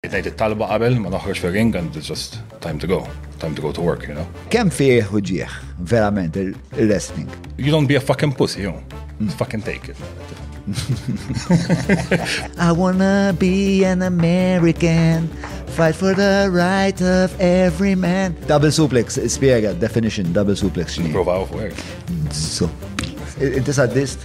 Irrid ngħid it-talba qabel ma noħroġ fir-ring and it's just time to go, time to go to work, you know. Kemm fih u ġieħ verament il-wrestling? You don't be a fucking pussy, you know. Fucking take it. I wanna be an American, fight for the right of every man. Double suplex, spiega, definition, double suplex. Provaw fuq. Zoppi. Inti saddist?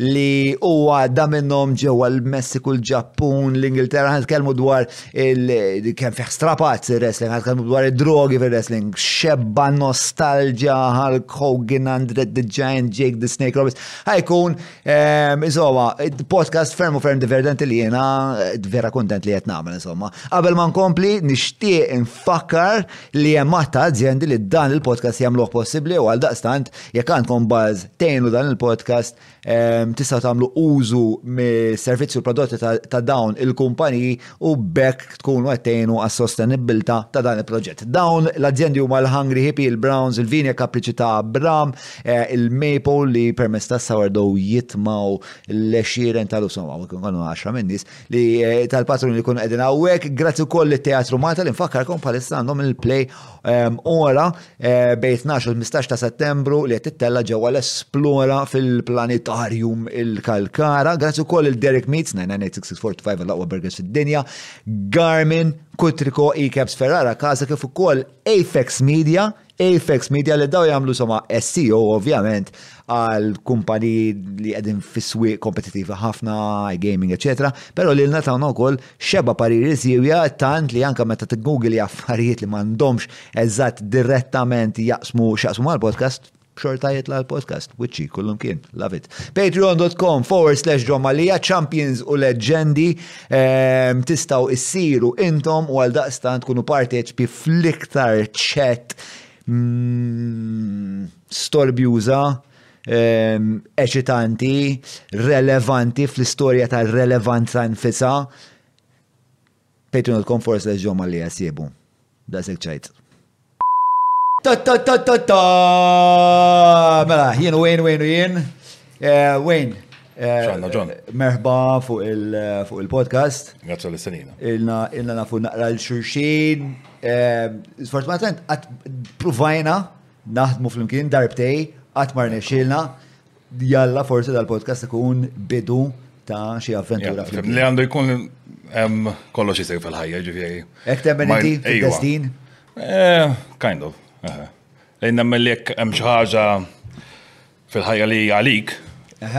li huwa għadda minnhom ġewwa l-Messiku, l-Ġappun, l-Ingilterra, ħatkellmu dwar kemm fih strapazz ir-wrestling, ħatkellmu dwar id-drogi fir-wrestling, xebba nostalġa Hulk Hogan, Andre the Giant, Jake the Snake Roberts. Ħajkun ehm, insomma, podcast ferm u ferm divertenti li jiena eh, vera kontent li qed nagħmel insomma. Qabel ma nkompli nixtieq nfakkar li hemm ta' azzjendi li dan il-podcast jagħmluh possibbli u għal daqstant Jekk għandkom baż tgħinu dan il-podcast, ehm, tistgħu tagħmlu użu mis-servizzi u prodotti ta' dawn il-kumpaniji u bekk tkunu qed tgħinu għas-sostenibbiltà ta' dan il-proġett. Dawn l-azjendi huma l-Hungry Hippie, il-Browns, il-Vinja Kapriċi ta' Bram, eh, il-Maple li permess ta' sourdough jitmaw l-xiren tal-usum għaw kun konu 10 minn nies li eh, tal-patrun li kun qegħdin hawnhekk. Grazzi wkoll lit-Teatru Malta li nfakkarkom bħalissa għandhom il-play ehm, ora Eh, bej 12 u 15 ta' settembru li qed tittella ġewwa l-esplora fil-planetarium il-Kalkara. Grazzi wkoll il Derek Meets 99865 l-aqwa burgers fid-dinja, Garmin, Kutriko, Ecaps Ferrara Kaza kif ukoll Apex Media, Apex Media li daw jagħmlu soma SEO ovvjament għal kumpani li qegħdin fis-swieq kompetittivi ħafna, gaming, eċetera, però li l-natawna wkoll Xebgħa pariri siewja tant li anke meta tiggugili affarijiet li m'għandhomx eżatt direttament jaqsmu x'jaqsmu mal-podcast, xorta jitla' l-podcast, wiċċi kullum kien, love it. Patreon.com forward slash John Malija, champions u leġġendi ehm, tistaw issiru intom u għal daqstan tkunu parteċpi fl-iktar ċet mm, storbjuża ehm, eċitanti, relevanti fl-istorja tal-relevanza nfisa. Patreon.com forse slash ġomma li jasibu. Da ċajt. Ta ta ta ta ta Mela, jien Wayne, Wayne, Wayne. Eh, Wayne, Eh, Xanna ġon. Merħba fuq il-podcast. Eh, Grazie l senina Ilna nafu naqra l-xurxin. Eh, sfortunatament, għat provajna Naħdmu flimkien darbtej qatt ma rnexxielna jalla forsi dal-podcast ikun bidu ta' xi avventura flimkien. Li għandu jkun kollox jisir fil-ħajja ġifieri. Hekk temmen inti fil-destin? Eh, kind of. Lejn nemmen li jekk hemm xi ħaġa fil-ħajja li għalik,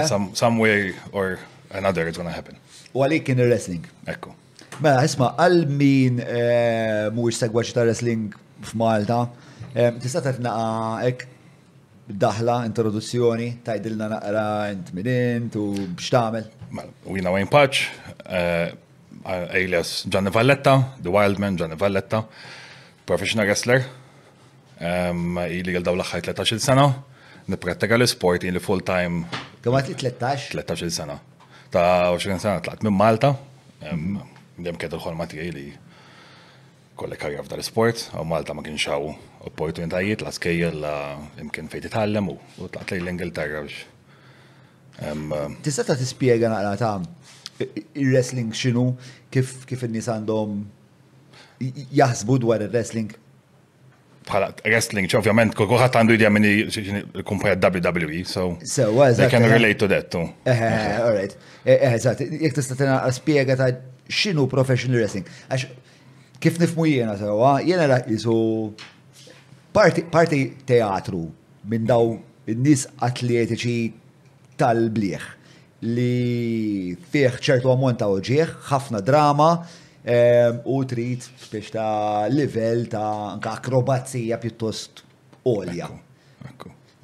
some way or another it's gonna happen. U għalik kien ir-wrestling. Ekku. Mela, isma, għal min eh, mhuwiex segwaċi ta' wrestling f'Malta, eh, tista' tatnaqa hekk daħla, introduzzjoni, tajdilna naqra int min int u b'xtamel. Mela, u jina Wayne Paċ, eh, alias Gianni Valletta, The Wildman Gianni Valletta, professional wrestler, ili għal daw l-axħar 13 sena, niprattega l-sport, ili full-time. Għamat li 13? 13 sena. Ta' 20 sena tlaqt minn Malta, dem kienet il-ħolma tiegħi li kollek karja f'dar sport, u Malta ma kienx hawn opportunitajiet la skejjel la imkien fejn titgħallem u tlaqt lejn l-Ingilterra biex. Tista' ta' tispjega naqra ta' ir-wrestling x'inhu kif in-nies għandhom jaħsbu dwar ir-wrestling? bħala wrestling, ċe ovvjament kulħadd għandu idea minni l-kumpanja WWE, so. So, eżatt. They can relate to that too. Eħe, eh, eh, all right. Eh, eżatt, jek tista' tina spiega ta' xinu professional wrestling. Għax kif nifmu jiena sewa, jiena la jisu parti teatru minn daw in-nies atletiċi tal-bliħ. li fih ċertu ammont ta' uġigħ, ħafna drama, u trid biex ta' livell ta' anka akrobazija pjuttost olja.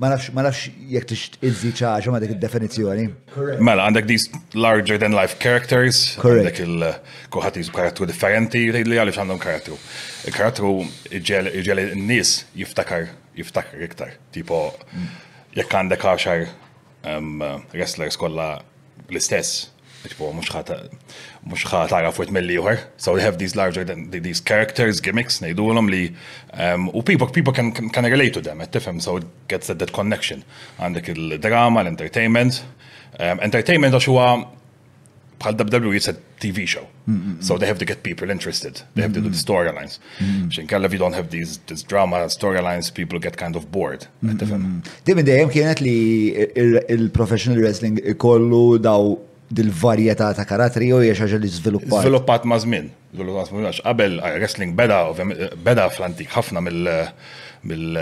Ma nafx, ma nafx jek tix iżżid ċaġa ma dik id-definizzjoni. Mela, għandek these larger than life characters, għandek il-kuħat jizu karattru differenti, li għalix għandhom karattru. Il-karattru iġel n-nis jiftakar, jiftakar iktar. Tipo, jekk għandek għaxar wrestlers kollha l-istess. Ġbo, mux ħa tara fwet mill uħar. So they have these larger, these characters, gimmicks, nejdu l-om li, um, u people, people can, can, can relate to them, tifem, so it gets that, that connection. Għandek il-drama, l-entertainment. Um, entertainment għax huwa bħal WWE it's a TV show. So they have to get people interested. They have to do the storylines. Xin kalla if you don't have these this drama storylines, people get kind of bored. Dejjem dejjem kienet li il-professional wrestling ikollu daw dil-varjetà ta' karatteri jew hija xaġa li żviluppat. Żviluppat ma' żmien. Żviluppat ma' żmien qabel wrestling beda beda fl-antik ħafna mill mill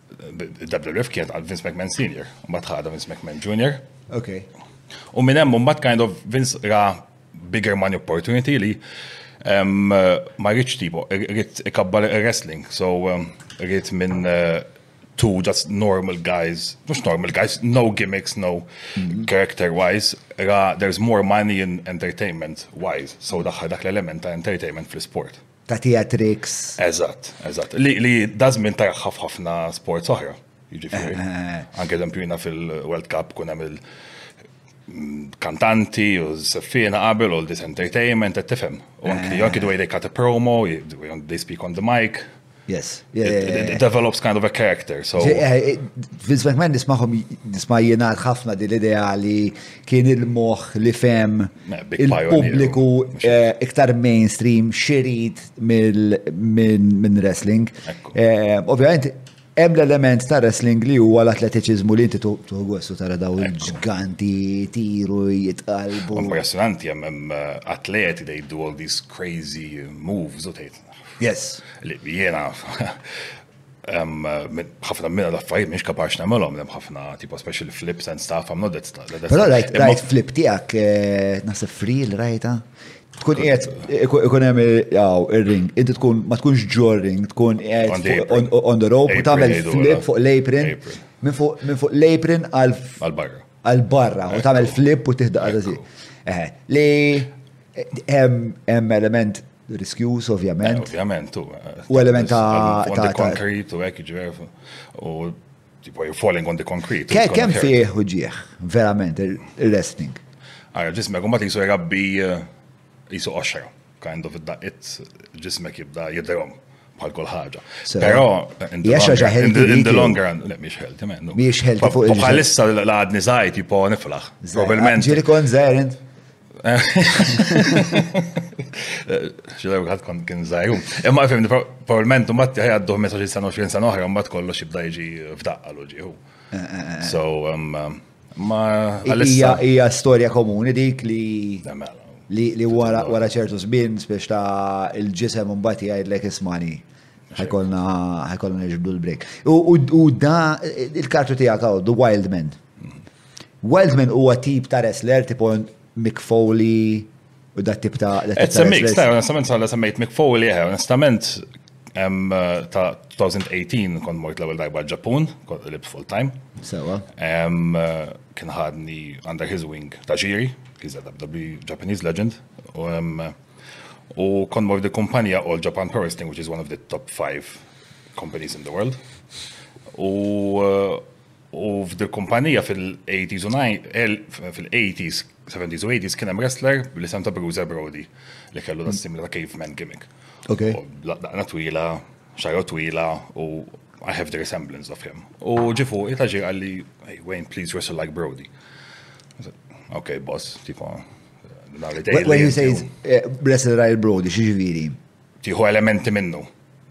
WWF kienet għal Vince McMahon Senior, mbagħad ħadha Vince McMahon Junior. Ok. U minn hemm mbagħad kind of Vince ra bigger money opportunity li ma rridx tipo, rrid ikabbar wrestling. So rrid minn eh, two just normal guys, mhux normal guys, no gimmicks, no mhm. character wise, ra there's more money in entertainment wise. So daħħal dak l-element ta' entertainment fl-sport. Ta' theatrics. Eżatt, eżatt. Li, li da żmien tajħaf ħafna sports oħra. Jiġifieri. Eh, eh, eh. Anke eżempju jiena fil-World Cup kun hemm il- kantanti u seffina qabel all this entertainment qed tifhem. U anki anki the way they cut a promo, they speak on the mic. Yes. Yeah, it, it, it develops kind of a character. So Vince McMahon nismahom nisma' jingħad ħafna din l-idea li kien il-moħ li fem il-pubbliku eh, iktar mainstream xirid minn wrestling. Eh, ovvjament, hemm l-element ta' wrestling li huwa l-atletiċiżmu li inti tuħu għessu tara daw il-ġganti tiru jitqalbu. Impressionanti hemm eh, atleti they do all these crazy moves u tgħid. Yes. Li jiena ħafna minna l-affarijiet mhix kapax nagħmelhom hemm ħafna tipo special flips and stuff I'm not that Però rajt rajt flip tiegħek eh, naħseb free li rajta. Tkun qiegħed ikun hemm jaw ir-ring, inti tkun ma tkunx ġo ring, tkun qiegħed on the rope u tagħmel flip fuq l-apron minn fuq l-apron għal barra. Għal barra u tagħmel flip u tiħdaq għażi. Eh, li hemm element riskjuż ovvjament. Ovvjament, u. U element ta' on the concrete u hekk ġifieri u tipo you're falling on the concrete. Kemm fih u ġieħ, verament, il-wrestling. Għara, ġismek, u ma tisu jrabbi eh, jisu oxra, kind of id-daqqiet ġismek jibda jidrom bħal kol ħaġa. Pero, in the long run, le, miex healthy, man. Miex healthy fuq il-ġismek. Bħalissa l-għadni zaħi, tipo, niflaħ. Probabilment. Ġiri kon zaħi, Xilem għad kont kien zaħju. Imma fimni, probabilment, u matti għaddu 15 sena 20 sena oħra, mbatt kollox jibda jiġi f'daqqa l-ġiħu. Eh, eh, eh. So, um, um, ma. Ija storja komuni dik li. Mela. Li wara ċertu zbin, spiex ta' il-ġisem un bati għajdlek ismani ħajkolna ħajkolna nġibdu l-break. U da il-kartu tijak għaw, The Wild Men. Wildman huwa tip ta' wrestler tipo Mick Foley u dat tip ta' wrestler. Qed semmejt, stajja, onestament salla semmejt Mick Foley, eh, onestament ta' 2018 kont mort l-ewwel darba l-Ġappun, kont libt full time. Sewa. Kien ħadni under his wing ta' ġiri, he's a WWE Japanese legend. U kont mort di kumpanija All Japan Pro Wrestling, which is one of the top five companies in the world. U U f'dil kumpanija fil-80s u fil-80s, 70s u 80s kien hemm wrestler li sem ta' Bruiser Brody li kellu da' simla ta' caveman gimmick. Ok. Daqna twila, xajru twila u I have the resemblance of him. U ġifu, ita ġir għalli, hey Wayne, please wrestle like Brody. Ok, boss, tipo, When he says eh, wrestle like Brody, xieġviri? tieħu elementi minnu.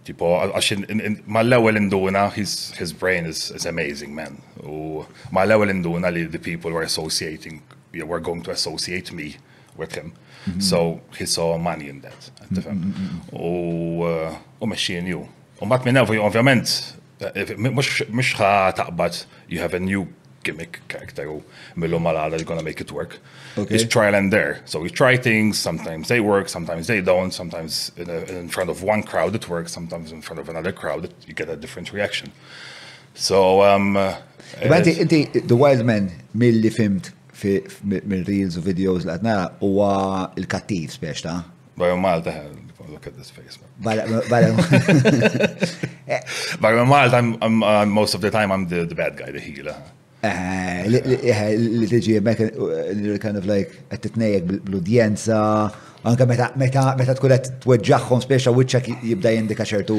Tipo, għax ma l-ewel induna, his, his brain is, is amazing, man. U ma l-ewel induna li the people were associating, you know, were going to associate me with him. Mm -hmm. So he saw money in that. Mm-hmm. U, uh, u meċċien ju. U mat minna, ovvjament, Mux ħa taqbad, you have a new gimmick character u millum mal-għada you're gonna make it work. Okay. It's trial and error. So you try things, sometimes they work, sometimes they don't, sometimes in, a, in front of one crowd it works, sometimes in front of another crowd it, you get a different reaction. So, um... Uh, inti, inti, The Wild Man, mill-li fimt mill-reels u videos li għadna, huwa il-kattiv spiex ta' Barra Malta, look at this face. Barra Malta, most of the time I'm the, the bad guy, the heel. Li tiġi jemmek, kind of like, għed titnejek bl-udjenza, anka meta tkun għed t-weġġaħħom spiex għawċak jibda jindika ċertu.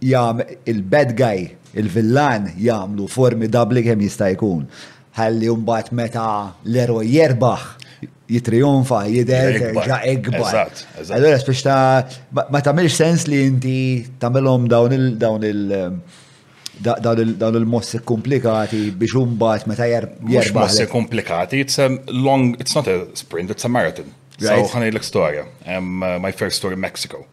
jagħm il-bad guy, il-villan jagħmlu formidabbli kemm jista' jkun. Ħalli mbagħad meta l-eroj jerbaħ jitrijonfa, jidher ġa ikbar. Eżatt, eżatt. Allura spiex ta' ma tagħmilx sens li inti tagħmilhom dawn il- dawn il- dawn il-mossi komplikati biex umbat meta jerbaħ. Mossi komplikati, it's a long, it's not a sprint, it's a marathon. So, ħanajlek storja. My first story in Mexico.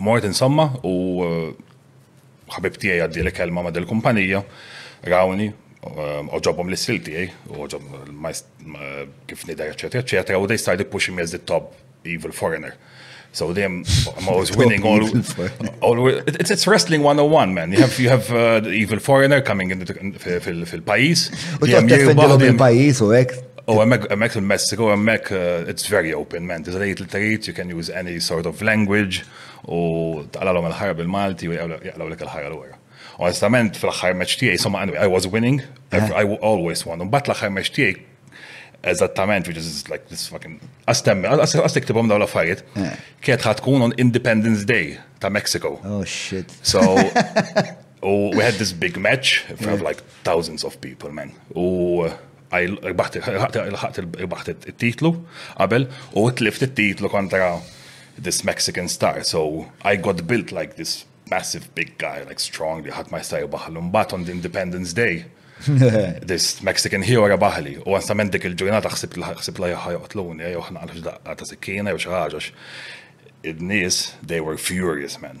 Mort insomma u ħabib tiegħi għaddieli kelma ma' dil-kumpanija, rawni, oġobhom l-istil tiegħi, u oġob kif nidher, eċetera, eċetera, u they started pushing me as the top evil foreigner. So them, I'm always winning. All, all, it's, it's wrestling 101, man. You have, you have uh, the evil foreigner coming in fil-pajis. U jgħam jirbaħ. Il-pajis u ek. Oh, hemmhekk fil-Messiku hemmhekk uh, it's very open man. Tiża li trid you can use any sort of language u taqlalhom il-ħajja bil-Malti u jaqlaw lek il-ħajja l-wara. Onestament fl-aħħar match tiegħi, somma anyway, I was winning, eh. I always won. Mbagħad l-aħħar match tiegħi eżattament, which is like this fucking astemmi, astiktibhom dawn l-affarijiet. Eh. Kiet ħatkun on Independence Day ta' Mexico. Oh shit. So we had this big match in front of like thousands of people, man. U Ilħaqt il-baħt it-titlu qabel u tlift it-titlu kontra this Mexican star. So I got built like this massive big guy, like strong, li ħadd ma jista' jibaħlu. Mbagħad on the Independence Day, this Mexican hero rebaħli. U għastament dik il-ġurnata ħsib la jaħħa joqtluni, jew ħnaqlux daqqa ta' sikkina jew xi ħaġa. Id-nies, they were furious, man.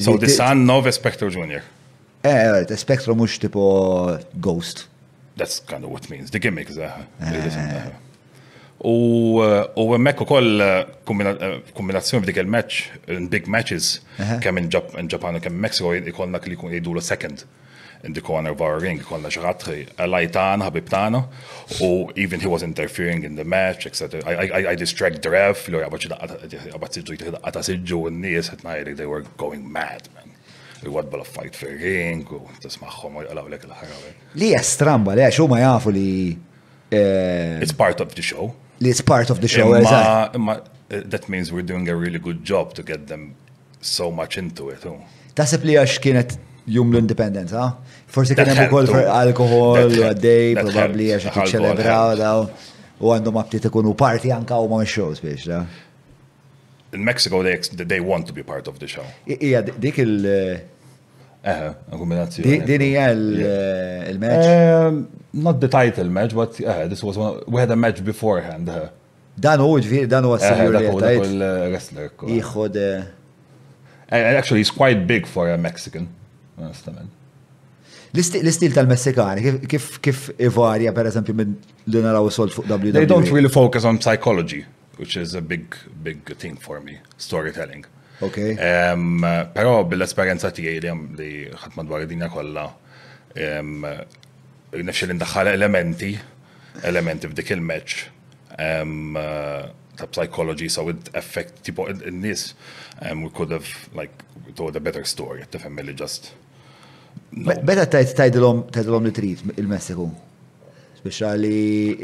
So the son of a Spectre Junior. Eh, eh Spectre mux tipo Ghost. That's kind of what it means, the gimmick zaħ. Eh. U eh, emmek u koll kombinazzjoni f'dik il-match, in big matches, kemm in Japan u kemm Mexico, jkollna li kun jgħidu second. in the corner of our ring, konna xaħat għalaj taħna, ħabib taħna, u even he was interfering in the match, etc. I, I, I distract the ref, li għabat għabat siġu jtħidaqqa ta' siġu, n-nies għet najri, they were going mad, man. Li għad bala fight fir ring, u tismaħħom u jgħalaw lek l-ħarawe. Li jastramba, li għaxu ma jafu li. Eh, it's part of the show. Li it's part of the show, eżatt. Eh, that means we're doing a really good job to get them So much into it. Oh. Taħseb li għax kienet jum l-indipendenza? Forsi kien hemm ukoll alkohol u għaddej, probabbli għax qed ċelebra daw. U għandhom aptit ikunu parti anka huma mix-shows biex da. In Mexico they, they want to be part of the show. Ija dik il- eh, Eħe, kombinazzjoni. Din hija il-match? Eh, not the title match, but uh, this was one, we had a match beforehand. Uh, Dan u ġviri, dan u għassin jurrietajt. Iħod. Actually, he's quite big for a Mexican, onestament. L-istil tal-Messikani, kif ivarja, per eżempju, minn li naraw solt fuq WWE? They don't really focus on psychology, which is a big, big thing for me, storytelling. Okay. Pero bil-esperienza tijaj li ħatma dwar id-dinja kolla, Irnexxieli ndaħħal elementi, elementi f'dik il-match ta' psychology, so it affect tipo in-nies we could have like told a better story, tifhem li just. Beda tajt tajdilhom tajdilhom li trid il-Messiku. Speċa li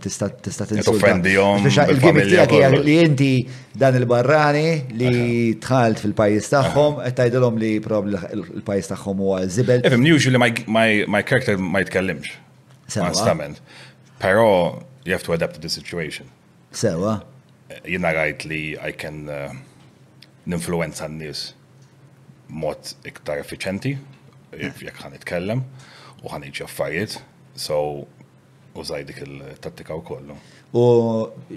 tista' tinsulta. Speċa il-gimmick tiegħek li inti Dan il-barrani li tħalt fil-pajis tagħhom qed tgħidilhom li prob il-pajis tagħhom huwa żibel. Ifhem usually my character ma jitkellimx. Onestament. Però you have to adapt to the situation. Sewa. Jiena rajt li I can uh, ninfluenza n-nies mod iktar effiċenti, jekk ħan itkellem u ħan iġi affarijiet. So Użaj dik il-tattika wkoll. U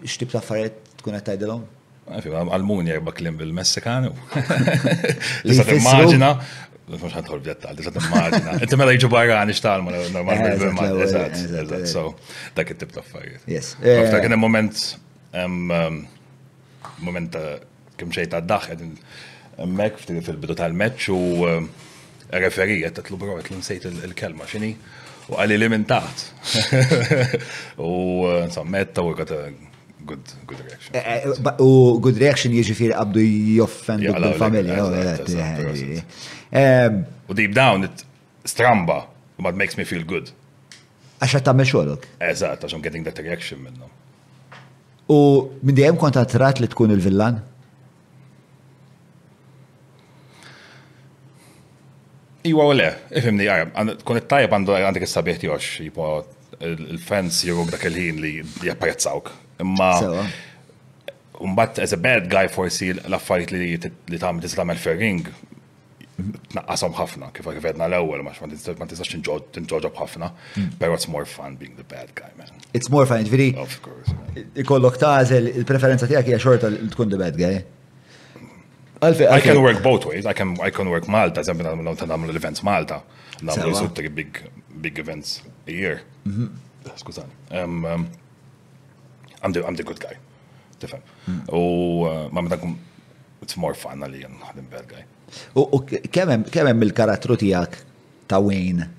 x'tip ta' affarijiet tkun qed tgħidilhom? Għalmuni erba' kliem bil-Messikan. Tista' timmaġina. Mhux ħadħol b'dettal, tista' timmaġina. Inti mela jiġu barrani x'talmu normalment. Eżatt, eżatt. So, dak it-tip ta' affarijiet. Yes. Kien hemm moment moment ta' Kemm xejn ta' daħk qegħdin hemmhekk fil-bidu tal-match u referi qed titlu bro qed l-insejt il-kelma x'inhi u qalli li minn taħt. U insomma metta u għata good, good reaction. Eh, eh, u good reaction jiġifieri qabdu joffendu bil-familja. U deep down, Stramba, but makes me feel good. Għax qed tagħmel xogħolok. Eżatt, għax I'm getting that reaction minnhom. U minn dejjem kont attrat li tkun il-villan? Iwa u le, ifimni għarab, kun it-tajb għandu għandek il-sabiħ tijox, jipo il-fans jiru dak il-ħin li japprezzawk. Imma, umbat, as a bad guy forsi l-affarijiet li tam tista' tagħmel fir-ring, tnaqqashom ħafna, kif kif għedna l-ewwel, ma ma tistax tinġoġob ħafna, hmm. pero it's more fun being the bad guy, man. It's more fun, ġviri. Of course. Ikollok tażel, il-preferenza tiegħek hija xorta li tkun the bad guy. I can work both ways, I can, I can work Malta, eżempju nagħmlu ta' nagħmlu l-events Malta, nagħmlu sutta big big events a year. Mhm. Skużani. Um, um, I'm the, I'm the good guy. Tifhem. Hmm. U uh, ma meta It's more fun għalija naħdem bad guy. U kemm hemm il-karattru tiegħek ta' Wayne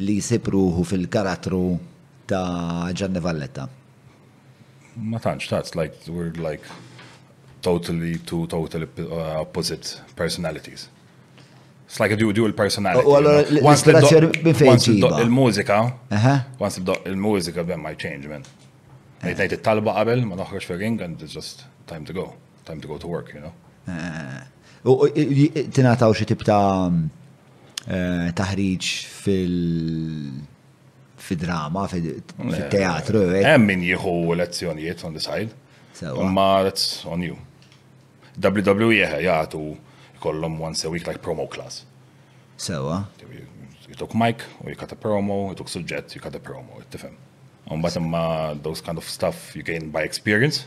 li jsibruħu fil-karattru ta' Gianni Valletta? Ma tantx, that's like, we're like totally two totally uh, opposite personalities. It's like a dual personality. Il-mużika, once il-mużika, then my change, man. Nejt it-talba qabel, ma noħroġ fil-ring, and it's just time to go. Time to go to work, you know. Eh, Tinataw xie tip ta' eh, taħriġ fil- fil-drama, fil-teatru. Eh, hemm min jieħu lezzjonijiet on the side. Ma that's on you. WWE jgħatu kollom once a week like promo class. Sewa. Jitok mic, u jikat a promo, jitok suġġett, jikat a promo, jittifem. Un bat imma those kind of stuff you gain by experience.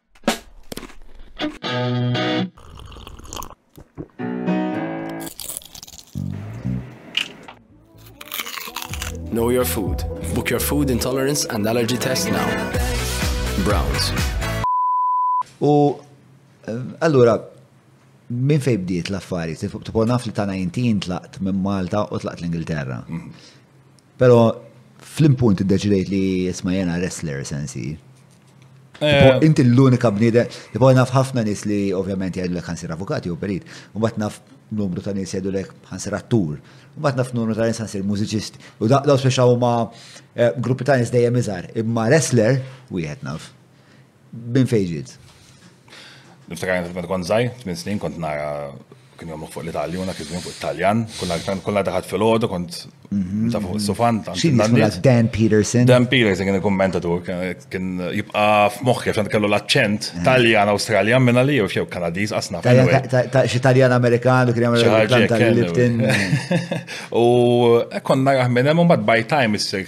Know your food. Book your food intolerance and allergy test now. Browns. U eh, allura minn fej bdiet l-affarijiet, tipo naf li tana jinti jintlaqt minn Malta u tlaqt l-Ingilterra. Mhm. Pero flim punt iddeċidejt li isma' jena wrestler se nsir. Eh. Inti l-unika bniedem, tipo naf ħafna nies li ovvjament jgħidlek ħansir avukati u perit, u bat naf numru ta' nies jgħidulek ħansir attur, u bat naf numru ta' nies ħansir mużiċist, u daqdaw speċa huma eh, gruppi ta' nies dejjem iżgħar, imma wrestler wieħed naf. Minn fejn ġiet? Niftakar għandek meta kont żgħir, tmien snin kont nara kien jomlu fuq l-Italju, na kien fuq Italjan, kulla kien kulla daħat fil-ħodu, kont mhm. ta' fuq sufan. Dan Peterson. Dan Peterson kien il-kommentatur, kien jibqa f'moħħi għax kellu l-accent eh. Taljan Awstraljan minn li jew xew Kanadiż asna. Xi Taljan Amerikan u kien jagħmel tal-Lipton. U eh, konna raħ minn hemm u mbagħad by time issir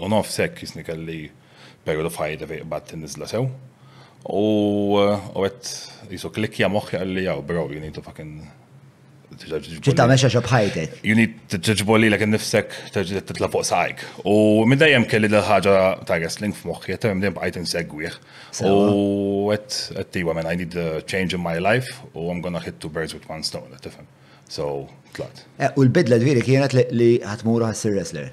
U nofs hekk jisni kelli perjodu f'ħajti fejn qbadt in-niżla sew. U qed jisu klikja moħħi qalli jaw bro, you need to fucking Ġi ta' meċa xa bħajtek. You need to ġiġbu li l-ek nifsek titla fuq sajk. U minn dajem kelli l-ħagġa ta' wrestling f'moħħi, għet minn bħajt insegwih. U għet tiwa minn I need a change in my life u I'm gonna hit two birds with one stone, għet tifem. So, tlat. Eh, u l-bidla d-viri kienet li għatmura għassir wrestler.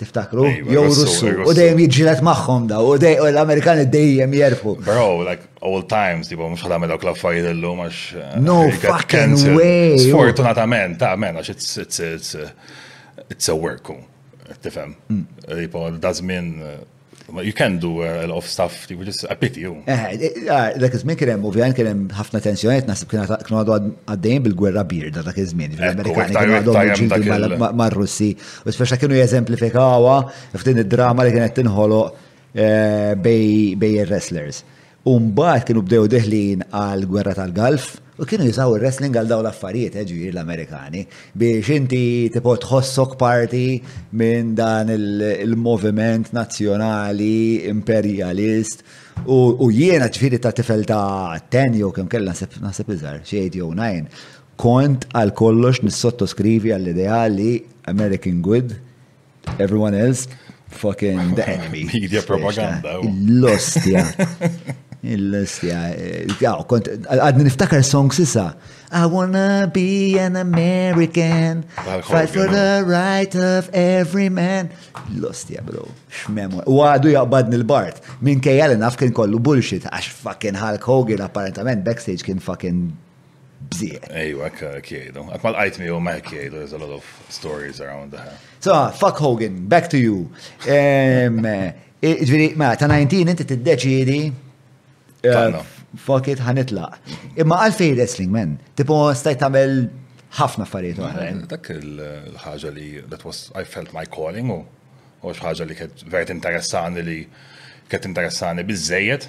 Tiftakru? Jow Russu. U dejjem jiġġilet magħhom da, u dejjem l-Amerikani dejjem jerfu. Bro, like old times, tipo, mux ħadam dawk l-affarijiet illum għax. Eh, no fucking way. Sfortunatament, ta' men, għax it's, it's, it's, it's a work, tifem. Mm. Tipo, da' zmin eh, You can do a lot of stuff, which is a pity. Oh. Eh, eh, eh, dak iż-żmien kien hemm ovvjament kien hemm ħafna tensjonijiet naħseb kien kienu għadu għaddejjin bil-gwerra birda dak iż-żmien. L-Amerikani kienu għadhom mar-Russi, u speċa kienu jeżemplifikawha f'din id-drama li kienet tinħoloq bej ir-wrestlers. U mbagħad kienu bdew deħlin għal gwerra tal-Galf u kienu jużaw ir-wrestling għal dawn l-affarijiet eh, ġifieri l-Amerikani biex inti tipo tħossok parti minn dan il-moviment nazzjonali imperjalist u jiena ġifieri ta' tifel ta' ten jew kemm kellha naħseb iżgħar xi jew nine kont għal kollox nissottoskrivi għall-idea li American good Everyone else fucking the enemy. Media propaganda. L-ostja. Il-listja, għaw, kont, għadni niftakar song sisa. I wanna be an American, fight for the right of every man. Lostja, bro, xmemu. U għadu jaqbad nil-bart, minn kajja li naf kien kollu bullshit, għax fucking Hulk Hogan apparentement backstage kien fucking bżieq. Ejwa, akka kjejdu. Għat mal qajt mi u meħ kjejdu, there's a lot of stories around the house. So, fuck Hogan, back to you. Ġviri, ma, ta' 19 inti t-deċidi. Eh, fuck it, ħanitlaq. Imma għalfej wrestling, man. Tipo, stajt tamel ħafna affarijiet oħrajn. Dak il-ħaġa li, that was, I felt my calling, u xħaġa li kħed vert interessani li kħed interessani bizzejet.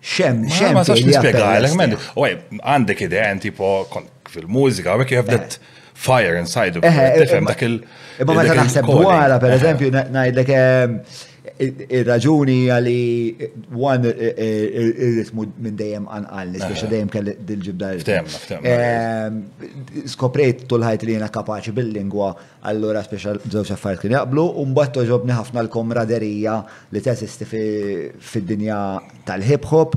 xem, xem. Ma sax nispiegalek, men. U għandek idea, tipo, fil-mużika, għek you that eh. fire inside of you. Eh, eh, Tifem dak il- Imma meta naħseb dwarha, per eżempju, ngħidlek ehm, ir-raġuni għali one ir-ritmu minn dejjem anqalni, speċa dejjem kelli dil-ġibda. Ehm, skoprejt tul ħajt li jiena kapaċi bil-lingwa Allura speċa żewġ affarijiet kienu jaqblu u mbagħad toġobni ħafna l-komraderija li teżisti fid-dinja tal-hip hop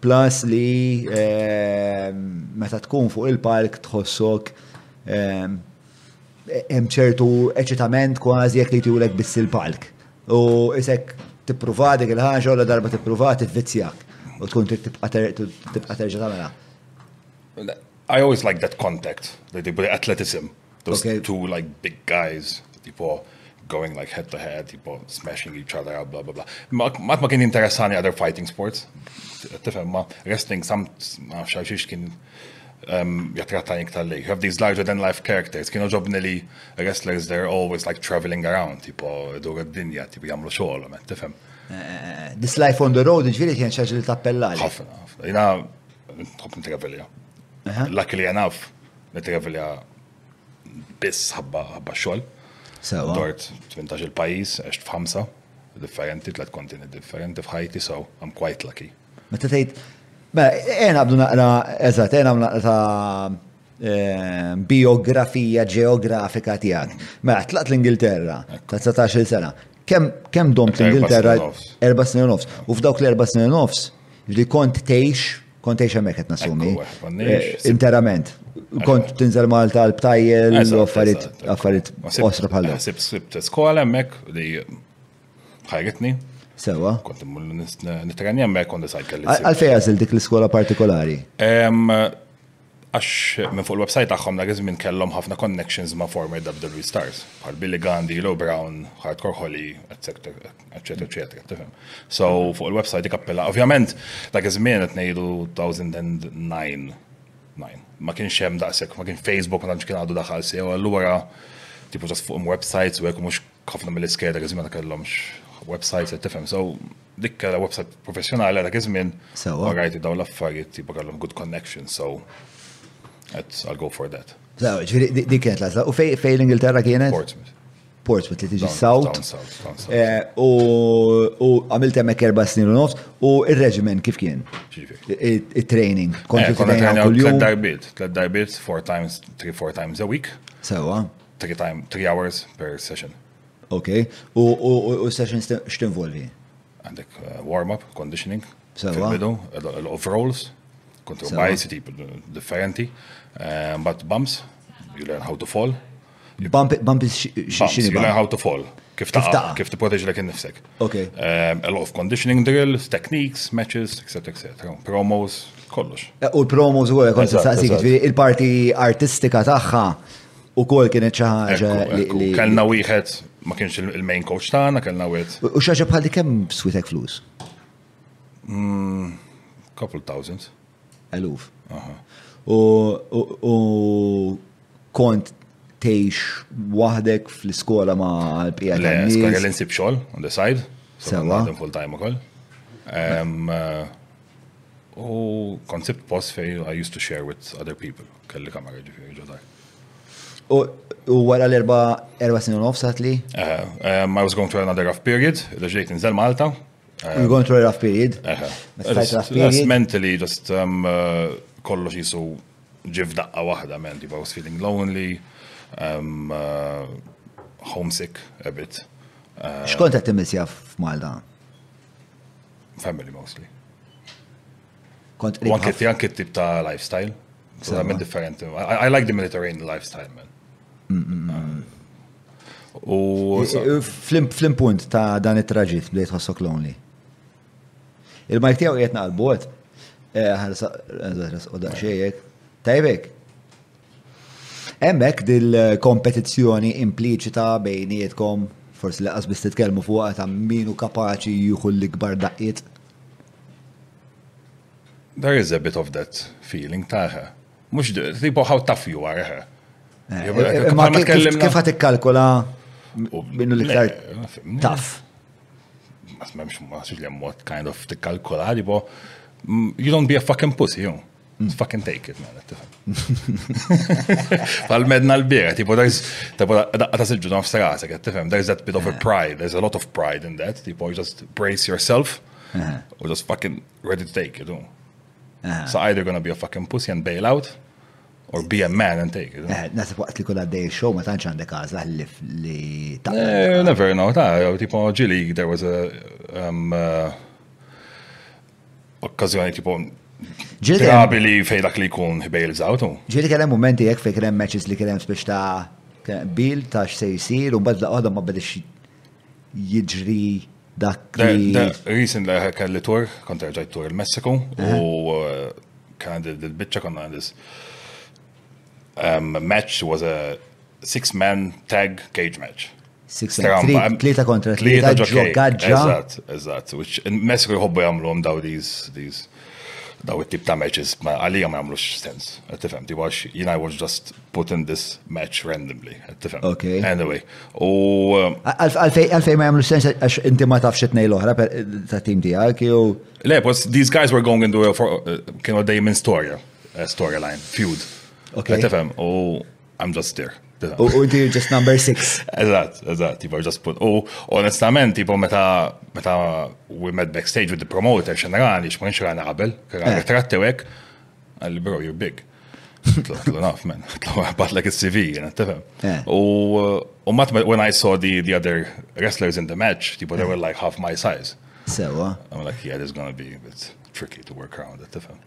plus li ehm, meta tkun fuq il-palk tħossok ehm, hemm ċertu eċitament kważi jekk li tjulek biss il-palk. U isek tippruva dik il-ħaġa u la darba tippruva tivvizzjak u tkun tibqa' terġa' tagħmilha. I always like that contact, li tibri atletism. Those okay. two like big guys, tipo going like head to head, tipo smashing each other, blah blah blah. Ma ma kien interessani other fighting sports. Tifhem ma wrestling some ma xalxiex kien um, jatratta iktar li. Have these larger than life characters. Kienu ġobni li wrestlers they're always like traveling around, tipo dur id-dinja, tipo jamlu xogħol, tifhem. Eh, eh, eh, this life on the road, ġviri kien xaġi li tappellali. Ħafna, ħafna. Jina, nħobb ntravelja. Luckily enough, Nitravelja biss ħabba ħabba xogħol. Sewa. Dort 18 il-pajjiż, għext f'ħamsa differenti, tliet kontinent differenti f'ħajti, so I'm quite lucky. Meta tgħid, ma għena għabdu naqra, eżatt, għena naqra ta' Ehm, biografija ġeografika tijak. Mela, tlaqt l-Ingilterra, ta' 19 sena. Kem, kem domt l-Ingilterra? Erba snin nofs. U f'dawk l-erba snin nofs, li kont tejx Kont għex hemmhekk qed nassumi. Interament. Kont tinżel Malta l-btajjel u affarijiet affarijiet osra bħal. Sib sib skola hemmhekk li ħajritni. Sewa. Kont nitrenja hemmhekk on the cycle. Għalfejn għażil dik l-iskola partikolari? Għax minn fuq il-websajt tagħhom dak iż-żmien kellhom ħafna connections ma' former WWE stars, bħal Billy Gunn, D'Lo Brown, Hardcore Holly, etc. etc. So fuq il-websajt ikappella. Ovvjament dak iż-żmien qed ngħidu 2009 Nine. Ma kienx hemm daqshekk, ma kien Facebook ma tantx kien għadu daħal sew, allura tipo ġas fuq websites u hekk mhux Ħafna mill-iskejjel dak iż-żmien ma kellhomx websites qed tifhem, so dik kellha website professjonali dak iż-żmien. Sewa. Rajt dawn l-affarijiet tipo kellhom good connection, so I'll go for that. Sewa, ġifieri dik kienet l-għażla. U fej l-Ingilterra kienet? Portsmouth. Portsmouth li tiġi South. Eh, u għamilt hemmhekk erba' snin u nofs u ir-reġiment kif kien? It-training. Eh, kont training kuljum. Tlet darbiet, tlet darbiet, four times, three, four times a week. Sewa. Take your time, three hours per session. Ok, u session x'tinvolvi? Għandek uh, warm-up, conditioning, fil-bidu, l-off rolls, kontra bajs, tip differenti, eh, but bumps, you learn how to fall. Bump is xini You learn how to fall. Kif ta' kif t-proteġi l nifsek. Ok. Eh, a lot of conditioning drills, techniques, matches, etc. etc. Promos, kollox. Eh, u l-promos u għek, il-parti artistika taħħa U kol kienet xi ħaġa li. Kellna wieħed ma kienx il-main coach tagħna, kellna wieħed. U xi ħaġa bħal dik kemm switek flus? Mm, couple thousands. Eluf. U kont tgħix waħdek fl-iskola ma' l-pija ta' nies. Skola li nsib xogħol on the side. Sewa. Full time ukoll. U kont sibt post fej I used to share with other people. Kelli kamera ġifiri ġodar. U wara l-erba erba snin u nofs li? Eh, eh, I was going through another rough period, l-ġejt nżel Malta. Eh, you going through a rough period? Just mentally, just um, kollox jisu ġif daqqa wahda, man, I was feeling lonely, um, homesick a bit. Xkont għattimissja f-Malta? Family mostly. Kont U anke ti anke tip ta' lifestyle. Totalment differenti. I, like the Mediterranean lifestyle, man. Mm, mm, mm, u. Flim punt ta' dan it-traġit bdejt ħossok lonely. Il-majk tiegħu qiegħed naqal-bot. Eh, ħarsa, u daqxejek. Tajbek. Hemmhekk dil-kompetizzjoni impliċita bejnietkom forsi li qasbis titkellmu fuqha ta' minu kapaċi jieħu l-ikbar daqqiet There is a bit of that feeling ta' eħe. Mux tipo how tough you are eħe. Ma tkellimna. Kif għat ikkalkula minnu li ktar taf? Ma smemx ma xiex li mod kind of tikkalkula, tipo, you don't be a fucking pussy, you. Mm. Fucking take it, mela, tifhem. Pal medna l-bira, tipo, there's, tipo, daqqa ta' silġu naf sarasa, għet tifhem, there's that bit of a pride, there's a lot of pride in that, tipo, you just brace yourself, uh-huh. or just fucking ready to take it, uh-huh. So either gonna be a fucking pussy and bail out, or be a man and take it. Eh, Nasib waqt li kull għaddej show ma tantx għandek għazla li li ta' eh, Never know, ta' tipo ġili there was a um, uh, Okkażjoni tipo Ġieli li fej dak li jkun ħbejl zawtu. Ġieli kellem momenti jekk fej kellem matches li kellem spiex ta' bil ta' x'se jsir u mbagħad laqgħodhom ma bidix jiġri dak li. Recent li kelli tur, kont erġajt tur il-Messiku u eh, kandid il-biċċa konna għandis um, match was a six man tag cage match. Six man, tlieta kontra tlieta ġo gaġġa. Eżatt, eżatt, which in Messiku jħobbu jagħmluhom daw these these daw it-tip ta' matches ma għalija ma jagħmlux sens. Tifhem, ti għax jien I was just put in this match randomly. Tifhem. Okay. Anyway. U um, għalfej ma jagħmlux sens għax inti ma tafx it-nej l-oħra ta' tim tiegħek jew. Le, these guys were going into a uh, kienu dejjem minn storja. eh, storyline, feud. Okay. Tifhem, u I'm just there. U inti you're just number six. Eżatt, eżatt, tipo just put. U onestament, tipo meta meta we met backstage with the promoter xenerali, x'ma kienx rana qabel, kera eh. trattew hekk, għalli bro, you're big. Tlu naf, man. Tlu batlek il-CV, jena, tefem. Eh. U mat, when I saw the, the other wrestlers in the match, tipo, they were like half my size. Sewa. I'm like, yeah, this is gonna be a bit tricky to work around, tefem.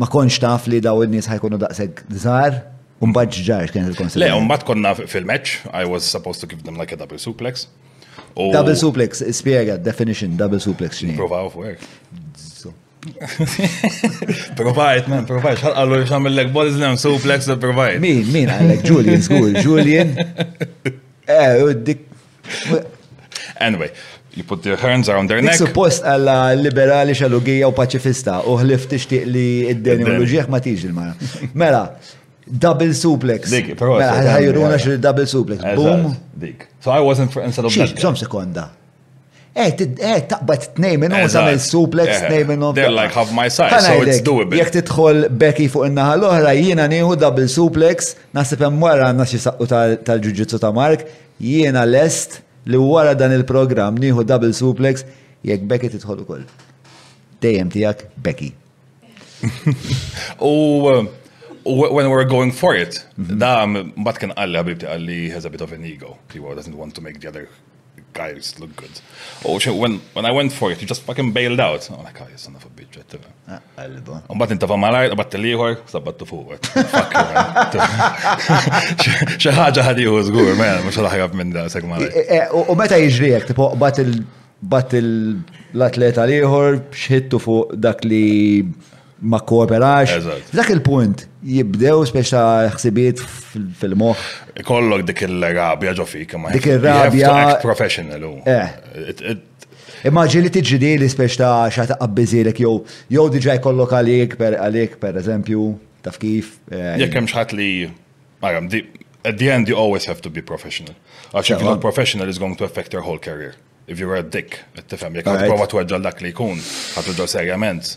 Ma konx taf li daw in-nies ħajkunu daqshekk żgħar, u mbagħad ġġar x'kienet il-konsekwenza. Le, u mbagħad konna fil-match, I was supposed to give them like a double suplex. Double suplex, spiega, definition, double suplex xini. Provaw fuq. Provajt, man, provajt, xal għallu xamil l-ek bodies l suplex, provajt. Min, min, għallek, Julian, zgur, Julian. Eh, dik Anyway, you put their hands around their neck. Suppost għalla liberali xalugija u paċifista u ħlif tixtieq li id-deni u l-ġieħ ma tiġi l-mara. Mela, double suplex. Dik, però. Mela, ħajruna xil double suplex. Boom. Dik. So I wasn't for instead of that. Xom sekonda. Eh, eh, taqbad t-nej minn u tamil suplex eh, t-nej minn u. They're like half my size, so it's doable. Jek titħol Becky fuq il-naħa l-oħra, jina nieħu double suplex, nasib hemm wara għandna xi saqqu tal-ġuġitsu ta' Mark, Jiena lest li wara dan il-programm nieħu double suplex jekk Becky tidħol ukoll. Dejjem tiegħek Becky. U when we're going for it, mhm. da mbagħad kien qalli ħabibti qalli has a bit of an ego. He doesn't want to make the other guys look good. Oh, when, when I went for it, he just fucking bailed out. Oh, like, oh, son of a bitch, għettila. Qalbu. Mbagħad intafa' malajr qabad l-ieħor sabattu fuq. Xi ħaġa ħadieħu żgur, mela mhux l-aħjab minn da sek malajr. E, e, u meta jiġri hekk tipo qbad il bat l-atleta l-ieħor xħittu fuq dak li ma kooperax. Dak il-punt jibdew speċa ħsibiet fil-moħ. Kollok dik il-rabja ġo fik. Dik il-rabja. Professional. Eh. Immaġini li tiġri di l-ispeċ ta' xa taqabbiżilek jew jew diġà jkollok għalik per għalik per eżempju, taf kif. Eh, Jekk hemm xħat li għajam, at the end you always have to be professional. Għax if you're not professional is going to affect your whole career. If you're a dick, tifhem, jekk għad prova tweġġa dak li jkun, għad tweġġa serjament,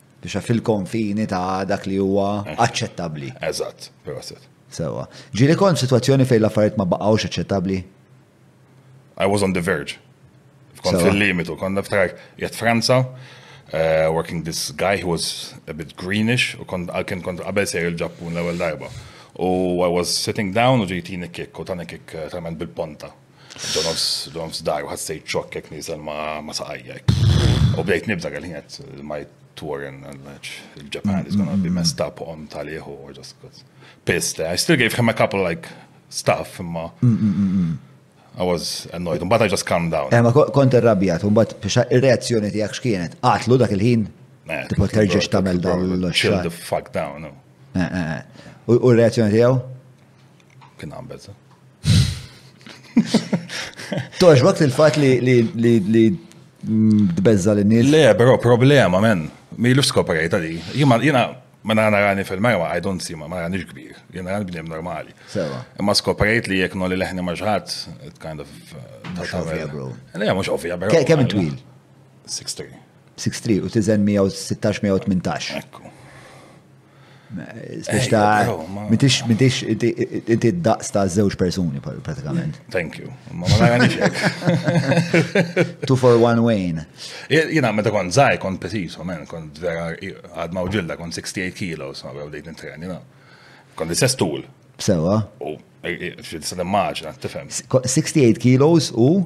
Biex fil-konfini ta' dak li huwa eh. aċċettabbli. Eżatt, proset. Sewa. Ġieli kont situazzjoni fejn l-affarijiet ma baqgħux aċċettabbli? I was on the verge. Kont fil-limitu, kont niftakar jgħet Franza, eh, working this guy who was a bit greenish, u kont għalken kont qabel sejr il-Ġappun l-ewwel darba. U I was sitting down u ġejtini kik, u tani kik eh, talment bil-ponta. Donofs dar u ħassejt ċokk hekk niżel ma' saqajja hekk. U bdejt nibda għal ħinet my tour in Japan is gonna be messed up on talih u just got pissed. I still gave him a couple like stuff imma I was annoyed. Mbagħad I just calmed down. Eh, ma kont irrabjat, mbagħad ir-reazzjoni tiegħek x'kienet? Qatlu dak il-ħin? Eh, Tipo terġex tagħmel dawn l-xogħol. Chill the fuck down. Eh, eh, u r-reazzjoni tiegħu? Kien għambet. Toġ, waqt il-fat li dbezza l-nis. Le, bro, problema, men. Mi l skoprejta li. Jina, jina, ma nara rani fil-merwa, I don't see ma, ma nix kbir. Jina rani bnim normali. Sewa. Imma skoprejt li jek nolli leħni maġħat, it kind of. Uh, mux ovvija, bro. Le, mux ovvija, bro. Kemm twil? 6-3. 6-3 u tizen 116-118. Ekku. Biex ta' mintix mintix inti daqs ta' żewġ persuni pratikament. Thank you. Ma ma Two for one Wayne. Jina meta kont żgħir kont petiso, men, kont vera għad ma' ġilda kont 68 kilo, sa' għaw dejt nitren, jina. Kont l-istess tul. Sewa. U xil s-nimmaġna, tifem. 68 kilos u?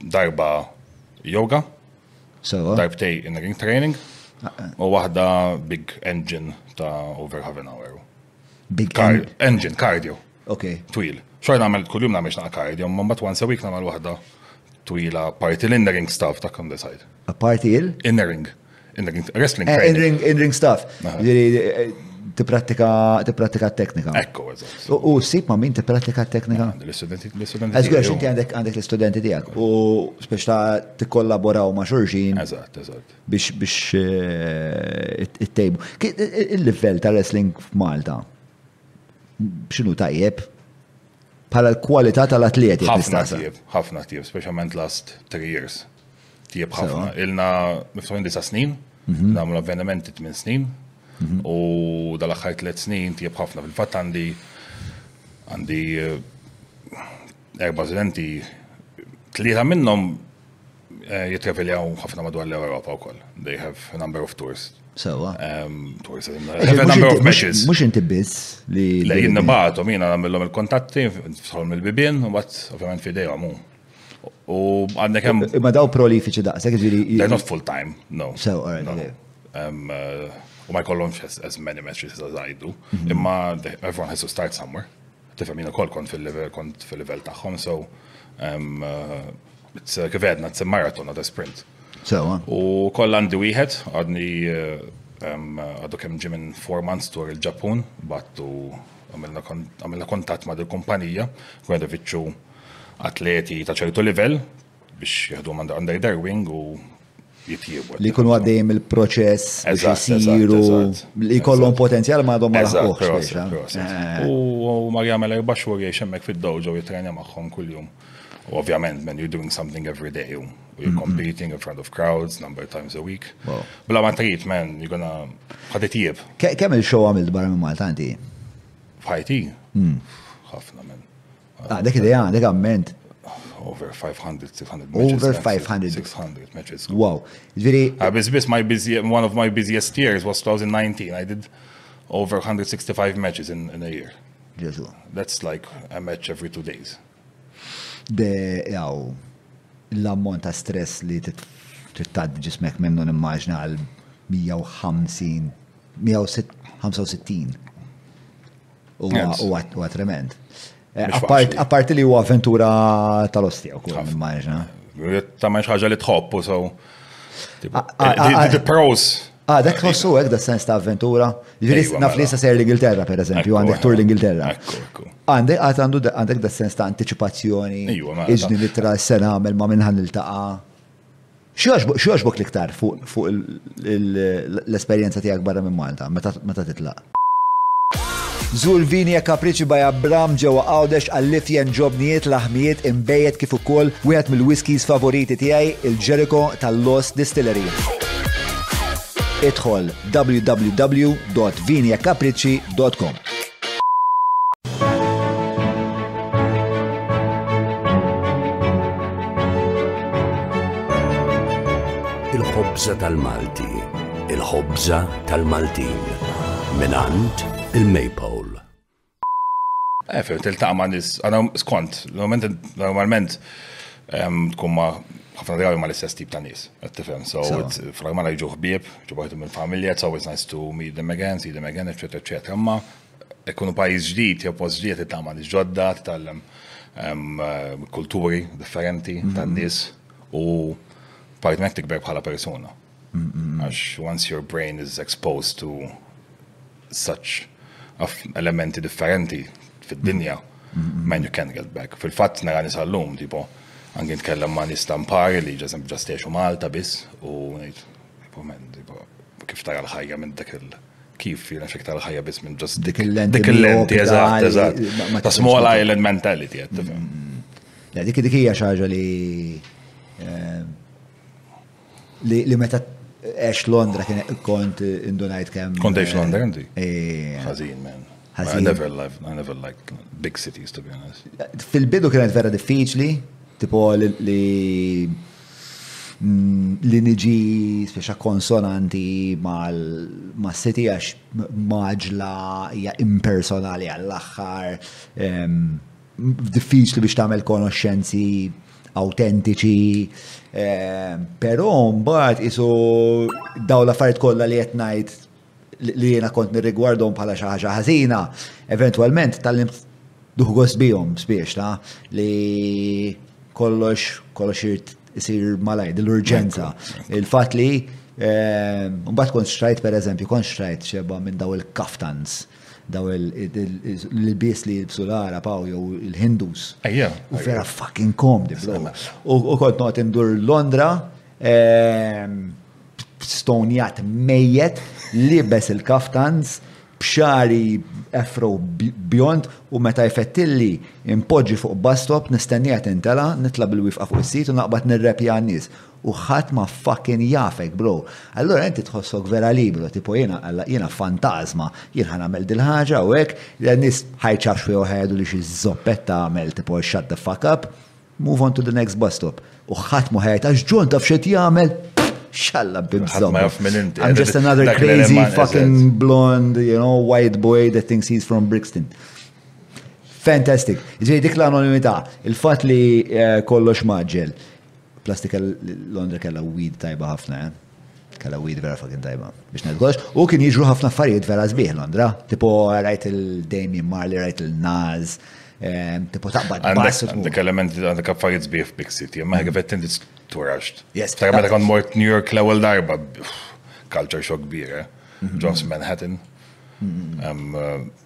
darba yoga, darbtej in ring training, u waħda big engine ta' over half an hour. Big engine, cardio. Ok. Twil. Xorta għamil kull-jum namel xnaqa cardio, ma bat once a week namel waħda twila party l-innering stuff ta' kam decide. A party il? Innering. Il-wrestling. Il-ring staff. Eh, tipprattika teknika. Ekku, eżatt. U sib ma min tipprattika teknika? L-istudenti. Eżgur, xinti għandek għandek l-istudenti tijak. U biex ta' tikkollaboraw ma' xurġin. Eżatt, eżatt. Biex biex eh, it-tejbu. Il-livell ta' wrestling f'Malta. Xinu tajjeb? Pala l-kwalità tal-atleti. Ħafna tajjeb, ħafna tajjeb, specialment last three years. Tijab ħafna. Ilna miftuħin disa snin, mhm. namlu avvenimenti 8 snin, mhm. u dal-axħar 3 snin tijab ħafna. Fil-fat għandi għandi eh, erba zidenti, tlieta minnom eh, jitreveljaw ħafna madwar l-Europa u koll. They have a number of tours. Sewa. Tours, eh, a number of matches. Mux inti biz li. Le, jinnabatom, jina għamillom il-kontatti, fħol mill-bibin, u bat, ovvijament fidejom, U għandek hemm. Imma daw prolifiċi daqshekk ġieli. They're not full time, no. So, all right. Um, uh, u ma jkollhomx as many matches as I do. Mhm. Imma everyone has to start somewhere. Tifhem jien ukoll kont fil-level kont fil-level tagħhom, so um, uh, it's uh, kif għedna it's a marathon not a sprint. Sewa. U koll għandi wieħed għadni um, għadu kemm ġie minn 4 months dwar il-Ġappun, battu għamilna kontatt ma' dil-kumpanija, għedha viċċu atleti ta' ċertu livell biex jieħdu għanda għanda jider wing u jitjibu. Li kunu għaddejjem il-proċess biex jisiru li kollhom potenzjal ma għadhom ma laħqux. Eh. U ma jagħmel erba' xhur jgħix hemmhekk fid-dojo jitranja magħhom kuljum. U ovvjament when you're doing something every day u you're competing in front of crowds number of times a week. Bla ma trid man, you're gonna ħad itjieb. Kemm il-show għamilt barra minn Malta inti? F'ħajti? Hmm. Ħafna men. Ah, dik idea, dik amment. Over 500, 600 matches. Over 500. 600 matches. Wow. Ġviri. Ah, biz, biz, my busy, one of my busiest years was 2019. I did over 165 matches in, in a year. Ġesu. That's like a match every two days. De, jaw, l-ammont ta' stress li tittad ġismek minnu nimmaġna għal 150, 165. Huwa trement. Apparti li huwa avventura tal-ostja u kull immaġna. Ta' ma ħaġa li tħobbu so. The pros. Ah, dak tħossu hekk da sens ta' avventura. Ġifieri iva, naf li mela. sa ser l-Ingilterra pereżempju, għandek tur l-Ingilterra. Għandek għad għandu għandek da sens ta' anticipazzjoni. Iġni li tra s-sena għamel ma' minnħan il-taqa. X'jogħġbok l-iktar fuq l-esperjenza tiegħek barra minn Malta meta titlaq? Żur Vini e Capricci by Abram ġewwa Għawdex għall-ifjen ġobnijiet, laħmijiet, inbejjed kif ukoll wieħed mill-whiskies favoriti tiegħi, il-Jericho tal-Lost Distillery. Idħol www.viniecapricci.com. il-ħobża tal-Malti, il-ħobża tal-Maltin, minant il-Maypole. Efer, eh, tiltaqa ma nis, għana skont, normalment, Tkun ma' ħafna drabi ma' l-istess tip ta' nies, qed tifhem. So, fl-Armana jiġu ħbieb, jiġu parti minn familja, it's always nice to meet them again, see them again, eċċetera, eċċetera. Imma ikunu pajjiż ġdid, jew post ġdid, titgħama' nies ġodda, titgħallem kulturi differenti tan-nies u parti minn hekk tikber bħala persuna. Għax once your brain is exposed to such elementi differenti fid-dinja, man you can't get back. Fil-fatt nara nisa l-lum, tipo, anki nitkellem ma' nista mpari li ġazem ġast jiexu Malta biss u nejt, kif tara l-ħajja minn dak il- kif jena xek tara l-ħajja biss minn ġast dik il-lenti. Dik il-lenti, eżat, eżat. Ta' small island mentality, għed. Dik dik hija xaġa li eh, Li meta għex Londra kien kont indunajt kemm. Kont għex Londra inti? Eh. Ħażin, man. I never live, I never like big cities to be honest. Fil-bidu kienet vera diffiċli, tipo li mm, li niġi speċa konsonanti ma' city għax maġla hija impersonali għall-aħħar. diffiċli biex tagħmel konoxxenzi autentiċi, eh, però mbagħad isu daw l-affarijiet kollha li qed ngħid li jiena kont nirrigwardhom bħala xi ħaġa ħażina, eventwalment tallimt duħgos bihom spiex ta' li kollox kollox irid isir malaj, l-urġenza. Il-fatt li eh, mbagħad kont xtrajt pereżempju, kont xtrajt xeba minn daw il-kaftans daw l-bies li jibsu l-Arab għaw jew il-Hindus. Ejja. U vera fucking komdi, bro. U kont noqgħod indur Londra, ehm, stonjat mejjet, libes il-kaftans, bxari afro bjond u meta jfettilli impoġġi fuq bastop nistennija tintela nitla bil-wifqa fuq is-sit u naqbad nirrepja n-nies. U ħadd ma fucking jafek bro. Allura inti tħossok vera libero, tipo jiena Alla, jiena fantażma, jien ħa nagħmel dil-ħaġa u hekk, lin-nies ħajċax fija u ħajgħidu li xi żoppett tagħmel, tipo shut the fuck up, move on to the next bus stop. U ħadd mhu ħajgħid għax John taf x'qed jagħmel, xalla bib żomm. I'm just another crazy fucking blonde, you know, white boy that thinks he's from Brixton. Fantastic. Ġej dik l-anonimità, il-fat li eh, kollox maġġel. Plastika Londra kellha weed tajba ħafna, eh? Kalla weed vera fucking tajba. Biex netkolx. U kien jiġru ħafna affarijiet vera zbieħ Londra. Tipo rajt il-Damien Marley, rajt il-Naz, eh, tipo taqbad bass. Għandek elementi għandek affarijiet zbieħ Big City, ma għek għet tindit turaxt. Yes. Ta' meta kon mort New York l-ewel darba, culture shock kbira. Eh? Mhm. Johnson Manhattan. Mhm. Eh,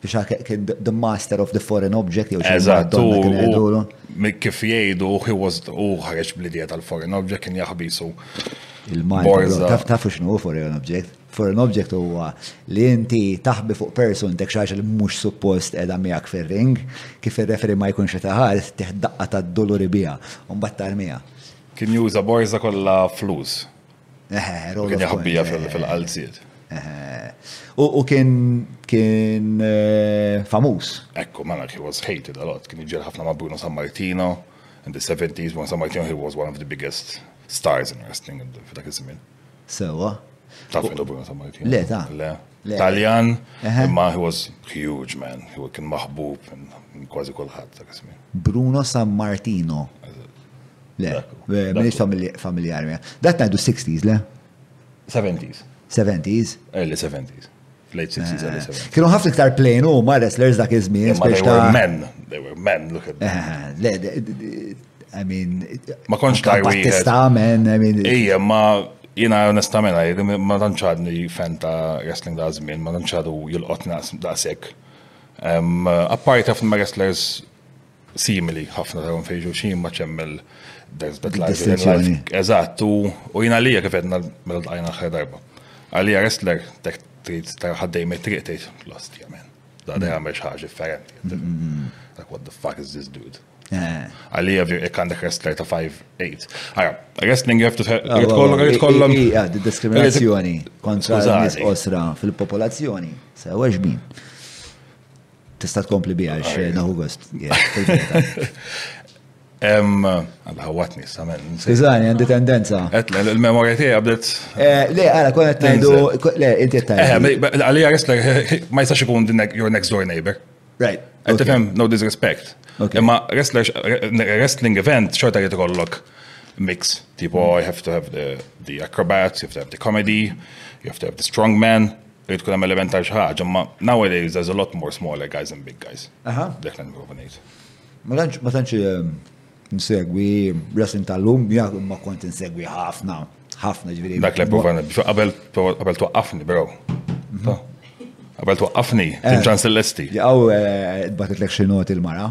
The master of the foreign object, jew xi Kif jgħidu, u ħareġ bl-idea tal-foreign object kien jaħbisu. Il-majda. Taf taf x'nu foreign object? Foreign object huwa li inti taħbi fuq person tek xaġa li mhux suppost qiegħda miegħek fir-ring, kif ir-referi ma jkunx qed iħares tieħ daqqa tad-duluri biha u mbagħad tarmiha. Kien juża borża kollha flus. Kien jaħbija fil-qalziet. U kien kien eh, famuż. Ekku, mela he was hated a lot. Kien iġġel ħafna ma' Bruno San Martino. In the 70s, Bruno San Martino, he was one of the biggest stars in wrestling f'dak iż-żmien. Sewa. Taf minn Bruno San Martino? Le, ta. Le. Taljan, imma he was huge man. He kien maħbub minn kważi kulħadd dak iż-żmien. Bruno San Martino. Le, minix familjari mija. Dat najdu 60s, le? 70s. 70s? Early 70s. Late 60s, early 70s. Eh, kienu ħafna iktar plain u ma wrestlers dak iż-żmien. They were men, they were men, look at them. Eh, le, I mean. Ma konx tajwi. Battista, men, I mean. Ija, ma jina onestament, ma tanċadni fan ta' wrestling da' żmien, ma tanċadu jil-qotna da' sekk. Apparti ħafna wrestlers simili ħafna ta' fejn xulxin ma ċemmel Dance Bet Live. Eżatt, u jina lija kif edna mela l-tajna l-ħar darba. Għalija wrestler, tek trid tara ħaddej me triq tgħid lost jemen. Da da jagħmel xi ħaġa differenti. Like what the fuck is this dude? Eh. Għalija vju ek għandek wrestler ta' 5-8. Għara, wrestling jgħaf tkollhom jgħaf tkollhom. Ija, diskriminazzjoni kontra l-nis osra fil-popolazzjoni. Sewa xbin. Tista' tkompli biha għax naħu gost. Għalla ħawatni, samen. Iżani, għandi tendenza. Etla, l-memoria tiegħi għabdet. Eh, le, għala, konna t-najdu, le, inti t-tajdu. Eh, eh, għalija għesla, ma jistax ikun your next door neighbor. Right. Għettifem, no disrespect. Imma wrestling event xorta li tkollok mix, tipo, I have to have the, the acrobats, you have to have the comedy, you have to have the strongman, Irid tkun hemm element ta' xi ħaġa, imma nowadays there's a lot more smaller guys than big guys. Aha. Dak li nipprova ngħid. Ma tantx ma tantx ehm, nsegwi wrestling tal-lum, ja, ma kont insegwi ħafna, ħafna ġifieri. Dak li nipprova ngħid. Biex qabel qabel twaqqafni, bro. Mhm. Ta. Qabel twaqqafni, Eh. timxans il-lesti. Għaw eh, batit l xi noti l-mara.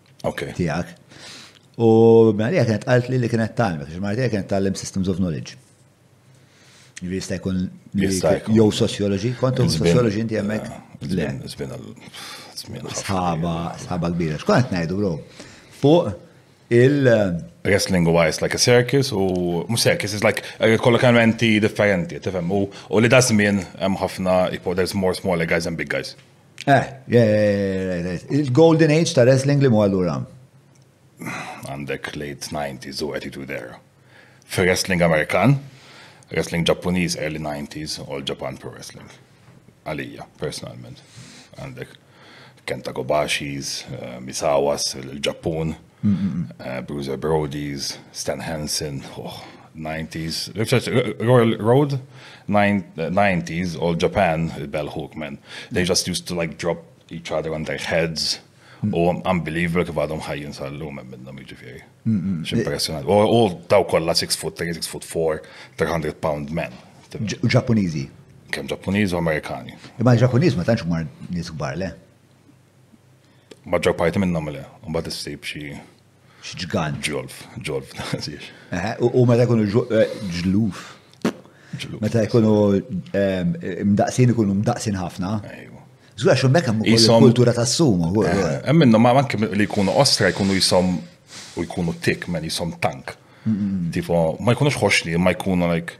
okay. tijak. U Marija kienet għalt li li kienet talmek, għax Marija kienet tal-lim Systems of Knowledge. Ġivi jista' jkun jew sociology, kontu sociology inti hemmhekk. Le. Sħaba, sħaba kbira. X'kont ngħidu bro? Fuq il- eh, Wrestling u għajs like a circus u mu circus is like eh, kollokamenti differenti, tifhem u li da żmien hemm ħafna ipo there's more smaller guys and big guys. Eh, il-golden age ta' wrestling li mu allura. Għandek late 90s u għetitu there. Fi wrestling Amerikan, wrestling Ġappuniż early 90s u l-Japan pro wrestling. Għalija, personalment. Għandek Kenta Kobashis, eh, Misawas, il-Ġappun. Bruiser Brodies, Stan Hansen, oh, 90s, Royal Road, 90s, All Japan, Bell Hookman. They just used to like drop each other on their heads. U unbelievable kif għadhom ħajjin sal-lum hemm minnhom jiġifieri. X'impressjonanti. U daw kollha 6 foot 3, 6 foot 4, 300 pound men. U Ġappuniżi. Kemm Ġappuniżi u Amerikani. Imma Ġappuniż ma tantx mar nies kbar le. Maġġor parti minnhom le, mbagħad issib xi xġgan. Ġolf, ġolf, għaziex. U meta jkunu eh, ġluf. Meta jkunu ehm, mdaqsin ikunu mdaqsin ħafna. Zgħu xum bekk hemm ukoll kultura tas-sum. Eh, hemm minnhom ma anke li jkunu ostra jkunu jisom u jkunu tik men jisom tank. Tifo, ma jkunux ħoxni, ma jkunu like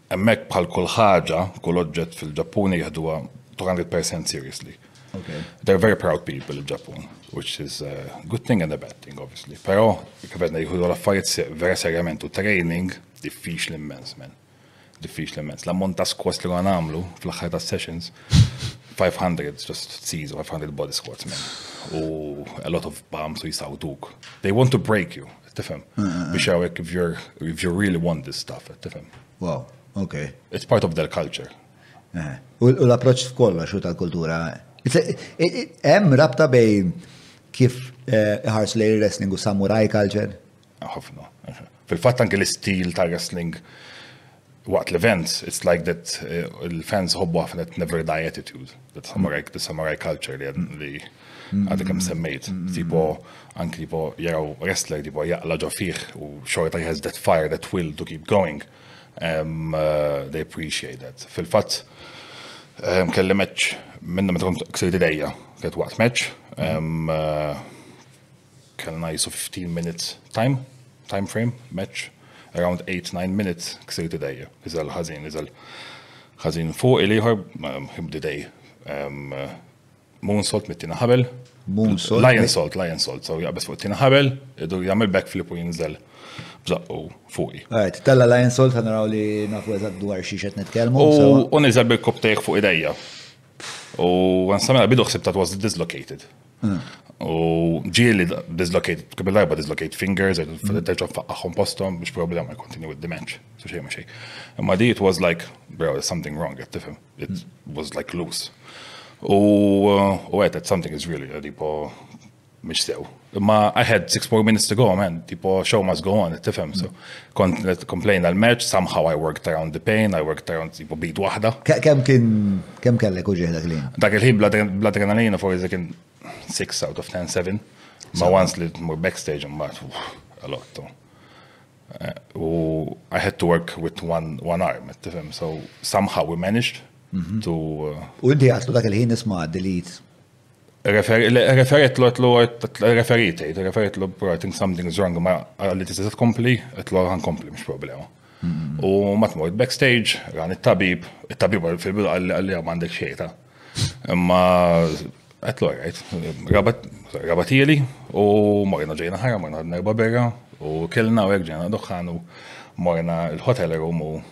Hemmhekk bħal kull ħaġa, kull oġġett fil-Ġappun jieħduha 200% seriously. Okay. They're very proud people in Japan, which is a good thing and a bad thing, obviously. Pero, kifedna jħudu l-affarijiet vera serjament u training diffiċ l-immens, men. Diffiċ l-immens. L-ammont ta' squats li għan għamlu fl-axħar ta' sessions, 500, just seas, 500 body squats, men. U a lot of bumps u jisawtuk. They want to break you. Tifhem? Eh, eh, eh. Biex jawek if you're, if you really want this stuff, tifhem? Wow, okay. It's part of their culture. U l-approċ f'kolla xu tal-kultura. Hemm rabta bejn kif ħars lej wrestling u samurai culture? Ħafna. Fil-fatt anke l-istil tal-wrestling waqt l-events, it's like that eh, il-fans hobbu għafna that never die attitude, that samurai, the samurai culture li li għadek kem semmejt, tipo, anki tipo, jaraw wrestler, tipo, jaqla ġo fiħ u xorta has that fire, that will to keep going. Um, uh, they appreciate that. Fil-fat, um, kelli meċ minna meta kont ksejt idejja, kħet waqt meċ, um, uh, Kellna qisu 15 minutes time, time frame, match, around 8-9 minutes ksirt idejja, iżel ħażin, iżel ħażin fuq il-ieħor bdidej moonsault mit-tina ħabel. Moonsault. Lion salt, lion salt, so jaqbes fuq it-tina ħabel, idur jagħmel backflip u jinżel bżaqqu fuqi. Għajt, tella lion salt ħanaraw li nafu eżatt dwar xi xed nitkellmu. U niżel bil-koptejk fuq idejja. U għansamela bidu xsib ta' was dislocated. U ġieli dislocate, kemm darba dislocate fingers, terġa' faqqaħhom postom biex problema ma jkontinu id dimenċ So xejn ma xejn. Imma di it was like, bro, there's something wrong, qed tifhem. It was like loose. U għed, that something is really, tipo, mhix sew. Imma I had six more minutes to go, man, tipo, show must go on, qed tifhem. So Kont komplejn għal merċ, somehow I worked around the pain, I worked around tipo bid wahda. Kem kien, kem kellek uġieħ dak li? Dak il-ħin bl-adrenalina for dak kien 6 out of 10, 7. Ma once li mur backstage mbaħt, għalotto. Eh, u I had to work with one, one arm, tifem, so somehow we managed mhm. to... Uh, u inti għatlu dak il-ħin nisma delete Referitlu, għetlu, referit, għetlu, referitlu, bro, I think something is wrong, ma għalli tista tkompli, għetlu għan kompli, mux problema. U ma tmort backstage, għan il-tabib, il-tabib fil-bidu għalli għam għandek xejta. Ma għetlu għajt, rabat jeli, u morna ġejna ħara, morna nerba berra, u kellna u għegġena doħħanu, morna il-hotel room u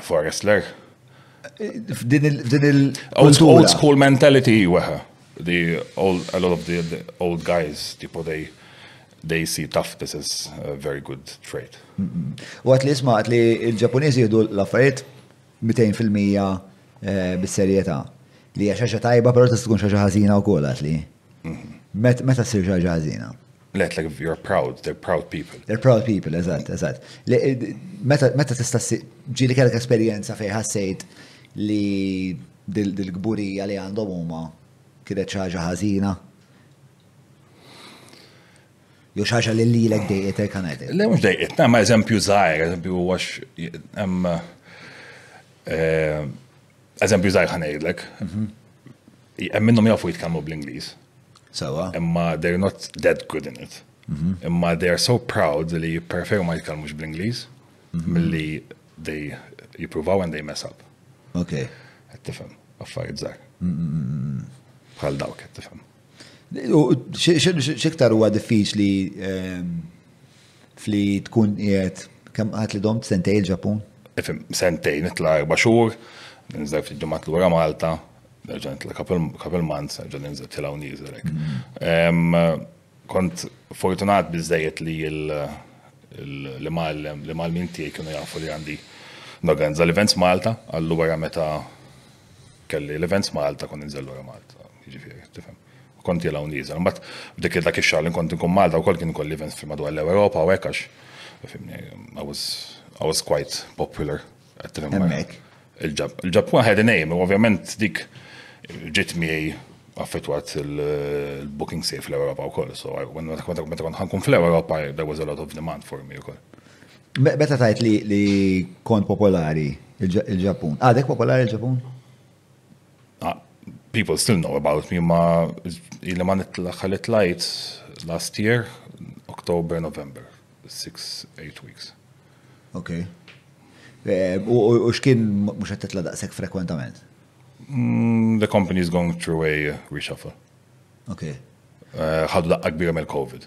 Forestler. F'din il- Old school mentality, weħa. The old, a lot of the, the old guys, tipo they, they see toughness as a very good trait. U għat li jisma għat li il-Ġapuniżi jihdu l-affarijiet 200% eh, bis-serjetà. Li hija xaġa tajba, però tista' tkun xaġa ħażina wkoll għat li. Mhm. Meta ssir xaġa ħażina? Let like you're proud, they're proud people. They're proud people, eżatt, eżatt. Meta tista' ġieli kellek esperjenza fejn ħassejt li dil-gburija li għandhom huma kienet xi ħaġa ħażina. Jo xi ħaġa li lilek dejqetek kan għedek. Le mhux dejqet, ma eżempju żgħir, eżempju għax eh, Eżempju zaħir ħanejlek. Hemm minnhom jafu jitkellmu bl-Ingliż. Sawa. Imma they're not that good in it. Mhm. Imma they are so proud li jipperfew ma jitkellmux bl-Ingliż mhm. milli they jippruvaw and they mess up. Ok. Qed tifhem, affarijiet żgħar. Mm, mm, mm, Bħal dawk qed tifhem. Xiktar huwa diffiċli ehm, fli tkun qiegħed kemm qatt li dom sentej il-Ġappun? Ifim, sentej nitla erba' xhur, ninżel ftit ġimgħat lura Malta, nerġa' nitla kapil mant, nerġa' ninżel tilha u nieżel mm. ehm, Kont fortunat biżejjed li li mallem li malmin tiegħi kienu jafu li għandi norganizza l-events Malta, allura meta kelli l-events Malta kont inżel lura Malta, jiġifieri, tifhem. Kont jilgħu nieżel. Mbagħad b'dik dak ix-xahar li kont inkun Malta wkoll kien kolli events fil-madwar l-Ewropa u hekk għax fimni, I was, I was quite popular. Hemmhekk. Il-Ġappun had a name, ovvjament dik ġiet miegħi affettwat il-booking safe fl-Ewropa wkoll, so meta kont ħankun fl-Ewropa there was a lot of demand for me wkoll. Meta tajt li li kont popolari il-Ġappun, għadek popolari il-Ġappun? Ah, people still know about me, ma il ma nitlaħħal it-lajt last year, October, November, 6-8 weeks. Ok. Eh, u xkien mux għed titla daqsek frekwentament? Mm, the company is going through a reshuffle. Ok. Eh, ħadu daqqa kbira mill-Covid.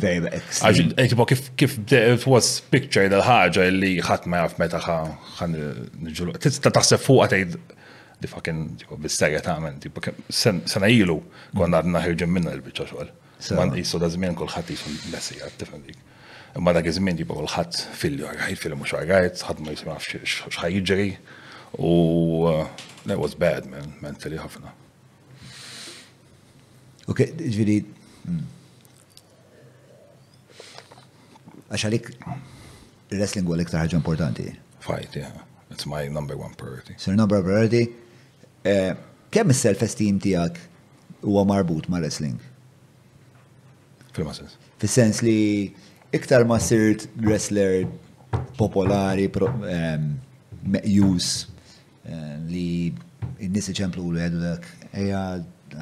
very extreme. Għax, tipo, kif, kif it was picture dal ħaġa li ħadd ma jaf meta ħan nġulu. Tista taħseb fuqa tgħid li fakin, tipo, bis-serja ta' men, tipo, sena ilu konna għadna ħirġin minna l-bicċa xogħol. Man jisu da żmien kulħadd jisu messi għad tifhem dik. Imma dak iż-żmien tipo kulħadd filju għarajt, filju mhux għarajt, ħadd ma jisimgħaf x'ħajġri. U uh, that was bad, man, mentally ħafna. Ok, ġviri. Hmm. Għax għalik, wrestling għalik taħġa importanti. Fight, yeah. It's my number one priority. Sir number one priority. Eh, kemm is-self-esteem tijak huwa marbut ma' wrestling? Fil-ma sens. Fil-sens li iktar ma sirt wrestler popolari, ehm, meqjus, Li n-nies iċemplu u jgħidu dak ejja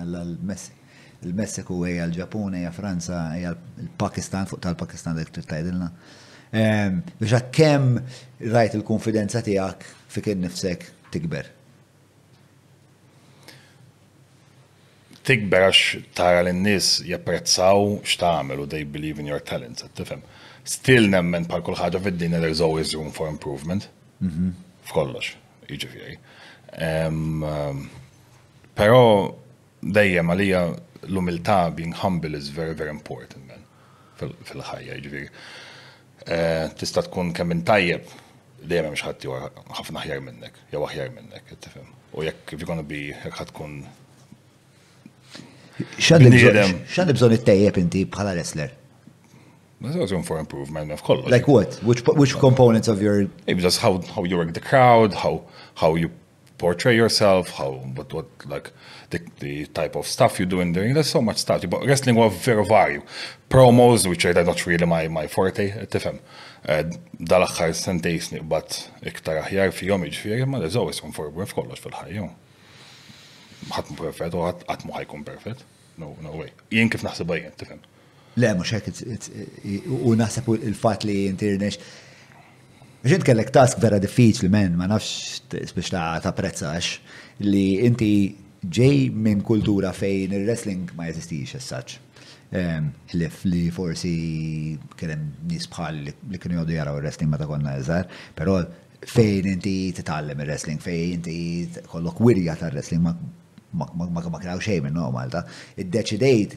l-Messi il-Messiku ejja l-Ġappun, ejja Franza, ejja l-Pakistan, fuq tal-Pakistan dak trid tgħidilna. Ehm, biex kemm rajt il-konfidenza tiegħek fik innifsek tikber. Tikber għax tara li n-nies japprezzaw x'tagħmel u they believe in your talents, qed tifhem. Still nemmen bħal kull ħaġa fid-dinja there is always room for improvement. F'kollox, jiġifieri. Però dejjem għalija l-umiltà, being humble is very very important man fil-ħajja, jiġifieri. Eh, tista' tkun kemm minn tajjeb li hemm mhux ħadd ħafna aħjar minnek, jew aħjar minnek, qed tifhem. U jekk if you're gonna be jekk ħadd tkun X'għandi bżonn it-tejjeb inti bħala wrestler? There's always room for improvement of course. Like what? Which which components of your? Maybe just how how you work the crowd, how how you portray yourself, how, what, what, like, the, the type of stuff you do in the ring. There's so much stuff. But wrestling was very vario. Promos, which are not really my, my forte, tifem. Eh, dal-axħar sentej sniqbat iktar aħjar fihom iġfieri, ma there's always room for improvement f'kollox fil-ħajja. Ħadd perfett u ħadd qatt ma ħajkun perfett. No, no way. Jien kif naħseb jien, tifhem. Le, mhux hekk u naħseb il-fatt li inti rnex. Ġent kellek task vera diffiċli men, ma nafx biex ta' tapprezzax li inti ġej minn kultura fejn ir-wrestling ma jeżistix as such. Ehm, ħlif li forsi kien hemm nies bħal li kienu jgħodu jaraw ir-wrestling meta konna iżgħar, però fejn inti titgħallem ir-wrestling, fejn inti kollok wirja tar-wrestling ma ma kien hawn xejn minnhom Malta, iddeċidejt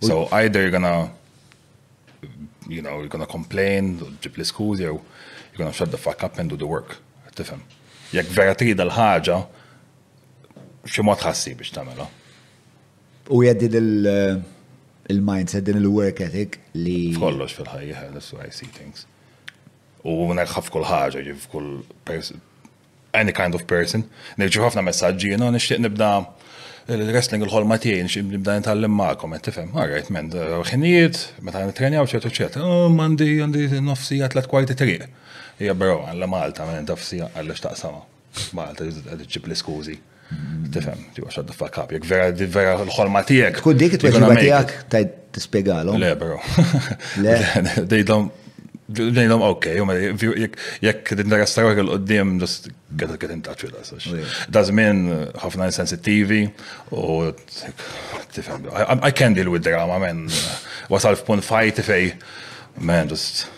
So either you're gonna you know, you're gonna complain, ġib l-iskuż jew you're gonna shut the fuck up and do the work. Tifhem. Jekk vera trid l-ħaġa, xi mod ħassi biex tagħmelha. U jeddi eh, il-mindset, din il-work ethic li. Kollox fil-ħajja, that's why I see things. U nekħaf kull ħaġa, ġif kull any kind of person. Nirċu ħafna messaġġi, jena nixtieq nibda il-wrestling il-ħolma tiegħi nixtieq nibda nitgħallem magħkom, qed tifhem. Alright, men, ħinijiet, meta nittrenjaw ċertu ċertu, oh, mandi għandi nofsija tliet kwarti triq. Hija bro, għalla Malta, men tafsija għaliex taqsama. Malta, ġib l-iskużi. Tifhem, tiegħu xad fa' kap, jekk vera di vera l-ħolma tiegħek. Tkun dik it-tweġiba tiegħek tajt tispjegalhom. Le, bro. Le. Dejdhom Nejlom, ok, jekk din restarawk il-qoddim, just get, get in touch with us. Da zmin ħafna insensitivi u tifhem. I can deal with drama, man. Wasal f'punt fajti fej, man, just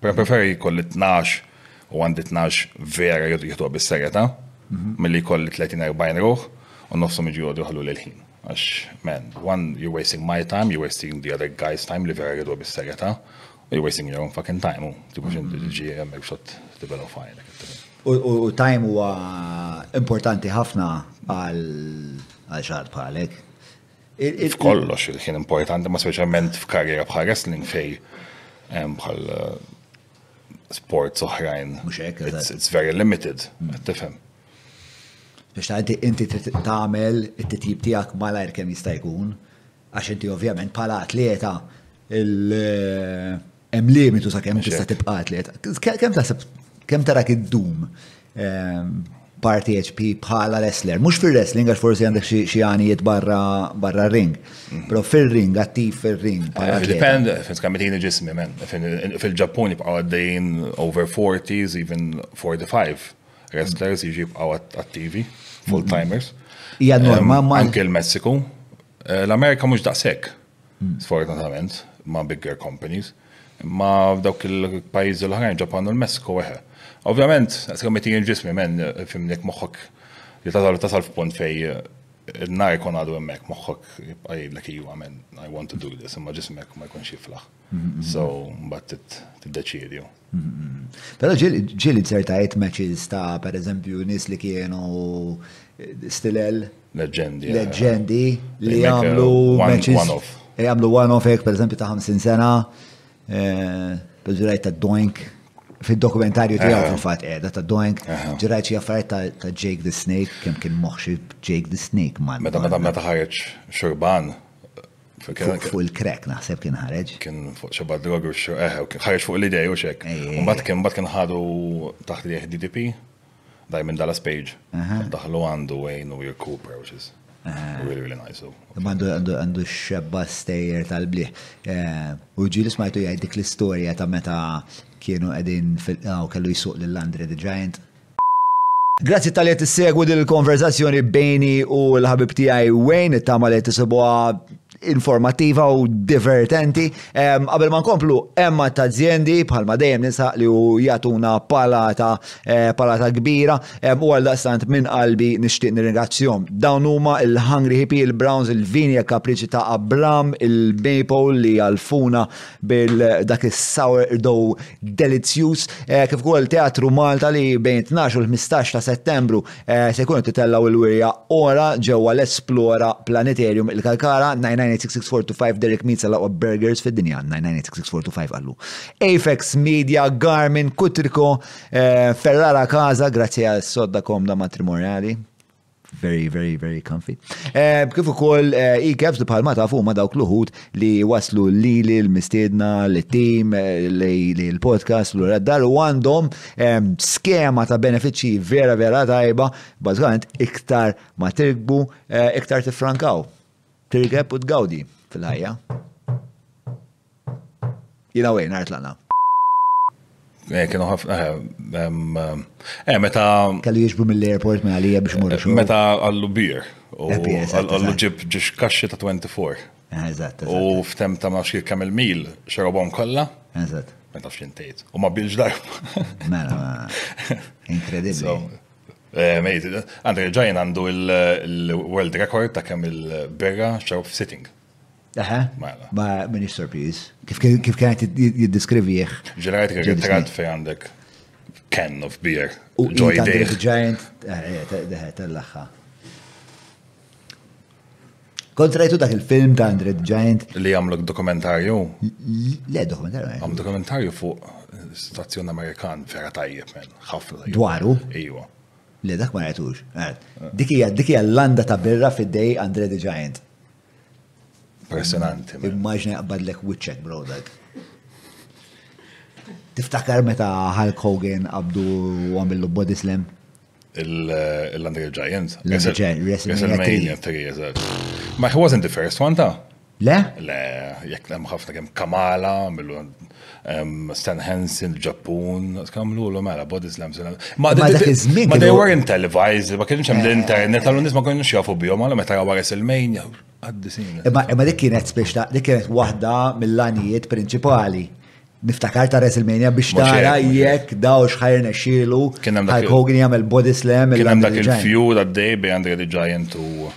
Pero preferi kolli 12 u għandi 12 vera jgħodu jihdu bis serjeta mhm. mill-li kolli 30-40 ruħ u nofsu miġi jgħodu jħallu l-ħin. Għax, man, one, you're wasting my time, you're wasting the other guy's time li vera jgħodu bis serjeta u you're wasting your own fucking time. U, tibu xin mhm. ġi għemmek xot develop fajn. U time huwa importanti ħafna għal xaħat bħalek. F'kollox il-ħin importanti ma speċjalment f'karriera bħal wrestling fej bħal eh, sports oħrajn. Mhux hekk. It's very limited, mm. tifhem. Biex ta' inti inti tagħmel it-titjib tiegħek malajr kemm jista' jkun, għax inti ovvjament bħala atleta il- eh, Hemm limitu sa kemm tista' tibqa' atlet. Kemm taħseb kemm tarak iddum ehm, parti HP bħala wrestler. Mhux fir-wrestling għax forsi għandek xi għanijiet barra barra ring. Mhm. Però fir-ring, attiv fir-ring. Eh, depend, fejn tkammitini ġismi, men. Fil-Ġappun jibqgħu għaddejjin over 40s, even 45 wrestlers jiġi jibqgħu attivi, full-timers. Hija norma ehm, ma. Anke l-Messiku. Eh, L-Amerika mhux daqshekk. Sfortunatament, ma' bigger companies. Imma f'dawk il-pajjiżi l-oħrajn, Ġapan u l-Messiku weħe. Ovvjament, sekemm qed jiġi ġismi men, fimnek moħħok li tasal tasal f'punt fej n-nar ikun għadu hemmhekk moħħok jibqa' jgħidlek iva men, I want to do this, imma ġismek ma jkunx jiflaħ. So, mbagħad tiddeċiedi. Pero ġili ċertajt matches ta' per eżempju nis li kienu stilel. Leġendi. Eh. Leġendi li għamlu matches. Eh, għamlu one-off ek per eżempju ta' 50 sena. Eh, per ġirajt ta' doink fil-dokumentarju tiegħu fil-fatt qiegħda ta' doink ġirajt xi affarijiet ta' Jake the Snake kemm kien moħxi Jake the Snake man. Meta meta meta ħareġ xurban Fuq il-krek naħseb kien ħareġ. Kien fuq xeba drogi u xeħ, eh, kien ħareġ fuq l-idej u xek. Mbatt kien bat kien ħadu taħt li DDP, daj minn Dallas Page. Daħlu għandu għajn u jirkuper u xiz. Really, really nice. Għandu xebba stejjer tal-bliħ. Eh, u ġili smajtu jgħid dik l-istoria ta' meta kienu għedin fil-qaw kellu jisuq l-Landry the Giant. Grazzi tal-li qed issegwu din il-konverzazzjoni bejni u l-ħabib tiegħi Wayne, it-tama li qed isibuha informattiva u divertenti. Qabel ma nkomplu, hemm ta' azjendi bħalma dejjem nisaq li u jagħtuna palata eh, palata kbira u għal daqstant minn qalbi nixtieq nirringrazzjom. Dawn huma il-Hungry Hippie, il-Browns, il-Vini e Kapriċi ta' Abram, il-Maple li għalfuna bil dak is-sourdough delizzjuż eh, kif ukoll Teatru Malta li bejn 12 u l-15 ta' Settembru eh, se jkunu titellaw il-wirja ora ġewwa l-Esplora Planetarium il-Kalkara 9986425 Derek Meats għal aqwa burgers fid-dinja 9986425 qallu. Apex Media, Garmin, Kutriko, eh, Ferrara Casa, grazzi għal sodda komda matrimoniali. Very, very, very comfy. Eh, kif ukoll eh, e-caps li bħalma tafu ma dawk l-uħud li waslu li li l-mistiedna, l-team, eh, li l-podcast, l dar u għandhom skema ta' benefiċċji vera vera tajba, bażikament iktar ma tirgbu, iktar tifrankaw. Tirgeb u tgawdi fil-ħajja. Jina wejn, għart lana. Eh, kienu ħafna. Eh, eh, meta. Kellu jiġbu mill-airport minn għalija biex mur. Meta għallu beer. Għallu ġib ġiex kaxxi ta' 24. Eżatt. U f'tem ta' ma xie kemm il-mil, xerobom kollha. Eżatt. Ma tafx intejt. U ma bilġ darba. Mela, inkredibli. Għandri ġajn għandu il-world record ta' kemm il-berra xerob sitting. Aha, mela. ma minni sorpriz. Kif kienet jiddiskrivih? Ġenerajd kien trat fej għandek can of beer. U Joy Day. Giant, tal-laħħa. Kontrajtu dak il-film ta' Andred Giant. Li għamlu dokumentarju? Le, dokumentarju. Għam dokumentarju fuq stazzjon Amerikan vera tajjeb, men. ħafna. Dwaru? Iwa. Le, dak ma jgħetux. Dikija, dikija l-landa ta' birra fid-dej Andred Giant. Impressionanti. Immaġni jaqbadlek wiċċek brodak. Tiftakar meta Hulk Hogan qabdu u għamillu body slam? Il-Andre Giants. WrestleMania 3, eżatt. Ma he wasn't the first one ta? Le? Le, jek hemm ħafna kemm Kamala, għamillu Stan Hansen, il-Ġappun, skamlulu mela, body slam. Ma dak iż-żmien. Ma they weren't televised, ma kienx hemm l-internet, għallu nisma kienx jafu bihom, għallu meta għawar il-mania. Imma dik kienet spiex ta' dik kienet waħda mill-lanijiet prinċipali. Niftakar ta' WrestleMania biex tara jekk daw xħajr nexilu. Kien hemm dak Hogan jagħmel body slam. Kien hemm dak il-feud għaddej bejn Andre the Giant u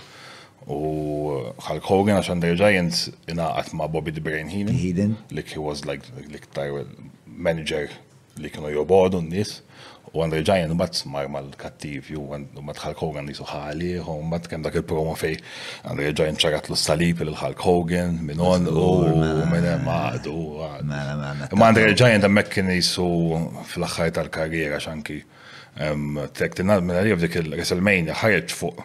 U Hulk Hogan għax Andre Giant inaqat ma' Bobby the Brain Heenan. Li he was like l-iktar manager li kienu jobodu n-nis. U Andre Giant bat smar mal-kattivi u bat Hulk Hogan li suħali u bat kem dak il-promo fej Andre Giant ċarat l salib il-Hulk Hogan minn on u minn għadu. Mela, mela, mela. Ma Andre Giant għammek kien jisu fl-axħar tal-karriera xanki. Tek tinna minn għalija f'dik il-WrestleMania ħareċ fuq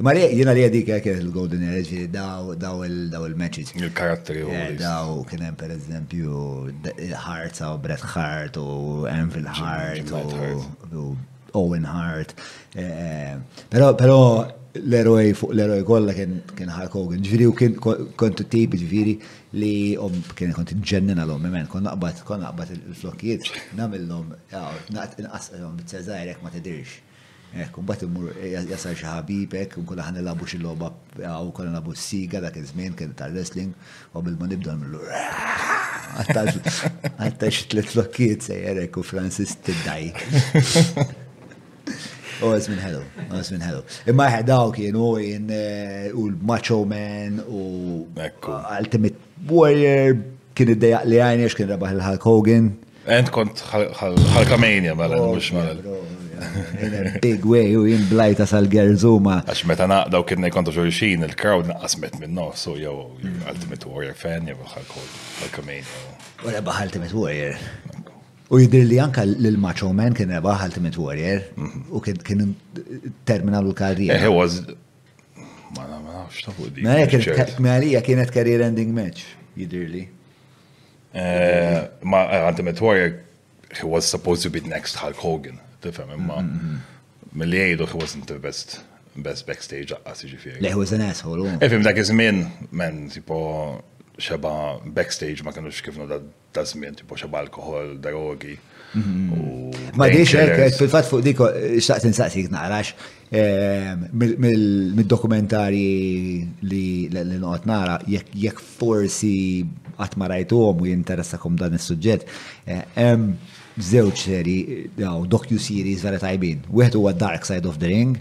Imma li jiena li dik kienet il-golden age, daw il-matches. Il-karatteri u. Eh, daw kien hemm pereżempju Hart u Bret Hart u Anvil Hart u Owen Hart. Eh, eh, però però l-eroj fuq l-eroj kollha kien Hulk Hogan. Ġifieri u kien kont tip ġifieri li kien kont ġennin għalhom, men kon naqbad kon naqbad il-flokkijiet nagħmilhom naqas bit-teżajr ma tidirx. Hekk, u mbagħad immur jasal xi ħabib hekk, u nkunu ħa nilagħbu xi logħba hawn konna nagħbu s-siga dak iż-żmien kien tar-wrestling, u qabel ma nibda nagħmlu għatta xi tliet lokkiet sejjer hekk u Francis tiddaj. U għazmin ħelu, għazmin ħelu. Imma ħedaw kienu in eh, u l-Macho Man u Ultimate Warrior kien id-dejaq li għajni għax kien rabaħ il-Hulk Hogan. Ent kont ħal-kamejnja, mela, oh, mux mal. Big way u jien blajta sal-gerzuma. Għax meta naqdaw kien kontu xulxin, il-crowd naqqasmet minn nofs u jow Ultimate Warrior fan jew ħal-kamejnja. U rebaħ Ultimate Warrior. U jidir li anka l-Macho Man kien rebaħ Ultimate Warrior mhm. u kien termina l-karriera. Eh, he was. Ma nafx ta' fuq di. Ma kienet karriera ending match, jidir li. Eh, ma eh, Ultimate Warrior, he was supposed to be next Hulk Hogan, tifem imma. Mm-hmm. Mill-li jgħidu he wasn't the best best backstage għas ġifiri. Le, he was an asshole. Oh. Efim dak iż-żmien, men, tipo, xeba backstage ma kienux kif da ta' żmien tipo xeba alkohol, drogi. Mhm. Ma diċ fil-fatt fuq dik xtaqt insaqsik naqrax Mid-dokumentarji li noqgħod nara jekk forsi qatt ma rajtuhom u jinteressakom dan is-suġġett, hemm żewġ seri docu-series vera tajbin. Wieħed huwa Dark Side of the Ring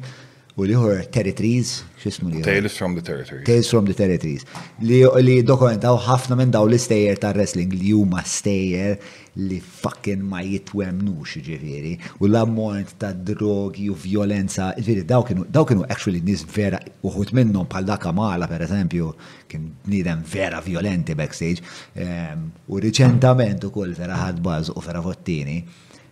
u l-ieħor Territories, x'ismu li? Tales from the Territories. Tales from the Territories. Li dokumentaw ħafna minn dawn l-istejjer tar-wrestling li huma stejjer li fucking ma jitwemmnux jiġifieri, u l-ammont ta' drogi u vjolenza, jiġifieri dawk kienu, dawk kienu actually nies vera, uħud minnhom bħal dak Kamala pereżempju, kien bniedem vera vjolenti backstage, ehm, u riċentament ukoll vera ħadd baż u vera vottini,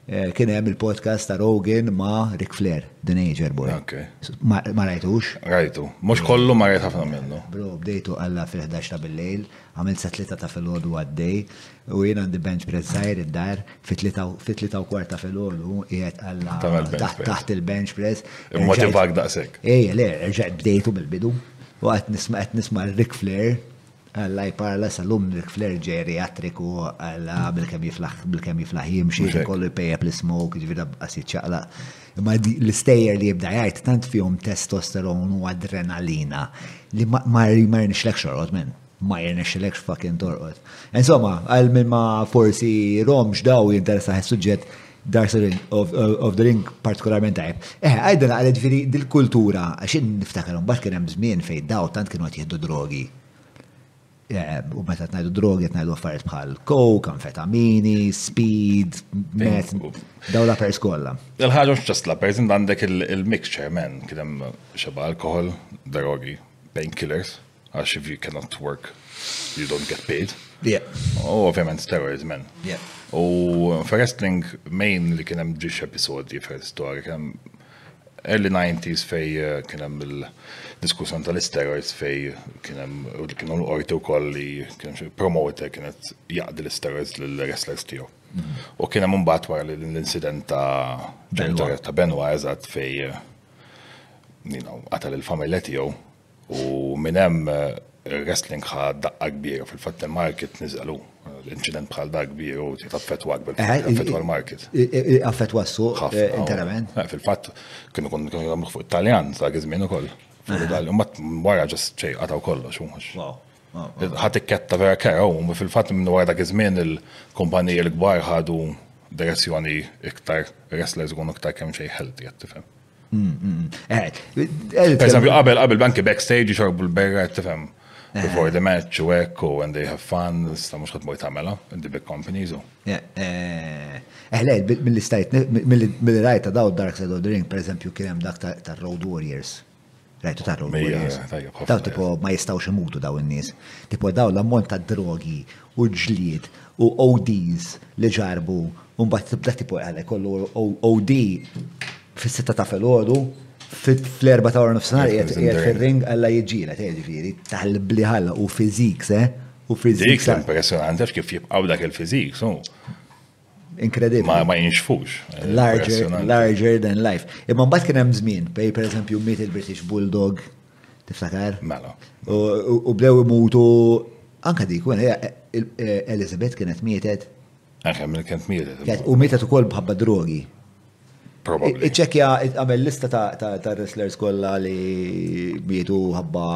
eh, kien hemm il-podcast ta' Rogan ma' Ric Flair, The Nature Boy. Okay. Ma ma rajtux? Rajtu. Mhux kollu ma rajt ħafna minnu. Bro, bdejtu għalla fil-11 ta' bil-lejl, Għamilt sa tlieta ta' filgħodu għaddej u jien għandi bench press żgħir id-dar fit-tlieta u kwart ta' filgħodu qiegħed alla taħt il-bench press. Immotivak daqshekk. Ejja, le, rġajt bdejtu mill-bidu u qed nisma' qed nisma' Ric Flair alla jparla sal-lum Ric Flair ġeri għatriku alla bil-kemm jiflaħ bil-kemm jiflaħ jimxi kollu jpejjep l-smoke ġifieri daqqas jiċċaqlaq. Imma l-istejjer li jibda jgħid tant fihom testosteron u adrenalina li ma jirnexxilek xorqod minn. Ma jirnexxilek fucking torqod. Insomma, għal minn ma forsi romx daw jinteressaħ is-suġġett Dark Side of the Ring partikolarment tajb. Eh, għajdin għal ġifieri dil-kultura, għax niftakar mbagħad kien hemm żmien fejn daw tant kienu qed jieħdu drogi. U meta qed ngħidu drogi qed ngħidu affarijiet bħal coke, amfetamini, speed, met, daw la pers kollha. Il-ħaġa mhux ġast la pers, għandek il-mixture man, kien hemm xeba alkohol, drogi, painkillers, għax if you cannot work, you don't get paid. Yeah. U ovvjament steroids man. Yeah. U for wrestling main li kien hemm ġiex episodi for story kien hemm early nineties fej kien hemm il-diskussjoni tal-isteroids fej kien hemm u li kienu l-qorti wkoll li kien hemm promoter kienet jaqdi l-isteroids lill-wrestlers tiegħu. Mhm. U kien hemm imbagħad wara l-incident ta' Benwa, ta' Benwa eżatt fej qatel il-familja tiegħu U minn hemm il-wrestling ħa daqqa kbira fil-fatt il-market niżelu. L-inċident bħal dak kbir u trid affettwa akbar. Eh, eh, affettwa l-market. Eh, affettwa s-suq interament. Fil-fatt kienu kun kienu jagħmlu fuq it-Taljan sa żmien ukoll. Mbagħad wara ġast ċej qataw kollox u mhux. Ħadd ikketta vera kera u fil-fatt minn wara dak iż-żmien il-kumpaniji l-kbar ħadu direzzjoni iktar wrestlers ikunu iktar kemm xejn healthy qed tifhem. Per esempio, qabel qabel banki backstage xorbu l-berra, tifhem. Eh. Before the match, u hekk, u when they have fun, sta mhux ħadd moj tagħmela, in the big companies. Eh, eh, eh le, mill-istajt, mill-rajta daw Dark Side of the Ring, per esempio, kien hemm dak tar-Road Warriors. Rajtu ta' row nies. Daw tipo ma jistawx imutu daw in-nies. Tipo daw l-ammont ta' drogi u ġlied u ODs li ġarbu un bat tibda tipo għale kollu OD fis-sitta ta' fil-ħodu fl-erba ta' għorna f-sanar jgħet fil-ring għalla jġila ta' ġviri tal-bli ħalla u fizik se u fizik. Dik l-impressionanti kif jibqaw dak il-fizik, so. Inkredibbli. Ma, ma jinxfux. Eh, larger, larger than life. Imma mbagħad kien hemm żmien, pej pereżempju miet il-British Bulldog, tiftakar? Mela. U bdew imutu anka dik, eh, eh, Elizabeth kienet mietet. Anka minn kienet mietet. U mietet ukoll bħabba drogi. Probabli. Iċċekja għamel lista ta' wrestlers kollha li mietu ħabba.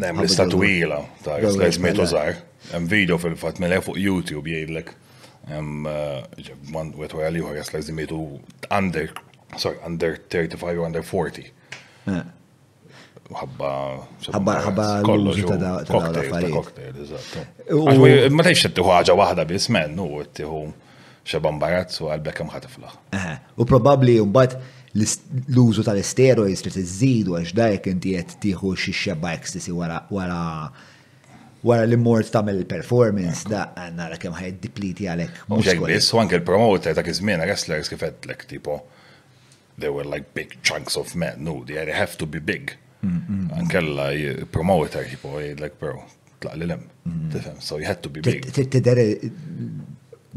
Hemm lista twila ta' wrestlers mietu żgħar. Hemm video fil-fatt minn fuq YouTube jgħidlek Għand wet wara liħor jasla zimitu under, sorry, under 35 u under 40. Eh. Ħabba. Ħabba kollox ta' da' cocktail, eżatt. Ma tgħix tittiħu ħaġa waħda biss men, u ttiħu xeba mbarazz u għalbek hemm ħatiflaħ. Eh, u probabbli mbagħad l-użu tal-steroids li tiżidu għax dajk inti qed tieħu xi xebba ecstasy wara Wara li mort tagħmel il-performance da nara kemm ħaj dipliti għalek. U xejn biss, u anke l-promoter ta' kizmina wrestlers kif għedlek tipo they were like big chunks of men, no, they have to be big. Ankella promoter tipo like bro, tlaq li lem. Tifhem, so you had to be big. Tidher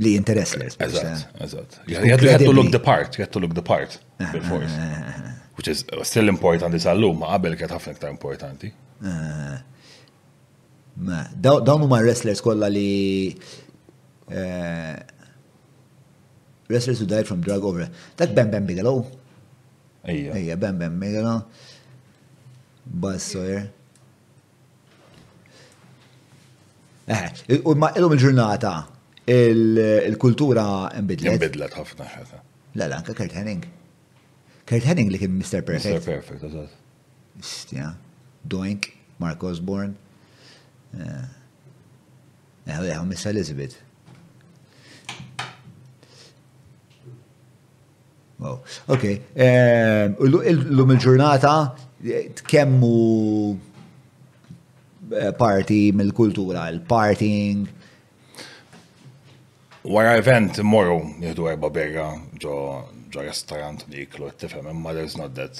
li interess li. Eżatt, eżatt. You had to look the part, you had to look the part. Bil-fors. Which is still importanti sal-lum, ma qabel kienet ħafna iktar importanti. Dawn huma wrestlers kollha li eh, wrestlers who died from drug over. Dak Ben Ben Bigelow. Ejja. Ejja, Ben Ben Bigelow. Buzz Sawyer. Eh, u ma illum il-ġurnata il-kultura imbidlet. Imbidlet ħafna ħafna. La la, anka Kurt Henning. Kurt Henning li kien Mr. Perfect. Mr. Perfect, eżatt. Stja, Doink, Mark Osborne. Eh, Eħu, eħu, Miss Elizabeth. Ok, ehm, l-lum il-ġurnata tkemmu eh, parti mill-kultura, l-parting. Wara event morru nieħdu erba berra ġo ġo restaurant niklu, tifhem, imma there's not that.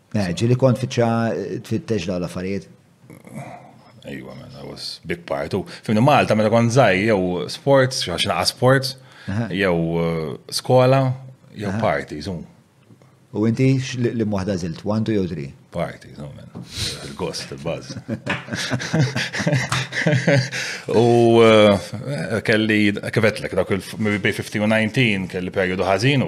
Eh, ġili kont fitxa tfittex daw l-affarijiet. Ejwa, man, that was big part. Fimni Malta, meta kont zaj, jew sports, xax naqa sports, jew uh, skola, jew parties. U inti li muħda zilt, one, two, jew three? Parties, no man. Il-gost, il-buzz. U uh, kelli, kifetlek, dak il-50 u 19, kelli periodu ħazinu.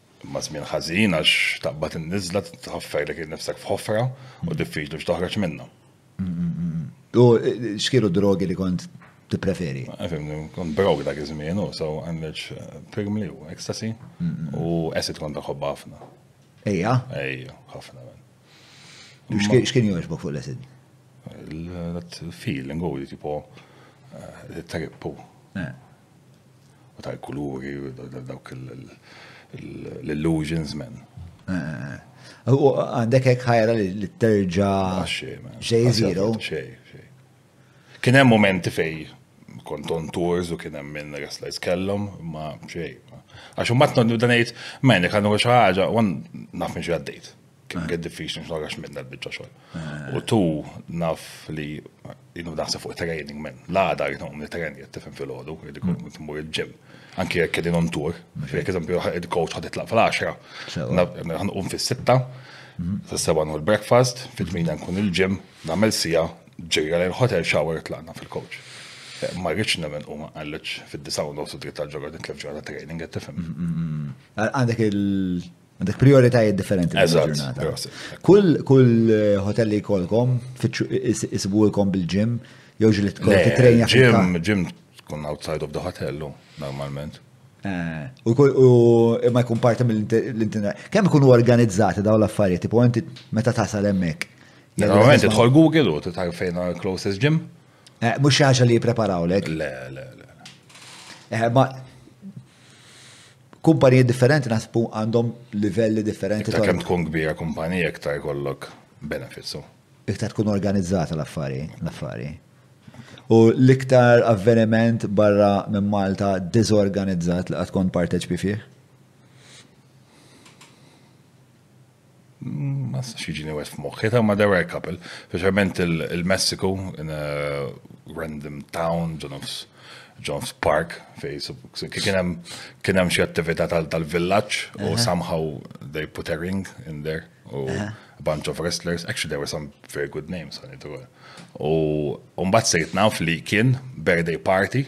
Imma żmien ħażin għax taqbad in-niżla tħafferlek innifsek f'ħofra u diffiċli biex toħroġ minnha. U x'kienu drogi li kont tippreferi? Kont drog dak iż-żmien u so għandek pirmli u ecstasy u acid kont naħobba ħafna. Ejja? Ejja, ħafna. X'kien jogħġbok fuq l-acid? Il-feeling u tipo eh, trippu. Eh. U tal-kuluri, dawk l-illusions men. U għandek hekk ħajra li terġa' xej zero. Kien hemm momenti fej kont on tours u kien hemm minn wrestlers kellhom ma xej. Għax imbagħad noddu ngħid, men jekk għandu xi ħaġa, naf minn xi għaddejt. Kien get diffiċli nxogħol għax minna l-bicċa xogħol. Eh. U tu naf li jinu naħseb fuq training men. L-għada jitnu għom li training jittifem fil-ħodu, jiddi kun mm. timur il-ġim. Anki jek jidin on tour, mm. fil eżempju il-coach għad jitlaq fil-10, għan um fil-sitta, mm. fil-seba nħu l-breakfast, fil-tmina nkun il-ġim, namel sija, ġirja l-hotel shower tlaqna fil-coach. Eh, ma rridx nemmen u ma għalleċ fil-disaw nosu dritt tal-ġogħda nitlef ġogħda training, jittifem. Għandek il- Għandek prioritajiet differenti ġurnata. Kull kull eh, hotel li jkollkom, isibukom bil-ġim, jew ġili tkun titrejja. Ġim, ġim tkun outside of the hotel, normalment. Eh, u ma jkun parti mill-internet. Kemm ikunu organizzati daw l-affarijiet, tipo inti meta tasal hemmhekk. Normalment idħol Google u titgħarf fejn closest gym. Eh, mhux xi ħaġa li jippreparawlek. Le, le, le. Kumpaniji differenti naħsbu għandhom livelli differenti. Iktar kemm tkun kbira kumpanija iktar jkollok benefits. Iktar tkun organizzata l-affari, l-affari. U l-iktar avveniment barra minn Malta diżorganizzat li qatt kont parteċpi fih? Ma nistax jiġini wet f'moħħi, ta' ma there were a couple, speċjalment il-Messiku, in a random town, ġonofs John's Park fej kienem kienem xi attività tal-villaġġ u uh-huh. somehow they put a ring in there u uh-huh. a bunch of wrestlers actually there were some very good names on it u mbagħad sejt naf li kien birthday party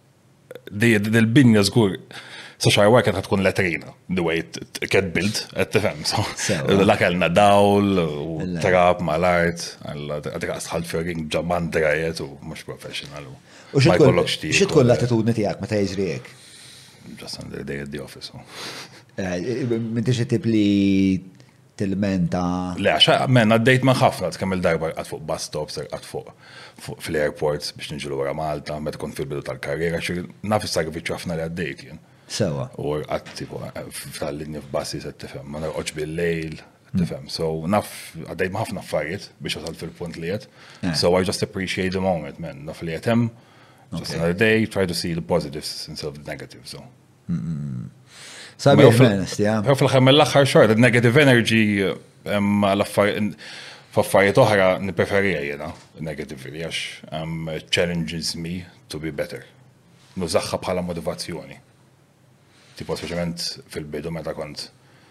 Dil-binja żgur So xar wara kienet tkun latrina, the way it get built, qed tifhem. La kellna dawl, trab mal-art, għadras tħall fjorin ġaman drajet u mhux professional. U xi tkun l-attitudni tiegħek meta jiġri hekk? Just another day at the office. Eh, Mintix tip li tilmenta. Le, għax men għaddejt ma' ħafna, kemm il-darba għad fuq bus stops, għad fuq fl-airports biex nġilu wara Malta, met kont fil-bidu tal-karriera, xir naf il-sagrifiċu ħafna li għaddejt jien. Sewa. U għad tipo f'tal-linja f'bassi se tifem, ma narqoċ bil-lejl, tifem. So, naf għaddejt ma' ħafna affarijiet biex għasal fil-punt li jett. Eh. So, I just appreciate the moment, men, naf li jettem, just another day, try to see the positives instead of the negatives. So. Sabi u fl-enesti, ja. U fl-axar mill-axar xorta, negative energy f'affarijiet oħra nipreferija jena, negative għax challenges me to be better. Nużaxħa bħala motivazzjoni. Tipo, specialment fil-bidu meta kont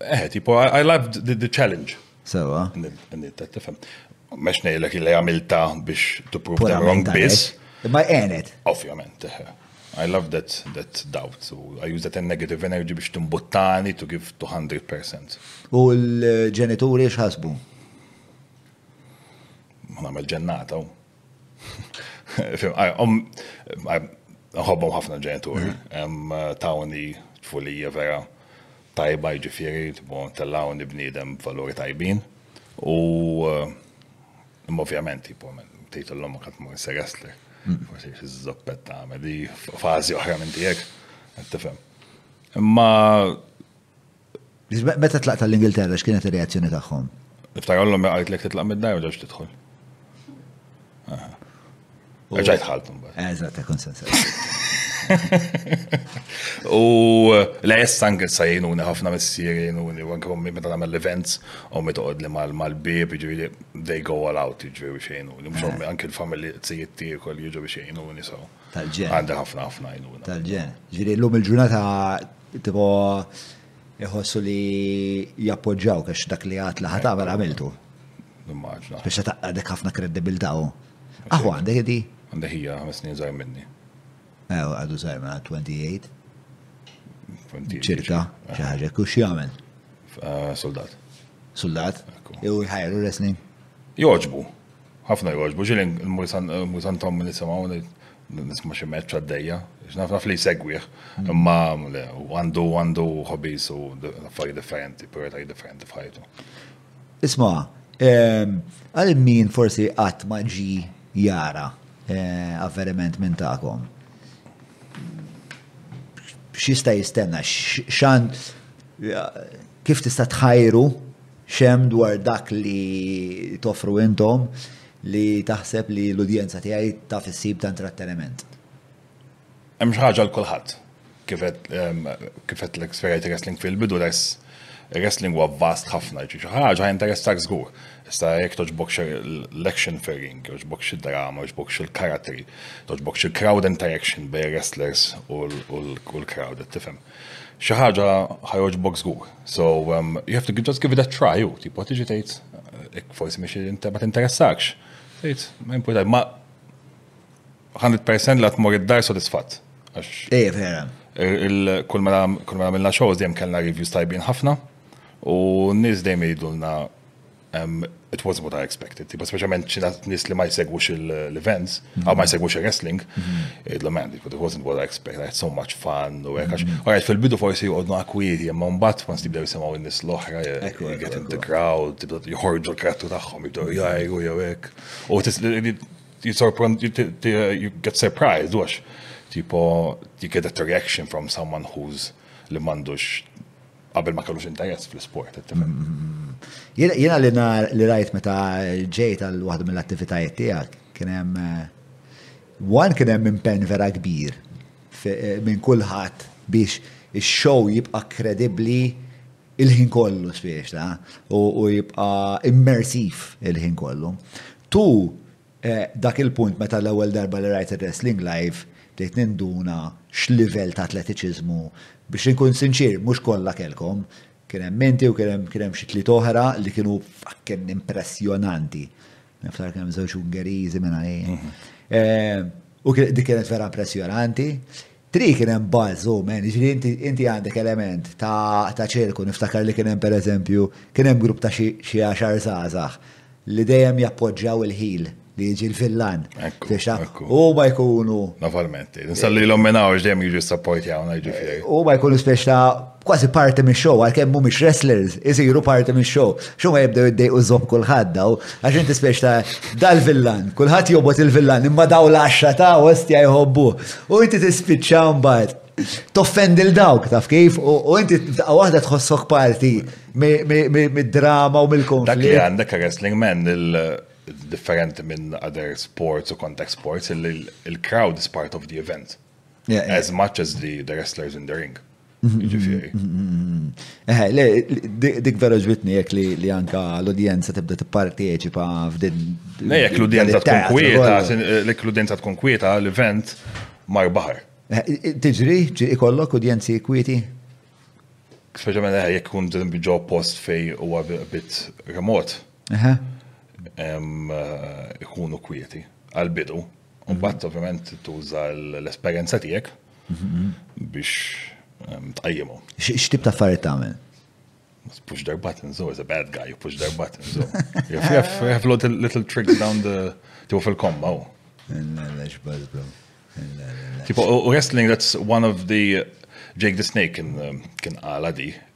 Eh, tipo, I loved the, the challenge. Sewa. Nitta, tifem. Mex nejlek li għamilta biex to prove them wrong biss. Ma għenet. Ovvjament. Eh. I love that, that doubt. So I use that negative energy biex timbuttani to give 200%. U l-ġenituri xħasbu? Ma namel ġennata. Nħobbom ħafna ġenituri. Mm. Tawni tfulija vera tajba jiġifieri tellgħu li bniedem b'valuri tajbin u imma ovvjament tipo tgħid lil ommok qatt mur issir wrestler. Forsi xi żoppetta tagħmel li fażi oħra minn tiegħek qed tifhem. Imma Meta tlaqt tal-Ingilterra x'kienet ir-reazzjoni tagħhom? Niftakar l-omm qalt lek titlaq mid-dar u ġewx tidħol. Ġajt ħalt mbagħad. Eżatt, ikun U l-għes tank sa jgħinuni ħafna missier jgħinuni u anke ommi meta nagħmel events ommi toqgħod li mal-bib jiġri they go all out jiġri biex jgħinuni. Mhux ommi anke l-familji tzijiet tiekol jiġu biex jgħinuni so. Tal-ġen. Għandi ħafna ħafna jgħinuni. Tal-ġen. Ġifieri llum il-ġurnata tipo iħossu li jappoġġaw għax dak li għat li ħatamel għamiltu. Nimmaġna. Biex se taqgħadek ħafna kreddibilità u. Aħwa għandek di? Għandek hija ħames snin żgħar minni. Ew, għadu żgħar minna 28. Ċirka, xi ħaġa, kux jagħmel? Eh, soldat. Soldat? Jew ħajru wrestling? Joġbu. Ħafna joġbu. Ġilin il-mużan tom minn nisema u nisma xi meċċ għaddejja. X'naf naf li jsegwih. Hmm. Imma għandu għandu hobbies u affarijiet differenti, prioritajiet differenti f'ħajtu. Isma, għal min forsi qatt ma ġi jara avveriment minn tagħkom, x'jista' jistenna? X'għan kif tista' tħajru x'hemm dwar dak li toffru intom li taħseb li l-udjenza tiegħi taf issib ta' intratteniment? Hemm xi ħaġa għal kulħadd. Kif qed kif għedtlek spjegajt wrestling fil-bidu res wrestling huwa vast ħafna, jiġri xi ħaġa ħajinteressak żgur. Issa jekk toġbokx l-action fir-ring, joġbokx id-drama, joġbokx il-karattri, toġbokx il-crowd interaction bejn wrestlers u l-crowd, qed tifhem. Xi ħaġa ħajoġbok żgur. So you have to just give it a try u tipo tiġi tgħid eh, forsi mhix ma tinteressakx. Tgħid, ma importanti, ma 100% la tmur id-dar sodisfatt. Ej, vera. Kull mela kull mela minna shows dejjem kellna reviews tajbin ħafna u n-nies dejjem jgħidulna it was what I expected. Tipo speċjalment xi nies li ma jsegwux l-events, għaw ma jsegwux il-wrestling, idlu man, it wasn't what I expected, I had so much fun u hekk għax. Għajt fil-bidu forsi joqgħodnu akwieti, imma mbagħad ma nistibdew jisimgħu n-nies l-oħra, get in the crowd, joħorġu l-karattru tagħhom, jibdew jgħajru jew hekk. U You surprised, you, you get surprised, għax, tipo, you get that reaction from someone who's li mandux qabel ma kellux interess fl-sport. Mm, mm, mm. Jena li rajt meta ġej tal-waħda mill-attivitajiet tiegħek kien hemm eh, one kien hemm impenn vera kbir eh, minn kulħadd biex ix-show jibqa' kredibbli il-ħin kollu spiex ta' u jibqa immersiv il-ħin kollu. Tu eh, dak il-punt meta l-ewwel darba li rajt il-wrestling live bdejt ninduna x'livell ta' atletiċiżmu biex inkun sinċir mhux kollha kelkom kien hemm menti u kien hemm xi tliet oħra li kienu fakken impressjonanti. Niftakar kien hemm żewġ Ungeriżi minn għalija. Eh, u dik kienet vera impressjonanti. Tri kien hemm baż u men, ġri inti għandek element ta' ċirku, niftakar li kien hemm pereżempju, kien hemm grupp ta' xi għaxar żgħażagħ li dejjem jappoġġaw il-ħil li jiġi l-villan. U ma jkunu. Navalmenti. Nsalli l-om minna għax dejjem jiġi s-sapporti għawna ġifiri. U ma jkunu speċta kważi parti mix show, għalkemm mhumiex wrestlers, isiru parti mix show. Xu ma jibdew iddejqu żob kulħadd daw, għax inti spiex ta' dal-villan, kulħadd jobot il-villan, imma daw l-għaxxa ta' ostja jħobbu. U inti tispiċċa mbagħad toffendi l-dawk taf kif, u inti taqqa waħda tħossok parti mid-drama u mill-konflitt. Dak li għandek wrestling man differenti minn other sports u contact sports, il-crowd is part of the event. as much as the, the wrestlers in the ring. Mm-hmm. Ġifieri. Mm-hmm. Eh, dik vera ġbitni jekk li anka l-udjenza tibda tipparteċipa f'din. Le jekk l-udjenza tkun kwieta, jekk l-udjenza tkun kwieta, l-event mar baħar. Eh, tiġri, ikollok udjenzi kwieti? Speċjalment eh, jekk kun ġo post fej u bit remot. Ikunu kwieti għal-bidu. Mbagħad ovvjament tuża l-esperjenza tiegħek biex ehm, tqajjimhom. X'tip ta' affarijiet tagħmel? Push their buttons, oh, is a bad guy, you push their buttons. Oh. you, have, you have little, little tricks down the, to fil-komma. Oh. Tipo, oh, oh, wrestling, that's one of the, Jake the Snake kien għala di,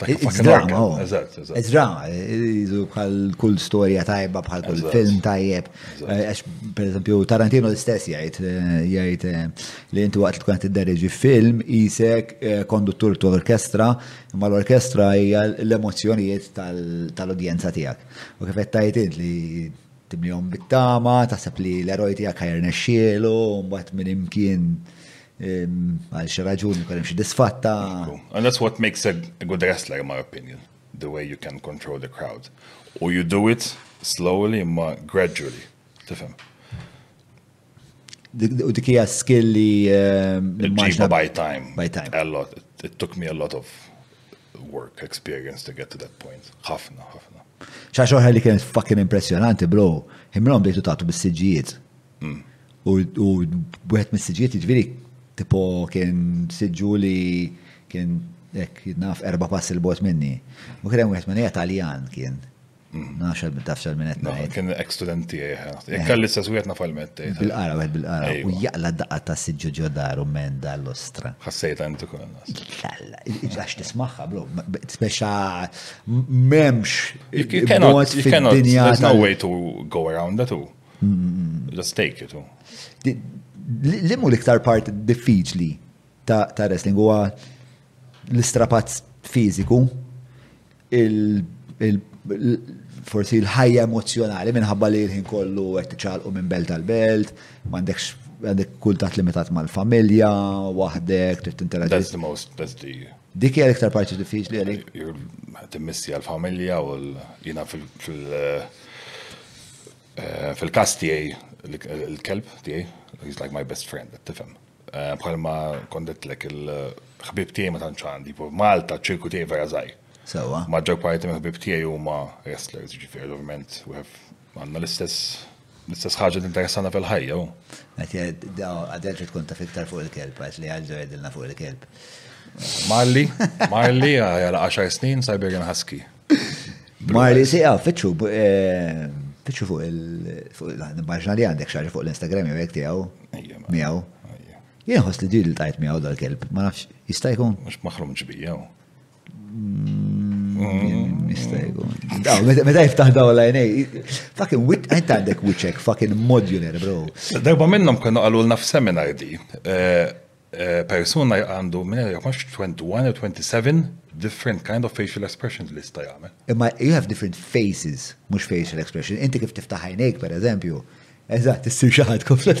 Id-drama, oh. Id-drama, jizu bħal kull storja tajba, bħal kull film tajjeb. Eh, għax, per eżempju, Tarantino l-istess jgħid, eh, jgħid eh, li inti waqt tkun tidderieġi film, jisek konduttur tu orkestra, ma l-orkestra hija l-emozjonijiet tal-udjenza tiegħek. U kif qed tgħid li timlihom bit-tama, taħseb li l-eroj tiegħek ħajr nexxielu, mbagħad minn imkien Għal xi raġuni kollim xi disfatta. And that's what makes a good wrestler in my opinion, the way you can control the crowd. U you do it slowly ma gradually, tifhem. U dik hija skill li eh, by time. By time. A lot. It took me a lot of work experience to get to that point. Ħafna, ħafna. ċaċ oħra li kienet fucking impressionanti, bro, himlom bdejtu tagħtu bis-siġijiet. Mm. U wieħed mis-siġijiet jiġifieri tipo kien siġġu li kien hekk naf erba' pass il bot minni. U kien hemm wieħed minn hija Taljan kien. Nafx għal tafx għal minnet naħed. Kien ex-student tiegħi. Eh. Jekk għall istess wieħed nafal mettej. Bil-qara, wieħed bil-qara. U jaqla daqqa ta' siġġu ġodaru minn dal-ostra. Ħassejt għandu kol. Lalla, għax tismaħħa, bro. Speċa memx. You cannot, there's no way to go around that too. Just take it too. Limu l-iktar part diffiċli ta' wrestling huwa l-istrapazz fiziku forsi l-ħajja emozjonali minħabba li l-ħin kollu qed tiċċaqlqu minn belt għal belt, m'għandekx għandek kultat limitat mal-familja, waħdek, trid tinteraġi. That's the most, that's the... Dik hija l-iktar parti diffiċli għalik? Timmissi għal-familja u jina fil- eh, fil-kas tiegħi l-kelb tiegħi, he's like my best friend, tifhem. Bħalma kont għedtlek il-ħbib tiegħi ma tantx għandi, Malta ċirku tiegħi vera żgħir. Sewwa. Maġġor parti minn ħbib tiegħi huma wrestlers, ġifieri ovvjament għandna l-istess l-istess ħaġa interessana fil-ħajja. Għadel tkun ta' fiktar fuq il-kelb, għax li għalġu għedilna fuq il-kelb. Marli, Marli, għala 10 snin, Siberian Husky. Marli si għaf, ah, fitxu, eh, fitxu fuq il-barġna li għandek xaġa fuq l-Instagram jew jek tiegħu. Miegħu. Jien ħoss li dil tajt miegħu dal-kelb, ma nafx, jista' jkun. Mhux maħrum ġbija. Mm, jista' jkun. Meta jiftaħ daw lajnej, fucking wit, għajt għandek wiċek, fucking modular, bro. Darba minnhom kienu qalulna f'seminar di. Eh, Eh, persuna għandu minn għalja konx 21 or 27 different kind of facial expressions li jista' jagħmel. Imma you have different faces, mhux facial expression. Inti kif tiftaħ għajnejk pereżempju, eżatt issir xi ħadd komplet.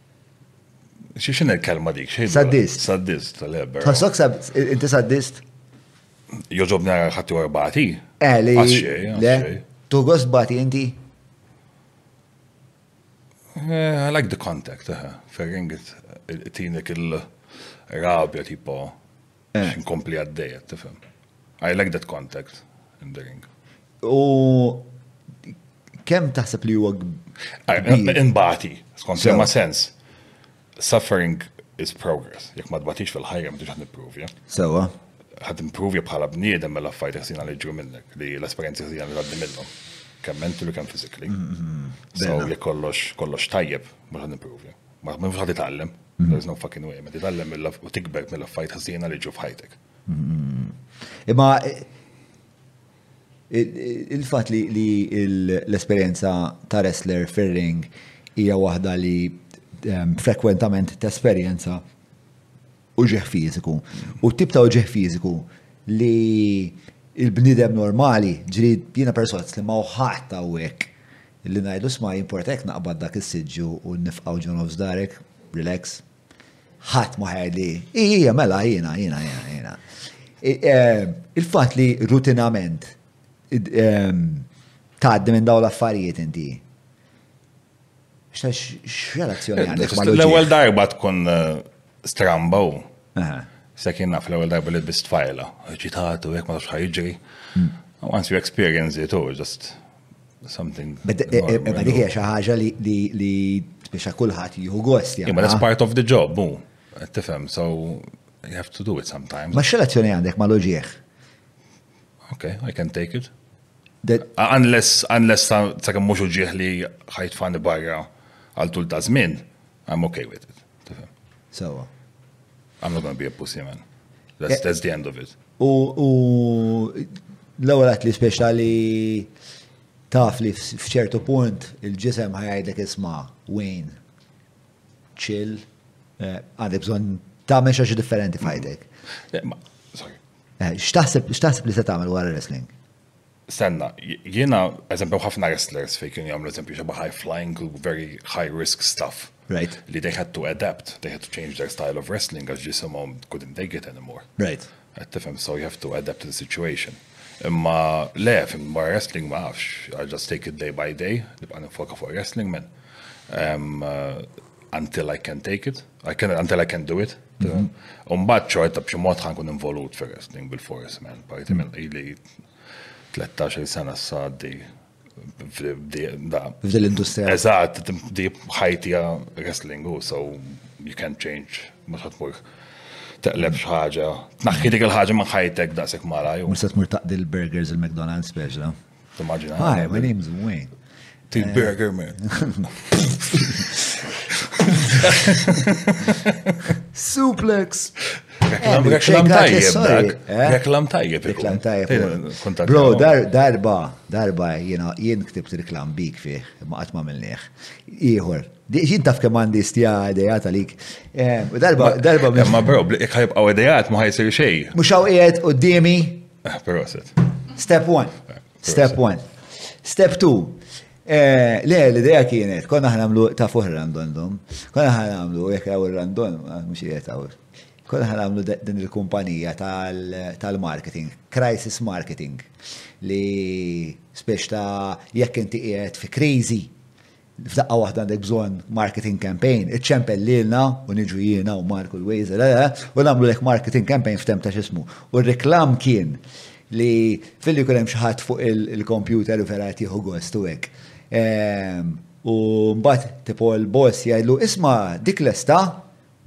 X'in il-kelma dik? Sadist. Sadist, le, bro. Tasok sab, inti sadist? Joġob nara ħatti wara bati? Eh, li. Le, tu gost bati inti? Eh, I like the contact, eh, ferring it, tinek il-rabja tipo. biex inkompli għaddej, tifhem. I like that contact in the ring. U kemm taħseb li huwa Imbati, skont li ma sens. Suffering is progress. Jekk ma tbatix fil-ħajja ma tiġħad nipprovja. Sewa. Ħad improvja bħala bniedem mela fajt ħsina li ġru minnek, li l-esperjenzi ħsina li għaddi minnhom. Kemm mentally kemm physically. Mm-hmm. So jekk kollox kollox tajjeb, ma ħad nipprovja. Ma minn fħad itgħallem, there's no fucking way, ma titgħallem u tikber mill-affajt ħżiena li ġu f'ħajtek. Imma il-fat li l-esperienza ta' wrestler fir-ring hija waħda li ehm, frekwentament t-esperienza uġieħ fiżiku. U t-tip ta' uġieħ fiżiku li il-bnidem normali, ġri jiena persozz li ma uħat ta' wek li najdu sma jimportek naqbad dak is-siġġu u nifqaw ġo nofs darek, relax. Ħadd ma ħajli, ija, mela, jiena, jiena, jiena, jiena. Eh, il-fat li rutinament ehm, tgħaddi minn daw l-affarijiet inti. X'relazzjoni għandek ma' L-ewwel darba tkun eh, stramba u. Se kien naf l-ewwel darba li bist fajla, ċitatu, jekk ma tafx ħajġri. Hmm. Once you experience it, or just something. Ma eh, eh, eh, dik hija xi ħaġa li speċa kulħadd jieħu gost jagħmel. Imma that's part of the job, hu. Tifhem, so you have to do it sometimes. Ma x'relazzjoni għandek ma' loġieħ? Okay, I can take it. Unless, unless ta' kemm mhux uġieħ li ħajtfani barra għal tul ta' żmien, I'm okay with it. Sewa. I'm not gonna be a pussy man. That's, eh, that's the end of it. U l-ewwel għat li speċjali taf li f'ċertu punt il-ġisem ħajajdek isma' Wayne. Chill. Eh, għandek bżonn ta' mexa xi differenti f'ħajtek. Eh, Eh, x'taħseb li se tagħmel wara wrestling? Senna, jiena, eżempju, ħafna wrestlers fej kienu jagħmlu eżempju xi high flying, very high risk stuff. Right. Li they had to adapt, they had to change their style of wrestling għax ġisimhom couldn't take it anymore. Right. Qed tifhem, so you have to adapt to the situation. Imma le, fim ma wrestling ma għafx, I just take it day by day, nibqa' nifoka fuq wrestling man. Um, uh, until I can take it. I can, until I can do it. Mhm. Umbat ċorta bċi mod ħankun involut fil wrestling bil-forest man, parti minn ili 13 sena s-saddi. F'dil industrija. Eżat, di ħajti wrestling u, so you can't change, ma xatmur teqleb xaħġa. Naħħi dik il-ħaġa ma ħajtek daqsek mara. Mux tmur taqdi l-burgers il-McDonald's speċa. Timmaġina. Hi, my name's Wayne. Tim eh. Burger Man. Suplex. Reklam eh, tajjeb dak. Eh? Reklam tajjeb. Reklam tajjeb. Bro, darba, darba jena jien ktibt reklam bik fih, ma qatt ma minneh. Ieħor, jien taf kemm għandi stja idejat għalik. Darba, darba. Ma bro, jekk ħajbqgħu idejat ma ħajsir xejn. Mhux hawn qiegħed qudiemi Ah, proset. Step one. Ah, Step one. Step two. Eh, le, l-ideja kienet, konna ħanamlu ta' fuħ randon dom, konna ħanamlu, jek għaw randon, ah, mux jiet għaw, konna ħanamlu din il-kumpanija tal-marketing, crisis marketing, li spiex ta' jekk inti qiegħed fi krizi, F'daqqa waħda għandek bżonn marketing campaign, iċċempel lilna u niġu jiena u Mark u l-Waze, eh, eh, eh, u nagħmlulek marketing campaign f'temp ta' x'ismu. U r-reklam kien li filli jkun hemm xi ħadd fuq il-kompjuter u vera qed jieħu gost u hekk. Ehm, u mbagħad tipo l-boss jgħidlu isma' dik lesta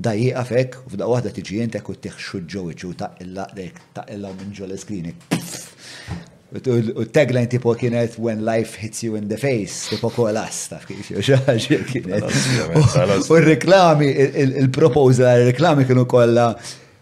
Da jieqaf hekk u f'daqqa waħda tiġi int hekk u ttiħ xutt ġo wiċċu u taqqilha hekk, taqqilha u minn ġo l-iskrin hekk pff! U t-tagline tipo kienet When life hits you in the face, tipo kolas, taf kif jew xi ħaġa kienet. U r-reklami, il-proposal għal-reklami kienu kollha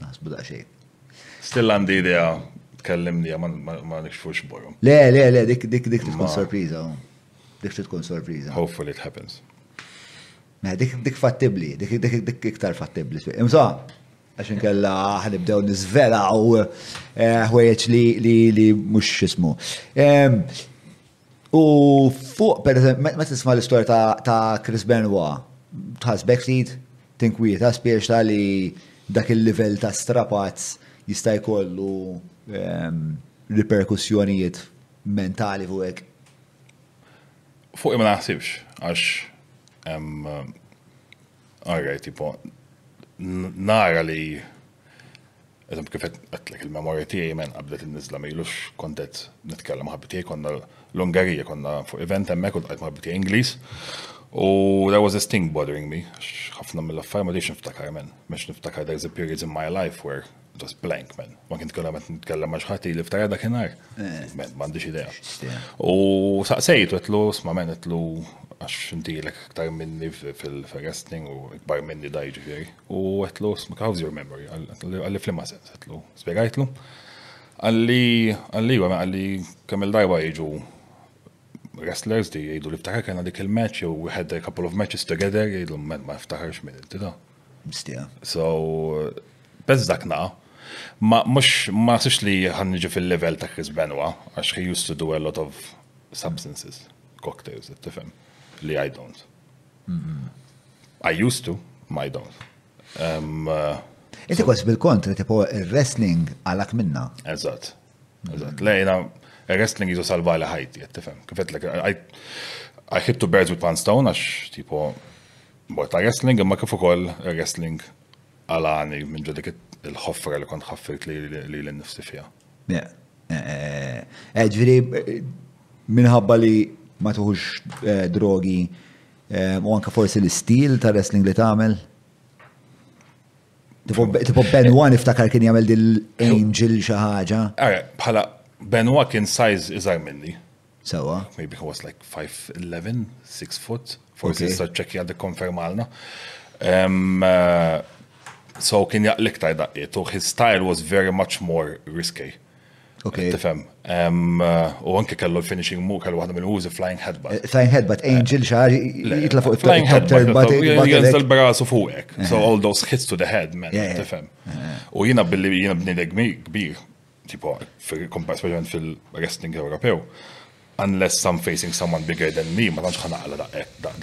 Naħsbu daqsxejn. Still għandi idea tkellimni ma nikxfux bojhom. Le, le, le, dik dik dik tkun sorpriża. Dik tkun sorpriża. Hopefully it happens. Mela, dik dik fattibli, dik dik dik iktar fattibli. Imsa, għax inkella ħanibdew niżvelaw eh, ħwejjeġ li li mhux x'ismu. U fuq, per eżempju, meta tisma' l-istorja ta' Chris Benoit, tħasbek ftit tinkwieta spiex ta' li dak il-livell ta' strapazz jista' jkollu ehm, riperkussjonijiet mentali fuqek? Fuqi ma naħsibx, għax ehm, Għarra, tipo, nara li Eżem kif għatlek il-memorja tiegħi men qabdet il-nizla mejlux kontet nitkellem ħabbi tiegħi konna l-Ungarija konna fuq event hemmhekk u tqajt ma' tiegħi Ingliż. U there was this thing bothering me, ħafna mill-affarijiet ma diex niftakar men, mhux niftakar there is a period in my life where Just blank, man. Ma kien tkellem qed nitkellem ma' xħati li ftajja dakinhar. Eh. Man, m'għandix idea. U saqsejt għetlu, sma' men għetlu għax inti l iktar minni fil-wrestling u ikbar minni daj ġifieri. U għetlu, sma' how's your memory? Għalli flimma sens, għetlu, spiegajtlu. Għalli, għalli, għalli, kemm il-darba jiġu wrestlers di jgħidu li ftakar kena dik il-match jew we had a couple of matches together jgħidu men ma ftakarx minn inti da. Mistija. So, pezz dak naqa. Ma mux ma six li ħan niġu fil-level ta' Chris Benwa, għax he used to do a lot of substances, cocktails, tifem, li I don't. I used to, ma I don't. Um, uh, Inti kos bil-kontra, tipo il-wrestling għalak minna. Eżat. Eżatt, lejna, wrestling jizu salva li ħajti, qed tifhem. Kif qedlek, I hit two birds with one stone għax tipo bort wrestling imma kif ukoll wrestling għalani minn ġodik il-ħofra li kont ħaffirt li l-nifsi fija. Eh, eh, eh, ġviri, minħabba li ma tuħux drogi u anka forsi l-istil ta' wrestling li tagħmel? Tipo Benwa niftakar kien jagħmel din l-angel xi ħaġa. Bħala Benwa kien size iżgħar minni. Sewa. Maybe he was like 5'11, 6 foot. Forsi issa ċekja dik konfermalna. Eh, so kien jaqlik ta' daqqiet u his style was very much more risky. Okay. Tifem. U anke kellu l-finishing move, kellu waħda mill-użi flying headbutt. Eh, flying headbutt, angel xar, jitla fuq flying headbutt, but jenzel brasu fuqek. So eh. all those hits to the head, man, tifem. Eh. U jina billi jina bnideg kbir, tipo, fil-kompa specialment fil-wrestling Ewropew, unless I'm facing someone bigger than me, ma tantx ħanaqla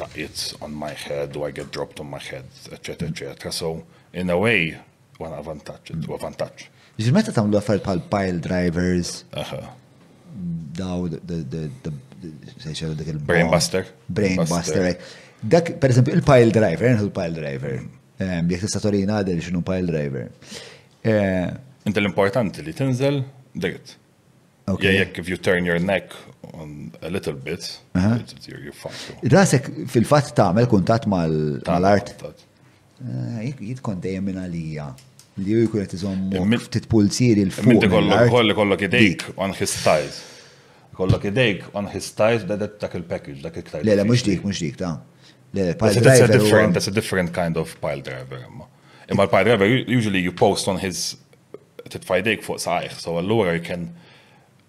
daqqiet on my head, do I get dropped on my head, etc. etc. So, in a way, Wara vantaġġ, huwa vantaġġ. Ġi meta tagħmlu affarijiet bħal pile drivers. Daw sejxelu dik il-brain buster. Brain buster. Dak, per eżempju, il-pile driver, jenħu il-pile driver. Ehm, jek tista' torina għadel xinu pile driver. Eh, Inti l-importanti li tinżel dritt. Okay. Jekk if you turn your neck on a little bit, you're fucked. Rasek fil-fatt tagħmel kuntatt mal-art. Eh, jid kont dejjem minn għalija li ju jkun qed iżommu eh, ftit pulsieri l fuq. Kollu kollok idejk on his thighs. Kollok idejk on his thighs da dak il-package, dak il-ktajt. Le, le, mhux dik, mhux dik, ta' Le, pile driver. That's a different, that's a different kind of pile driver. Imma l-pile driver, usually you post on his titfajdejk fuq saqajh, so allura you can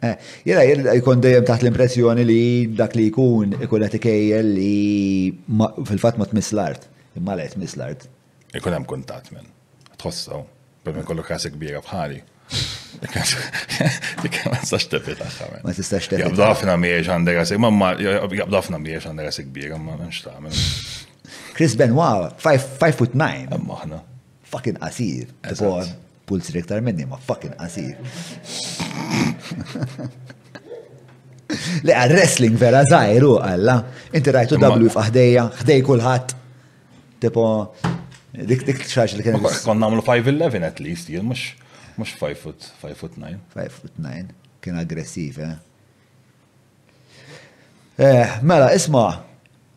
Jiena jirda jkun dejjem taħt l-impressjoni li dak li jkun ikun qed ikejjel li fil-fatt ma tmiss l-art, imma le tmiss l-art. Ikun hemm kuntatt minn. Tħossu, bħal minn kollu kasi kbira bħali. Dik ma tistax tepi tagħha. Ma tistax tepi. Jabdu ħafna miex għandek għasik, mamma jabdu ħafna miex għandek għasik kbira, ma nx tagħmel. Chris Benoit, 5 foot 9. Maħna. Fucking qasir. Pulsir iktar minni ma fucking qasir. Le għal wrestling vera zaħiru għalla. Inti rajtu W f'ħdejja, ħdej kulħadd. Tipo, dik dik xaġ li kien. Kon namlu 5'11 at least, jien mux mux 5 foot 9. 5 foot 9, kien aggressiv, eh? Eh, mela, isma,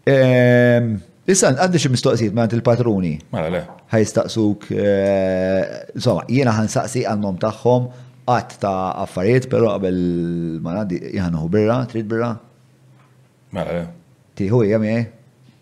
ehm, issa għandi xi mistoqsijiet ma' il-patruni. Mela, le. Ħajstaqsuk, eh, insomma, jiena ħansaqsi għannom tagħhom qatt ta' affarijiet, però qabel ma ngħaddi jħanħu birra, trid birra? Mela, le. Tiħu hija miegħi?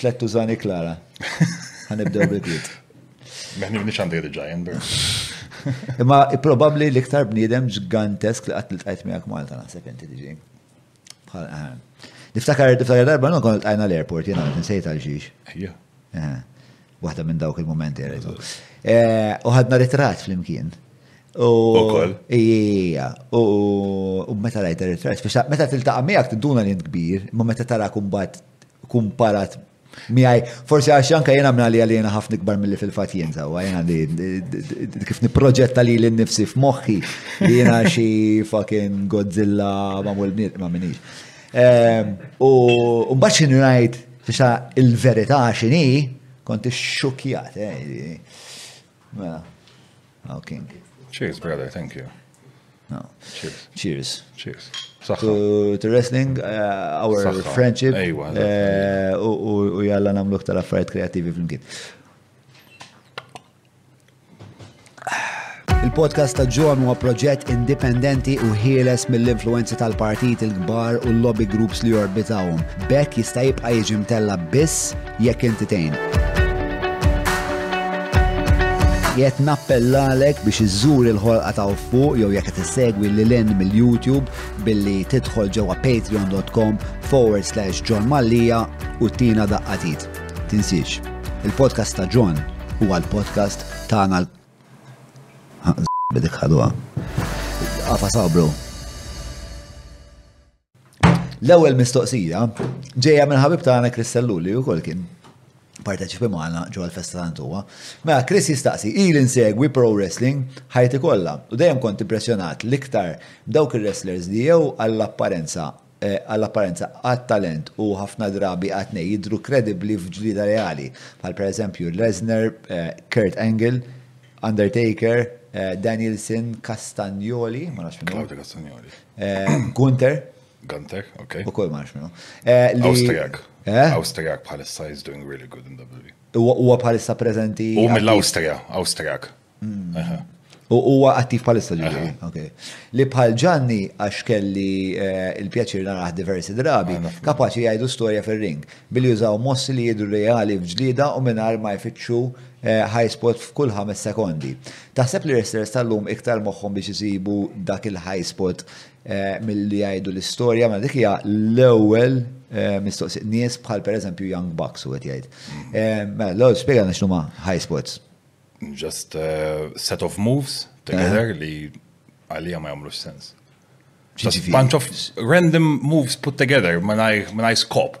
Tlet tużani Klara. Ħanibdew bil-kwiet. Meħni bni xandri diġa jender. Imma probabli l-iktar bniedem ġgantesk li qatt l-tqajt miegħek Malta naħseb inti diġi. Eh. Niftakar niftakar darba non kont tqajna l-airport jiena nsejt għal xiex. Ejja. Eh. Waħda minn dawk il-momenti rridu. Eh, u ħadna ritrat fl-imkien. U koll. Ija, u meta rajt il-ritrat, meta tiltaqa miegħek tinduna li kbir, ma meta tara kumbat kumparat miħaj, forsi għax anka jena minna li għalina ħafna ikbar mill-li fil-fat jenza, u għajna li kif niproġetta li l-nifsi f'moħħi li jena xi fucking Godzilla ma' mulmiet ma' minix. Ehm, u mbaċ xinu najt, fisa il-verita xini, konti xukjat, eh, mela. How king. Cheers, brother, thank you. No. Cheers. Cheers. Cheers. To, to wrestling, uh, our Saxħa. friendship. Ejwa. Eh, u jalla namlu ktar affarijiet kreativi flimkien. Il-podcast ta' John huwa proġett indipendenti u ħieles mill-influenzi tal-partit il-kbar u l-lobby groups li jorbitawhom. Bekk jista' jibqa' jiġi mtella biss Jekk inti tgħin. Jekk nappellalek biex iżżur il-ħolqa ta' fuq jew jekk qed issegwi lil hinn mill-YouTube billi tidħol ġewwa patreon.com forward slash John Mallia u tina daqqatit. Tinsiex, il-podcast ta' John huwa l-podcast tagħna l- Bidik ħadwa. Għafa sabru. L-ewwel mistoqsija ġejja minn ħabib tagħna Chris Selluli wkoll kien parteċipi magħna ġewwa l-festa tant huwa. Mela Chris jistaqsi il insegwi pro wrestling ħajti kollha u dejjem kont impressjonat l-iktar b'dawk ir-wrestlers li jew għall-apparenza eh, għall-apparenza għat-talent u ħafna drabi għatnej jidru kredibbli f'ġlieda reali, bħal pereżempju Lesnar, eh, Kurt Angle, Undertaker, Danielson, Castagnoli, ma nafx minnu. Claudio Castagnoli. Gunter. Gunter, ok. U kol ma nafx minnu. Austriak. Austriak bħalissa is doing really good in WWE. Huwa bħalissa prezenti. U mill-Austria, Austriak. Mm. U huwa attiv palissa ġifieri. Okay. Li bħal ġanni għax kelli eh, il-pjaċir naraħ diversi drabi, kapaċi jgħidu storja fir-ring billi jużaw mossi li jidru reali f'ġlida u mingħajr ma jfittxu High spot f'kull ħames sekondi. Taħseb li wrestlers tal-lum iktar moħħhom biex isibu dak il-high spot milli jgħidu l-istorja mela dik hija l-ewwel mistoqsi nies bħal pereżempju Young Bucks u qed jgħid. Mela l-ewwel spjegana x'numa high spots. Just set of moves together li għalija ma jagħmlux sens. Just bunch of random moves put together mingħajr skop.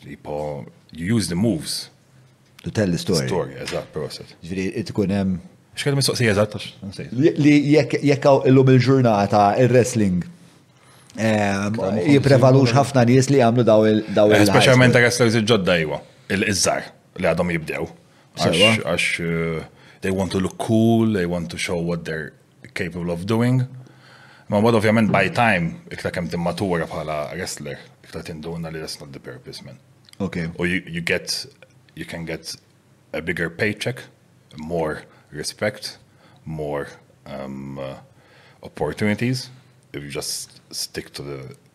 Tipo, you use the moves. To tell the story. Story, eżatt, proset. Ġviri, tkun hemm. Xkellem mistoqsija eżatt, Li jekk illum il-ġurnata il-wrestling ehm, jiprevalux ħafna nies li għamlu daw il- daw il- Speċjalment ta' wrestlers il-ġodda iwa, il-izzar li għadhom jibdew. Għax eh, they want to look cool, they want to show what they're capable of doing. Ma mbagħad ovvjament by time iktar kemm timmatura bħala wrestler, iktar tinduna li that's not the purpose man. Okay. Or you, you get you can get a bigger paycheck, more respect, more um, uh, opportunities if you just stick to the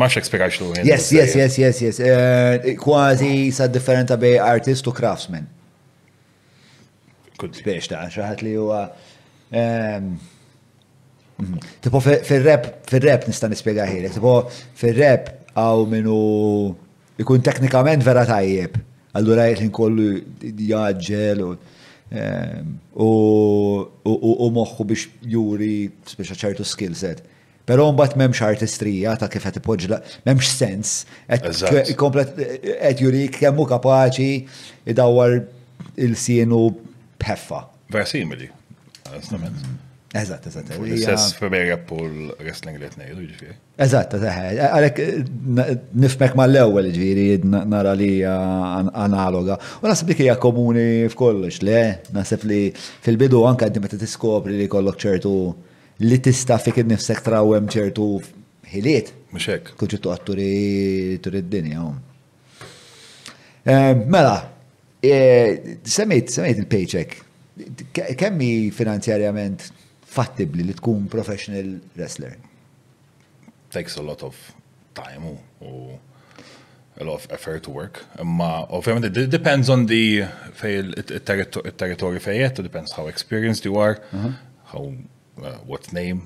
Ma xek spiegħax lu. Yes, yes, yes, yes, yes. Eh, kważi sa differenta bej artist u craftsman. Kud spiex ta' xaħat li huwa. Ehm, mhm. Tipo fil-rap, fil-rap nista' nispjega ħilek. Tipo fil-rap għaw minnu ikun teknikament vera tajjeb. Allura jgħid kollu jaġġel u ehm, u moħħu biex juri speċa ċertu skill set. Però mbagħad m'hemmx artistrija ta' kif qed ipoġġi m'hemmx sens qed jurik kemm hu kapaċi idawwar il-sienu bħeffa. Vera simili, onestament. Eżatt, eżatt. L-istess Premier Rap u l-wrestling li qed ngħidu ġifieri. Eżatt, għalhekk nifmek mal-ewwel ġifieri nara li hija analoga. U naħseb dik hija komuni f'kollox, le? Naħseb li fil-bidu anke qed meta tiskopri li jkollok ċertu Li tista' fik innifsek trawwem ċertu ħiliet. Mhux hekk. Kun ċittu atturi turi d-dinja. Eh, mela, eh, semmejt semmejt il-paycheck. Kemmi finanzjarjament fattibli li tkun professional wrestler? Takes a lot of time u a lot of effort to work. Imma ovvjament it depends on the fej il-territorju fejet, it depends how experienced you are, uh-huh. how uh, what name,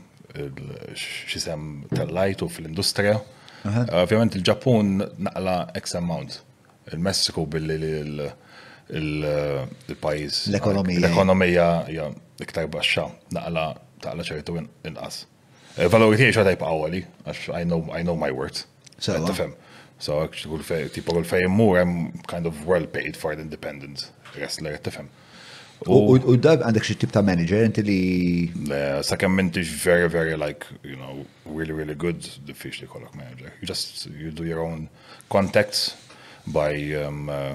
xisem tal-lajt u fil-industrija. Uh-huh. Uh, ovvjament il-Ġappun naqla X amount. Il-Messiku billi l- il-pajis. L-ekonomija. L-ekonomija iktar baxxa, naqla taqla ċertu inqas. Il-valuri tiegħi xorta jibqa' għoli, għax I know, I know my worth. Sewa. Tafhem. So, kull fej, tipo kull fej immur, I'm kind of well paid for an independent wrestler, tafhem. U dak għandek xi tip ta' manager inti li. Sa kemm inti very, very like, you know, really, really good, diffiċli kollok manager. You just, you do your own contacts by um, uh,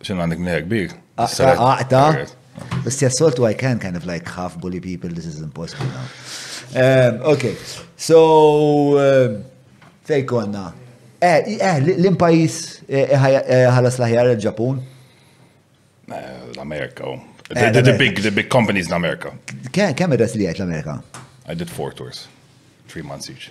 X'in għandek mnieħ kbir? Aqta, aqta. Istess soltu I can kind of like half bully people, this is impossible now. Um, okay, so um, fej konna. Eh, eh, l-impajis eh, eh, eh, ħalas laħjar il-Ġapun? L-Amerika. Oh. The, the, the, big, the big companies in America. Kemm irres li għajt l-Amerika? I did four tours, three months each.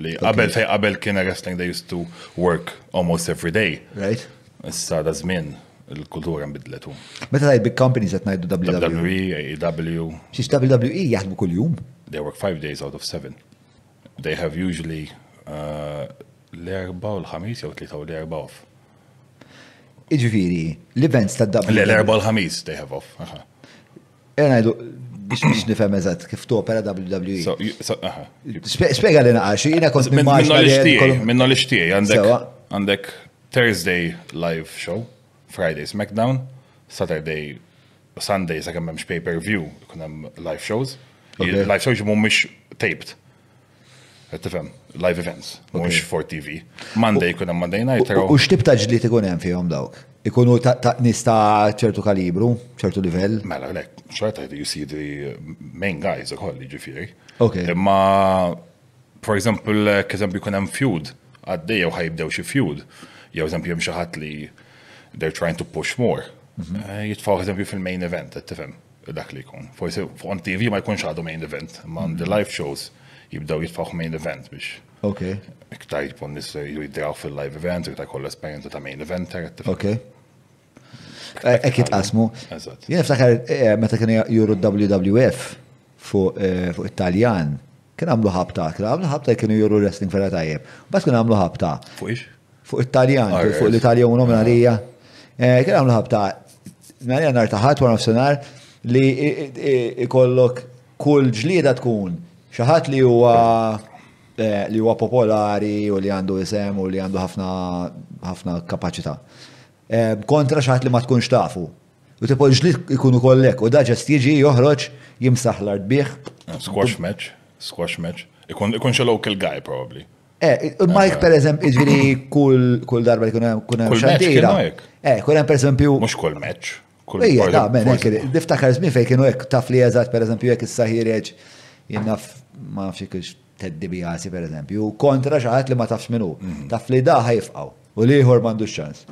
Li qabel fej qabel kien wrestling they used to work almost every day. Right. Issa da żmien il-kultura nbidletu. Meta tajt big companies qed ngħidu WWE, AEW. Xiex WWE jaħdmu kuljum. They work five days out of seven. They have usually uh, l-erba u l-ħamis jew tlieta u l-erba off. Iġviri, l-events ta' WWE. L-erba u l-ħamis they have off. Enajdu, biex biex nifem eżat, kif topera WWE. Spiega li naqax, jina kont minn maġna. Minna li xtijaj, għandek Thursday live show, Friday SmackDown, Saturday, Sunday, sa' kemmem pay-per-view, kunem live shows. Live shows mumiex taped. Qed tifhem, live events, mhux for TV. Monday jkun hemm Monday night. però- U x'tib ta' ġlied ikun hemm fihom dawk? Ikunu ta' ta' nies ta' ċertu kalibru, ċertu livell? Mela, lek, xorta jdu jisidi main guys ukoll, jiġifieri. Ok. Imma, for example, lek, eżempju, jkun hemm feud għaddej jew ħajibdew xi feud, jew eżempju hemm xi ħadd li they're trying to push more, eh, jitfgħuh eżempju fil-main event, qed tifhem. Dak li jkun. Forsi fuq on TV ma jkunx għadu main event, ma on the live shows jibdaw jitfaħ main event biex. Ok. Iktar jibqon nis jidraw fil-live event, iktar koll esperienza ta' main event. Ok. Ek jitqasmu. Jien niftakar eh, meta kienu juru WWF fuq eh, Italjan, Kienu għamlu ħabta, kienu għamlu ħabta li kienu juru wrestling vera tajjeb. Bas kienu għamlu ħabta. Fuq ix? Fuq it-Taljan, fuq l-Italja u nominalija. Eh, kienu għamlu ħabta, narja nar taħat, wara nofsenar, li ikollok kull ġlieda tkun xaħat li huwa eh, li huwa popolari u li għandu isem u li għandu ħafna ħafna kapaċità. Eh, kontra xaħat li ma tkunx tafu. U tipo l-ġlid ikun ukoll hekk, u da ġest jiġi joħroġ jimsaħ l-art bih. Squash match, squash match. Ikun ikun xi local guy probably. Eh, Mike per eżempju, ġviri kull kull darba li kun hemm kun hemm Kull match xantira. kienu hekk. Eh, kun hemm per eżempju. Mhux kull match. Kull Ejja, forsi- da, men, forsi- hekk, niftakar żmien fejn kienu hekk, taf li eżatt, per eżempju, jekk issa ħireġ, jien naf, ma nafx jekk ix- Ted DiBiase, per eżempju, kontra xi ħadd li ma tafx min hu. Taf li da ħajfqaw u li ieħor m'għandux ċans.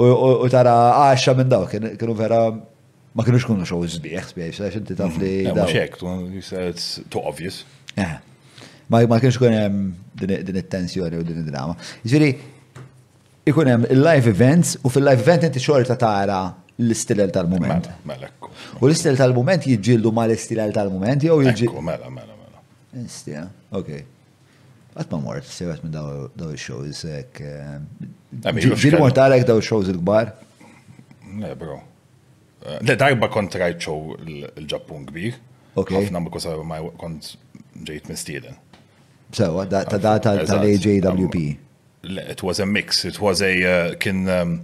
U tara għaxa minn dawk kienu vera ma kienux kunu xow sbieħ, sbieħ, xax inti taf li. Eh, ma xek, it's too obvious. Eh. Ma kienx kun din it-tensjoni u din id-drama. Ġiri, Ikun hemm il-live events u fil-live event inti xorta tara l-istilel tal-mument. Mela, mela, ekku. U l-istilel tal-mument jiġġieldu ma l-istilel tal-mument jew jiġġieldu. Ekku, mela, mela, mela. Istija, eh? ok. Għat ma mort, sewet minn daw il-shows ek. Eh, Ġil mort għalek daw il-shows il-gbar? Le, bro. Eh, le, darba kontrajt show il-ġappun kbir. Ok. Għafna ma kusabu ma kont ġejt mistieden. Sewa, ta' da ta' l-AJWP. Le, it was a mix, it was a uh, kien um,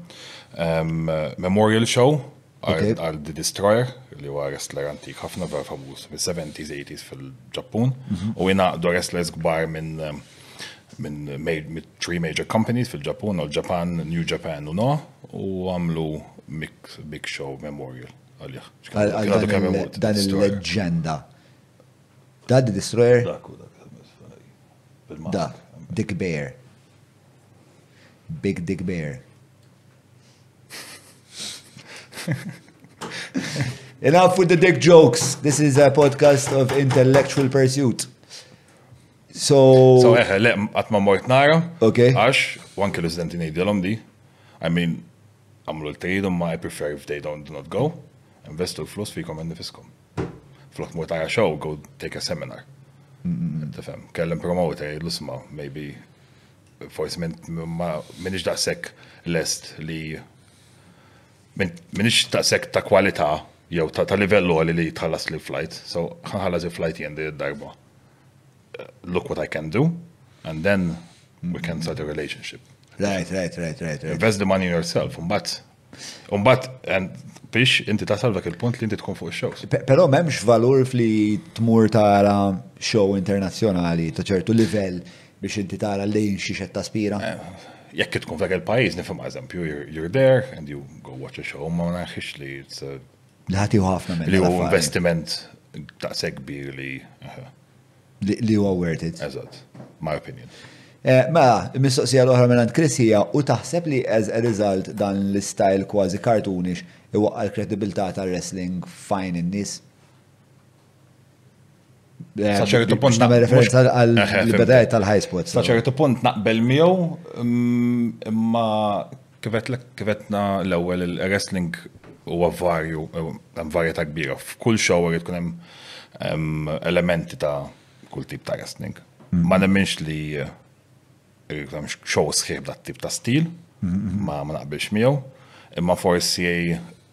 um, memorial show Okay. għal The Destroyer, li huwa wrestler antik ħafna vera famuż fis-70s, 80s fil-Ġappun, mhm. u jingħaqdu wrestlers kbar minn um, minn mid three major companies fil-Ġappun, u l-Ġapan, New Japan u no, u għamlu mix big show memorial għalih. Dan il-leġenda. Da The Destroyer? Da, Dick Bear. Big Dick Bear. Enough with the dick jokes. This is a podcast of intellectual pursuit. So. So, eħe, eh, le, għatma mort nara. Ok. Għax, one kill is denti nejdilom di. I mean, għamlu l-tejdom ma I prefer if they don't do not go. Investu l-flus fikom għan nifiskom. Flok mur tajja show, go take a seminar. Tifhem, kellem promoter jgħidlu sma, maybe forsi minix daqshekk lest li minix daqshekk ta' kwalità jew ta' ta' livell għoli li tħallas li flight, so ħallas il-flight jendi id-darba. Eh, look what I can do, and then we can start a relationship. Right, right, right, right. Invest the money yourself, but Umbat, biex inti tasal dak il-punt li inti tkun fuq il-shows. Pero memx valur fli tmur tara show internazzjonali ta' ċertu livell biex inti tara lejn xi xed taspira. Eh, jekk tkun dak il-pajjiż nifhem eżempju you're there and you go watch a show ma naħħix li it's li ħatiħu ħafna minn li hu investiment ta' sekbir li Li huwa worth it. Eżatt, my opinion. Eh, mela, il-mistoqsija l-oħra minn Chris hija u taħseb li as a result dan l-istyle kważi kartunix iwaqqa' l-kredibilità tar-wrestling fajn in-nies? Eh, sa ċertu punt nagħmel referenza għal eh, beda tal-high spots. Sa ċertu punt naqbel miegħu mm, imma Kif għedtlek, kif għedna l-ewwel il-wrestling huwa varju, hemm varjetà kbira. F'kull show irid tkun hemm elementi ta' kull tip ta' wrestling. Mm. Ma nemminx li hemm show sħiħ dat tip ta' stil, mm-hmm. ma naqbilx miegħu, imma forsi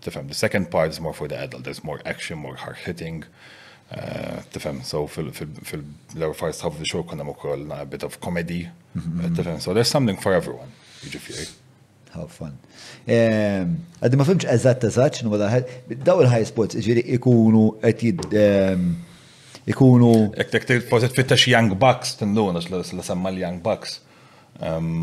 Tifhem, the second part is more for the adult, there's more action, more hard hitting, Eh, tifem, so fil-Lower Forest Half of the Show kuna mu koll a bit of comedy, mhm. eh, tifem, so there's something for everyone, ġifiri. How fun. Ehm, għaddi ma fimx eżatt eżatt xinu għadha, daw il-high sports ġiri ikunu għetid ehm, ikunu. Ek tek tek forse tfittax Young Bucks tinduna l-semma l-Young Bucks. Ehm,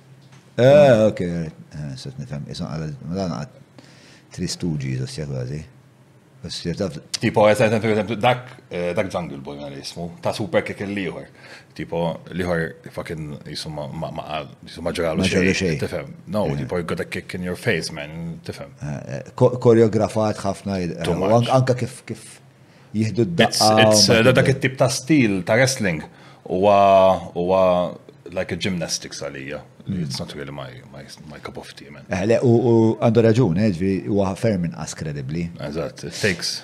Eh, ok, eh, set nifem, isan għala, dan għad tristuġi, zostja kważi. Tipo, eżempju, per eżempju, dak, eh, dak Jungle Boy għal jismu, ta' super kik il-liħor. Tipo, liħor fakin jisumma jisumma ġralu xej. Tifem, no, eh. tipo, you got a kick in your face, man, tifem. Eh, koreografat ħafna, anka kif, kif, jihdu d-daqqa. It's uh, dak it-tip ta' stil ta' wrestling huwa huwa like a gymnastics għalija. Mm. It's not really my, my, my cup of tea, man. Eħle, eh, u għandu raġun, eh, ġvi, u ferm inqas kredibli. Eżatt, it takes.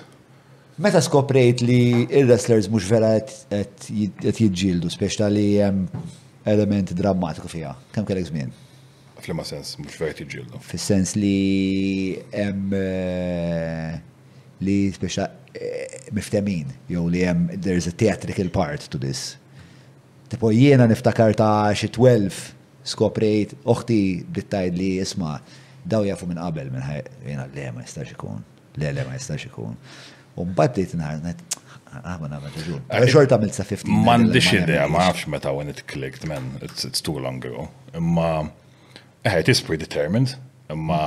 Meta skoprejt li il-wrestlers mux vera qed jidġildu, spiex ta' li jem element drammatiku fija, kem kellek żmien? Flima sens, mux vera jidġildu. Fis-sens li jem eh, li spiċċa miftehmin jew li hemm there is a theatrical part to this. Tipo jiena niftakar ta' xi 12 skoprejt oħti bdiet tgħidli isma' daw jafu minn qabel minn jiena le ma jistax ikun. Le le ma jistax ikun. U mbagħad bdejt nhar Għamma nagħmel raġun. Għal xort għamilt sa 15. M'għandix idea, ma nafx meta when it clicked, man, it's, it's too long ago. Imma, eħe, it is predetermined, imma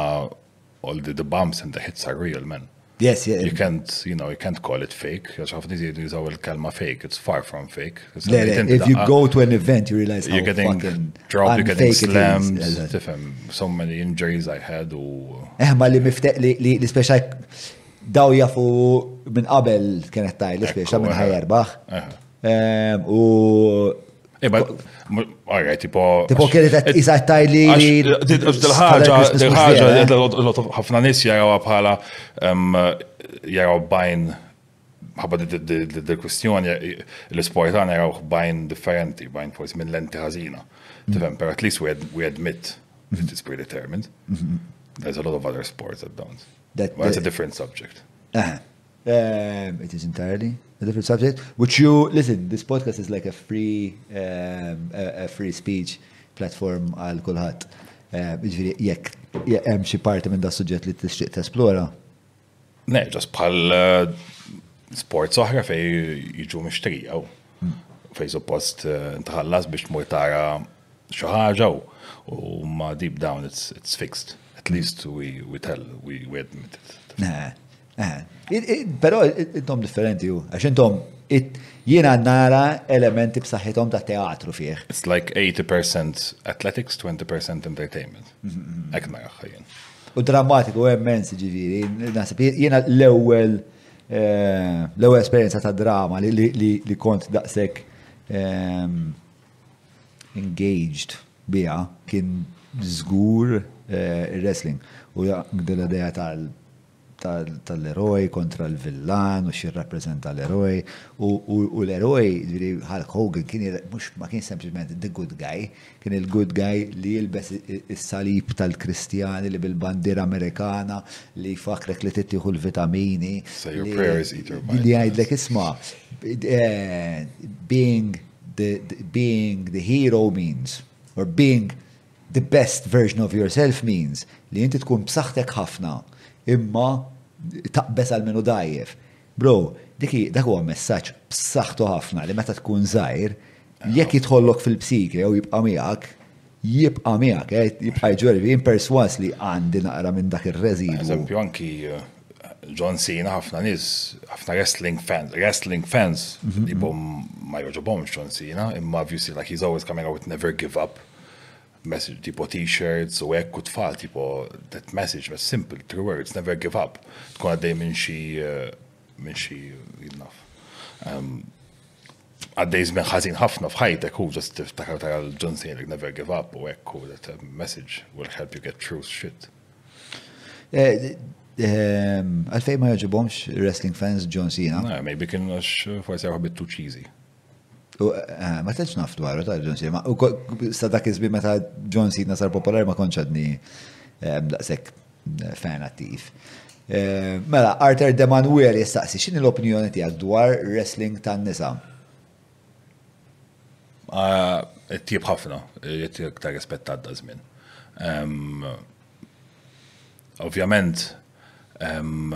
Oldi the bumps and the hits are real, man. Yes, yeah. You can't, you know, you can't call it fake. Għax ħafna jizid jizaw il-kelma fake, it's far from fake. If you go to an event, you realize how you're getting dropped, you're getting slammed, tifem, so many injuries I had u. Eħma li mifteq li li speċa daw jafu minn qabel kienet tajli speċa minn ħajarbaħ. U Iba, għarra, tipo. Tipo kelli ta' isa tajli. Dil-ħagġa, dil-ħagġa, eh? ħafna nis jaraw bħala jaraw bajn ħabba dil-kwistjoni l-sportan jaraw bajn differenti, bajn forsi minn lenti ħazina. Mm. Tifem, per at least we admit it is predetermined. Mm-hmm. There's a lot of other sports that don't. That's a different subject. Um, it is entirely a different subject, which you, listen, this podcast is like a free, um, a, a free speech platform għal kulħadd. Um, Ġifieri jekk hemm xi parti minn da suġġett li tixtieq tesplora. Ne, ġas bħal uh, sports oħra fej jiġu mixtrija u hmm. fej suppost uh, tħallas biex tmur tara xi ħaġa u ma deep down it's, it's fixed. At least we, we tell, we, we admit it. Ne, Però intom differenti ju, għax intom jiena nara elementi b'saħħithom ta' teatru fih. It's like 80% athletics, 20% entertainment. Ek nara ħajjen. U drammatiku immens ġiviri, nasib jiena l-ewwel eh, l-ewwel esperjenza ta' drama li kont daqshekk ehm, engaged biha kien żgur eh, wrestling u dela dea tal tal-eroj kontra l-villan u x'jirrappreżenta l-eroj. U l-eroj, ġifieri Hulk Hogan kien mhux ma kien sempliċement the good guy, kien il-good guy li jilbes is-salib tal-Kristjani li bil-bandiera Amerikana li jfakkrek li trid tieħu l-vitamini. Li jgħidlek isma' being the hero means or being The best version of yourself means li inti tkun b'saħħtek ħafna imma taqbeż għal min hu dgħajjef. Bro, dik hi, dak huwa messaġġ b'saħħtu ħafna li meta tkun żgħir, jekk jidħollok fil-psiki jew jibqa' miegħek, jibqa' miegħek, eh, jibqa' jġorr, jien persważ li għandi naqra minn dak ir-residwu. Eżempju, anki John Cena ħafna nies, ħafna wrestling fans, wrestling fans, li bom ma jogħġobhomx John Cena, imma obviously like he's always coming out with never give up. message tipo t-shirts u hekk u tfal tipo that message was simple three words never give up tkun għaddej minn xi eh, minn xi jidnaf. Ehm, għaddej żmien ħażin ħafna f'ħajtek u ġast tiftakar ta' l-John Cena never give up u hekk u that eh, message will help you get through shit. Eh, ehm, għalfej ma jaġibomx wrestling fans John Cena. Maybe kien għax forse għu bittu cheesy. Eh, ma tantx naf dwaru ta' John Cena. U sa dak iż meta John Cena sar popolari ma kontx għadni eh, daqshekk eh, fan attiv. Mela, Arthur De Manuel jistaqsi x'inhi l-opinjoni tiegħek dwar wrestling tan-nisa? Ah, tjib ħafna, jett iktar rispett għadda żmien. Ehm, ovvjament, ehm,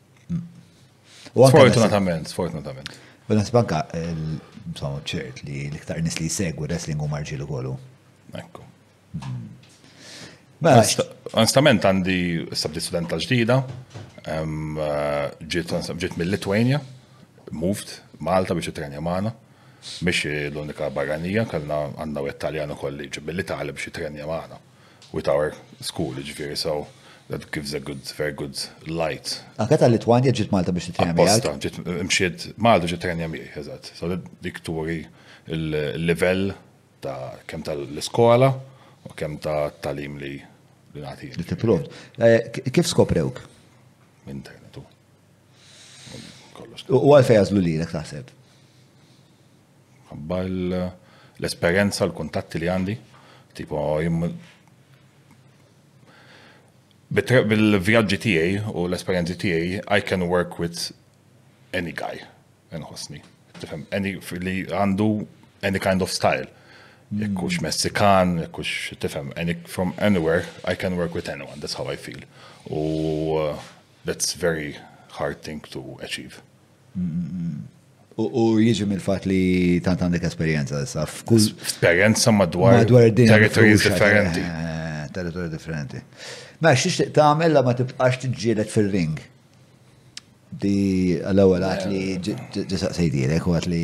Sfortunatament, sfortunatament. U nasib anka, insomma, ċert li l-iktar nis li jsegwu wrestling u marġilu kollu. Ekku. Hmm. Mela, onestament għandi sabdi studenta ġdida, eh, ġiet mill-Litwanja, moved Malta biex it-trenja maħna, biex l-unika barranija, kellna għanna u Italjan u kolli ġib mill-Italja biex it-trenja maħna. with our school, ġifiri, so that gives a good, very good light. Anka tal litwania ġiet Malta biex titrejna miegħek. Apposta, ġiet mxiet Malta ġiet titrejna miegħi, eżatt. So dik turi il-livell ta' kemm tal-iskola u kemm ta' talim li li nagħti. Li tipprovd. Eh, kif skoprewk? Internetu. Kollox. U għalfej għażlu lilek taħseb? Minħabba l-esperjenza, l-kuntatti li għandi, tipo bil-vjaġġi tiegħi u l-esperjenzi tiegħi, I can work with any guy, nħossni. Tifhem, li għandu any kind of style. Jekkux Messikan, jekkux tifhem, from anywhere, I can work with anyone, that's how I feel. U uh, that's very hard thing to achieve. U jiġi mill-fatt li tant għandek esperjenza issa f'kull. Esperjenza madwar. Madwar id-dinja. Territorji differenti. Eh, territorji differenti. Ma mela, xiex tagħmel la ma tibqax tiġġielet fil-ring. Di għal-ewwel għat li ġisaq sejdilek u għat li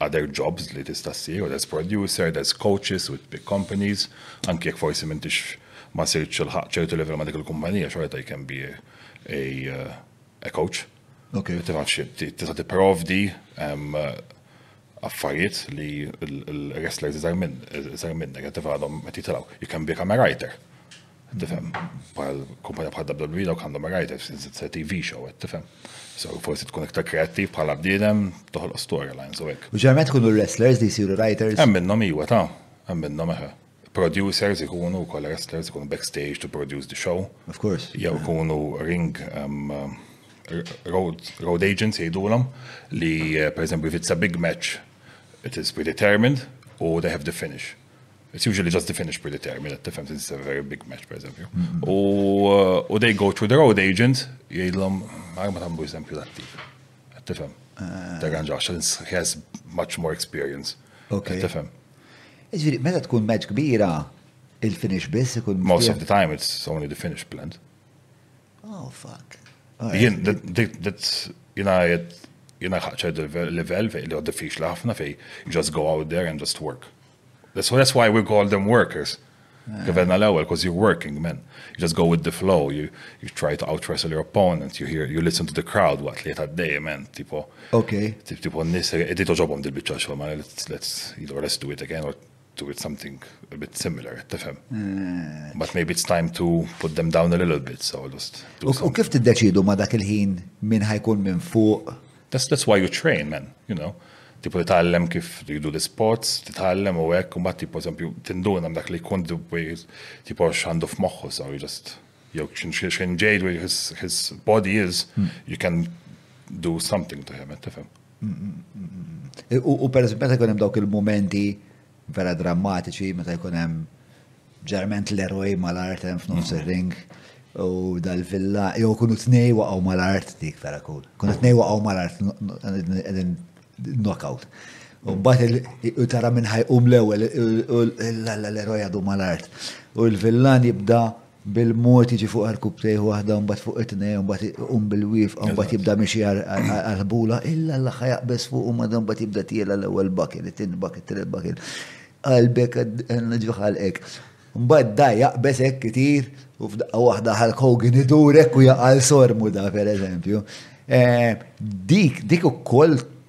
other jobs li tista' ssir, or as producer, as coaches with big companies, anki jekk forsi m'intix ma sirtx tilħaq ċertu level ma' dik il-kumpanija, xorta you can be a, uh, a coach. Ok. Tifhem x'int, tista' tipprovdi um, affarijiet li l-wrestlers iżgħar minnek, tifhem għadhom qed jitilgħu. You can be a camera writer. Tifhem, bħal kumpanja bħal WWE dawk għandhom rajtek se TV show qed tifhem. So forsi tkun iktar kreattiv bħala bniedem toħloq storylines u hekk. U ġermet tkunu wrestlers li jsiru writers? Hemm minnhom iwa ta' hemm minnhom eħe. Producers ikunu wkoll wrestlers ikunu backstage to produce the show. Of course. Jew ikunu ring um, road, road agents jgħidulhom li eh, per eżempju if it's a big match it is predetermined or they have the finish. It's usually just the finish predetermined, tifhem this is a very big match, per eżempju. U they go to their own agent, jgħidlhom, għaj ma tambu eżempju l-attiv. Tifhem. Terranġa, għax he has much more experience. Okay. Tifhem. Iġviri, meta tkun match kbira, il-finish biss ikun. Most of the time it's only the finish planned. Oh, fuck. Jien, that's, you know, jina ħakċa level fej li għodda fiċ laħfna fej just go out there and just work. That's why, that's why we call them workers. Kif għedna l-ewel, because you're working, man. You just go with the flow, you, you try to out-wrestle your opponent, you hear, you listen to the crowd waqt li jtaddej, man, tipo. Okay. Tipo, nis, edito ġobom dil-bicċa xo, man, let's, let's, you know, let's do it again, or do it something a bit similar, tifem. Eh. But maybe it's time to put them down a little bit, so just do something. U kif t-deċidu ma dak il-ħin minn ħajkun minn fuq, That's, that's why you train, man, you know. Tipo li tallem kif you do the sports, li tallem u għek, u bat tipo eżempju, tinduna dak li kun tipo xandu f'moħħu, so you just, jew xin ġejd where his, his body is, hmm. you can do something to him, tifem. Hmm, hmm, u per eżempju, meta kunem dawk il-momenti, vera drammatiċi meta jkun hemm ġerment l-eroj mal-art hemm f'nofs ir-ring u dal-villa jew kunu tnej waqgħu mal-art dik vera kull. Kunu tnej waqgħu mal-art qegħdin knockout. U mbagħad u tara minn ħajqum l-ewwel l-eroj għadu mal-art. U l-villan jibda bil-mod jiġi fuq arkubtejh waħda u mbagħad fuq it-tnejn u mbagħad iqum bil-wifqa u mbagħad jibda mixi għall-ħbula, illa l-aħħar jaqbeż fuq u mbagħad mbagħad jibda tiela' l-ewwel buckle, it-tieni buckle, it-tielet buckle. Qalbek ġo ħalqek. Mbagħad da jaqbeż hekk itir u f'daqqa waħda ħalq Hogan idurek u jaqal sormu da pereżempju. Dik dik ukoll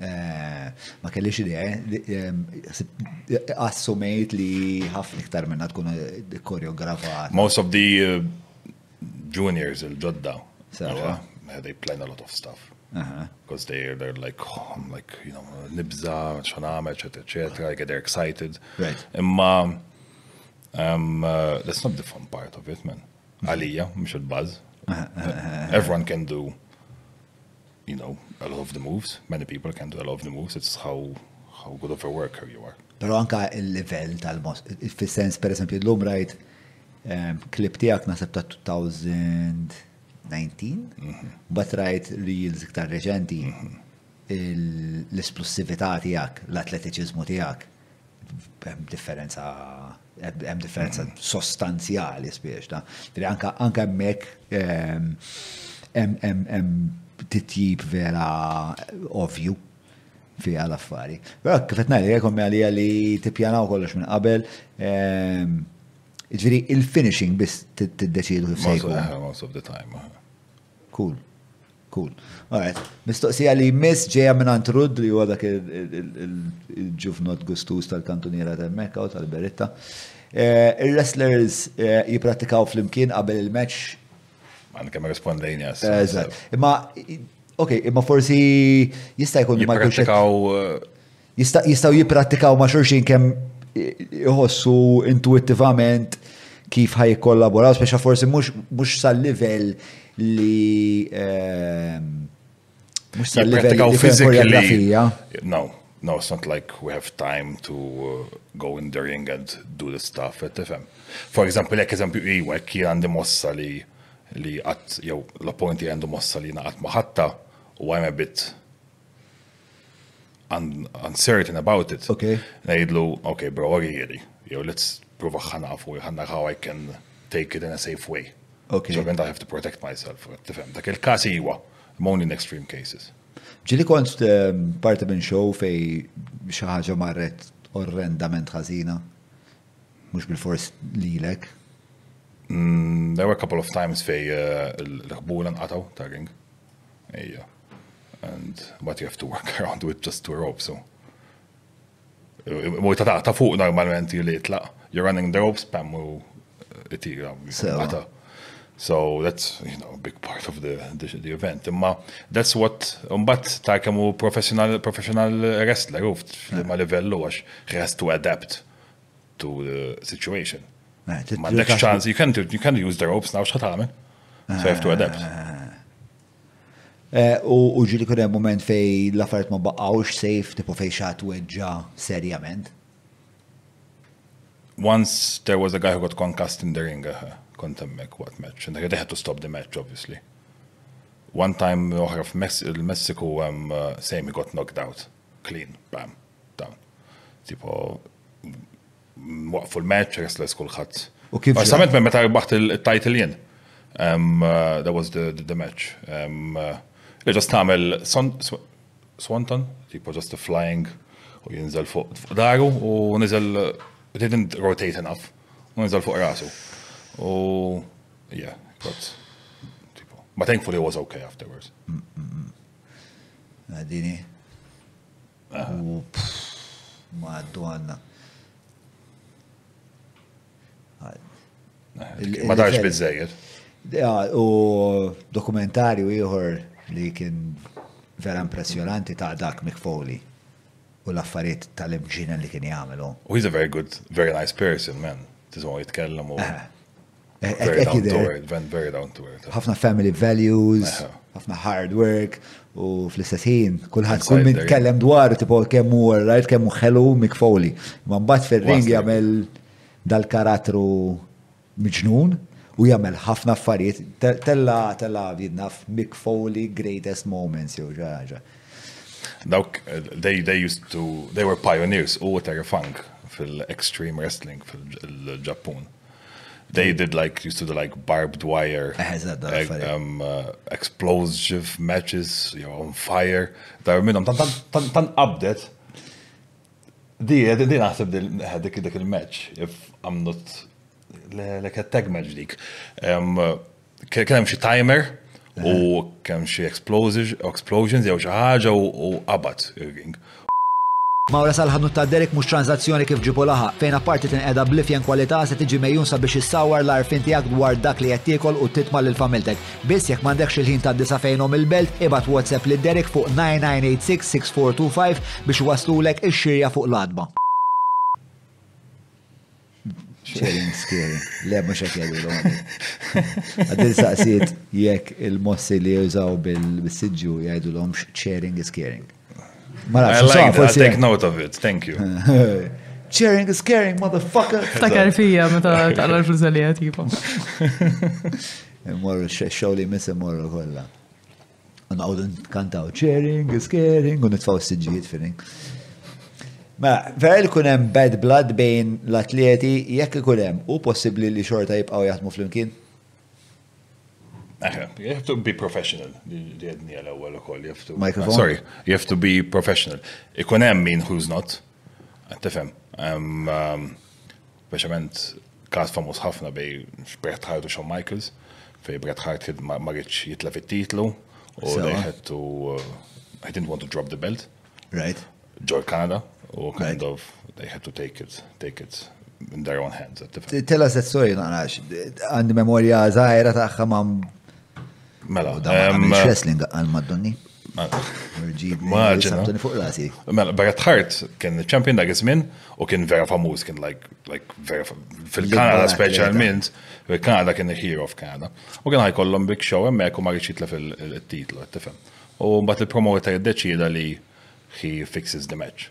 Ma kellix idea, assumejt li ħafna iktar minna tkun koreografat. Most of the uh, juniors il-ġodda. Sawa. They plan a lot of stuff. Because uh-huh. they, they're like, oh, I'm like, you know, nibza, xanam, etc., etc. I get they're excited. Right. Imma, um, uh, that's not the fun part of it, man. Mm-hmm. Alija, mux il-buzz. Uh-huh, uh-huh, Everyone can do you know, a lot of the moves, many people can do a lot of the moves, it's how, how good of a worker you are. Pero anka il-level tal-mos, fil-sens per esempio l-lum rajt ehm, klip tijak nasib ta' 2019, mhm. bat rajt reels iktar reġenti, mhm. l-esplosivita tijak, l-atletiċizmu tijak. hemm differenza hemm differenza sostanzjali spiex ta' li anka anka hemmhekk ehm, hemm hemm titjib vera ovju fi għal affari. Però kif qed ngħid jekk għalija li tippjanaw kollox minn qabel ehm, Ġviri, il-finishing biss t-deċidu kif sejku. Most of the time. Cool. Cool. Alright. Mistoqsija li jmiss ġeja minn għand Rud li huwa dak il-ġuvnot gustus tal-kantuniera tal-Mekka u tal-Beritta. Eh, il-wrestlers eh, jiprattikaw fl-imkien qabel il-match. Għan kemm rispondejn jas. Eżatt. Imma, ok, imma forsi jista' jkun ma jkunx. Jiprattikaw eh, Jistgħu jipprattikaw ma' xulxin kemm iħossu intuittivament kif ħaj jikkollaboraw, speċa forsi mhux sal-livell li. Ehm, mhux sal-livell li fil-koreografija. No, no, it's not like we have time to uh, go in the ring and do the stuff, eh, tifhem. For example, jek eżempju, iwa, jek għandi mossa li li għat, jew l-appointi għandu mossa li naqat maħatta, u għajma bit uncertain about it. Ok. Ngħidlu, ok, bro, għagħiri. Jew let's prova ħanafu, ħanna how I can take it in a safe way. Ok. So I have to protect myself. Tifhem, dak il-kas iwa, only in extreme cases. Ġili kont ehm, parti minn show fej xaħġa marret orrendament ħazina. Mux bil-fors lilek. Mm, there were a couple of times fej eh, l-ħbula nqataw, tagging. Ejja. And what you have to work around with just two ropes, so. Mujta ta' ta' fuq normalment li jitlaq. You're running the ropes, pam u uh, itira. Sewa. So that's you know a big part of the the, the event. Imma that's what mbagħad ta' kemm hu professional professional wrestler u ma livellu għax he has to adapt to the situation. Ma dak chance you can you can use the ropes now x'ħat tagħmel. So you have to adapt. U ġieli kien hemm mument fejn l-affarijiet ma baqgħux safe, tipo fejn xi ħadd weġġa' serjament? Once there was a guy who got concussed in the ring, eħe, kont hemmhekk waqt match, and they had to stop the match obviously. One time oħra f'Messiku hemm same he got knocked out, clean, bam, down. Tipo Waqfu l-match, għas les kullħat. U kif? Barsament me meta rbaħt il-title jien. Um, uh, that was the, the, the match. Um, uh, li ġast namel Swanton, tipo just a flying u jinżel fuq daru u nizel, it didn't rotate enough, u nizel fuq rasu. U, yeah, but, tipo, but thankfully it was okay afterwards. Għadini. Mm, mm, mm. U ma għaddu għanna. Ma darx bizzejjer. U dokumentarju ieħor li kien vera impressjonanti ta' dak Mick Foley u l-affarijiet tal-imġina li kien jagħmlu. U he's a very good, very nice person, man. Tisma' jitkellem u. Eh. Very down to earth, very down to earth. Ħafna family values, ħafna hard work, u fl-istess ħin, kullħat kull min tkellem dwar, tipo kemm hu rajt kemm hu ħelu Mick Foley. Ma mbagħad fir-ring jagħmel dal-karattru miġnun u jagħmel ħafna affarijiet. Tella tella vidna Mick Foley greatest moments jew ġaġa. Dawk, they, they used to, they were pioneers u terra funk fil-extreme wrestling fil-Ġappun. They did like, used to do like barbed wire. Eh, eżad, dan affarijiet. um, uh, explosive matches, you know, on fire. Dar minnhom tan- tan- tan tan qabdet. Di, di di naħseb dil- eh, dik dik il-match, if I'm not le- like a tag match dik. Um, uh, Kien hemm xi timer u kemm xi explosions jew xi ħaġa u qabad il-gang. Mawra sal-ħanut ta' Derek mhux tranżazzjoni kif ġipu laħaq, fejn apparti tinqeda bl-ifjen kwalità se tiġi megħjun sabiex issawwar l-għarfien tiegħek dwar dak li qed tiekol u titma' lil familtek. Biss jekk m'għandekx il-ħin tgħaddi sa fejnhom il-belt, ibgħat WhatsApp lil Derek fuq 9986-6425 biex iwasslulek ix-xirja fuq l-għatba. Sharing is caring. Le, mux għak jgħidu Għadil saqsiet jekk il-mossi li jużaw bil-sidġu jgħidu l-om sharing is caring. Ma nafx, like that, take note of it, thank you. Sharing is caring, motherfucker. Takar fija meta taqra l-fluzalija tipo. Morru xow li mis morru kolla. Nqawdu nkantaw sharing is caring u nitfaw s-siġġijiet firing. Ma, vera li kunem bad blood bejn l-atleti jekk ikunem u possibli li xorta jibqaw jaħdmu fl-imkien? You have to be professional, li għedni għal-ewel u koll, you have to... Microphone? Sorry, you have to be professional. Ikunem min who's not, għattifem. Um, um, Speċjalment każ famuż ħafna bejn Bret Hart u Shawn Michaels, fejn Bret Hart ma riedx jitlef it-titlu u they had to, he didn't want to drop the belt. Right. Ġol Kanada u kind of they had to take it, take it in their own hands. Tela set sorry naqrax, għandi memorja zaħira taħħa ma Mela, u dan għamil wrestling għal Madonni. Maġina. fuq rasi. Mela, Barret Hart kien champion dak iż-żmien u kien vera famuż, kien like, like vera fil-Kanada speċjalment, fil-Kanada kien il-hero f'Kanada. U kien ħajkollhom big show hemmhekk u ma rridx jitlef il-titlu, tifhem. U mbagħad il-promoter iddeċieda li he fixes the match.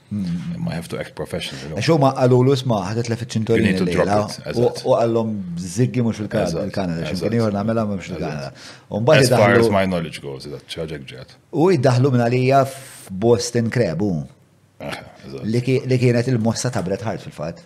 Ma have to act professional. Għax huma qalulu isma' ħadet lef iċ-ċintorin u għallhom żiggi mhux fil-Kanada, x'imkien ieħor nagħmilha mhux fil-Kanada. As far as my knowledge goes, that ċaġek ġrat. U jiddaħlu minn għalija f'Boston Krebu. Li kienet il-mossa ta' Bret Hart fil-fatt.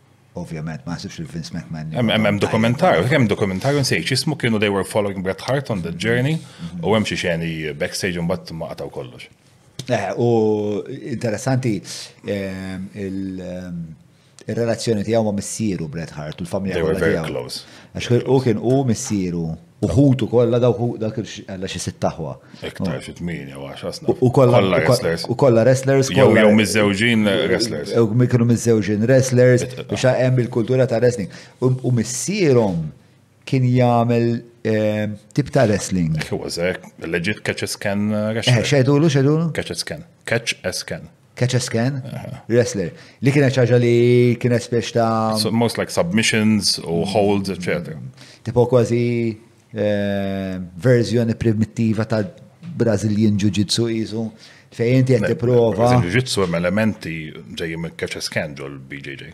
Ovvjament, ma ħsibx li Vince McMahon. Hemm dokumentarju, hemm dokumentarju nsejx jismu kienu they were following Bret Hart on the journey mhm. u hemm xi xeni backstage imbagħad ma qataw kollox. Eh, u interessanti ehm, il- ehm, il-relazzjoni tiegħu ma' missieru Bret Hart u l-familja. They were very close. Għax u kien u missieru U ħutu kollha dawk dak għandha xi sitt aħwa. Iktar xi tmienja u għaxa sna. U kollha wrestlers. U kollha wrestlers. Jew jew miżewġin wrestlers. Jew mi kienu miżewġin wrestlers biex hemm il-kultura ta' wrestling. U missierhom kien jagħmel eh, tip ta' wrestling. Huwa żek, legit catch a scan eh, wrestling. Xedulu, xedulu? Catch a scan. Catch a scan. Catch a scan? Wrestler. Li kienet ċaġa li kienet spiex ta'. So most like submissions u holds, etc. Tipo kważi eh, verżjoni primittiva ta' Brazilian Jiu-Jitsu jizu. Fejn inti qed tipprova. Jiu-Jitsu hemm elementi ġejjin mill-catch a scan ġol BJJ.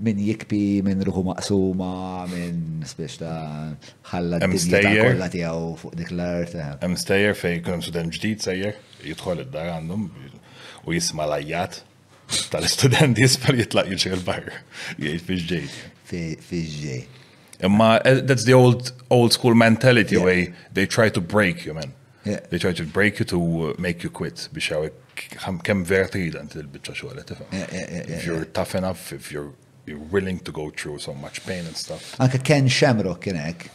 Min jikpi, min ruħu maqsuma, min spiex ta' ħalla d-dinja ta' kollha tiegħu fuq dik l-art. Eh. Hemm stejjer fejn jkun hemm student ġdid sejjer, jidħol id-dar għandhom u jisma' l-ajjat tal-istudent jisma' jitlaq jiġri l-barr. Jgħid fiex ġej. Fiex ġej. Imma eh, that's the old old school mentality yeah. way they try to break you man. They try to break you to make you quit biex għawek kem vera trida inti il-bicċa xogħol tifhem. If you're tough enough, if you're, you're willing to go through so much pain and stuff. Anka Ken Shamrock kien hekk.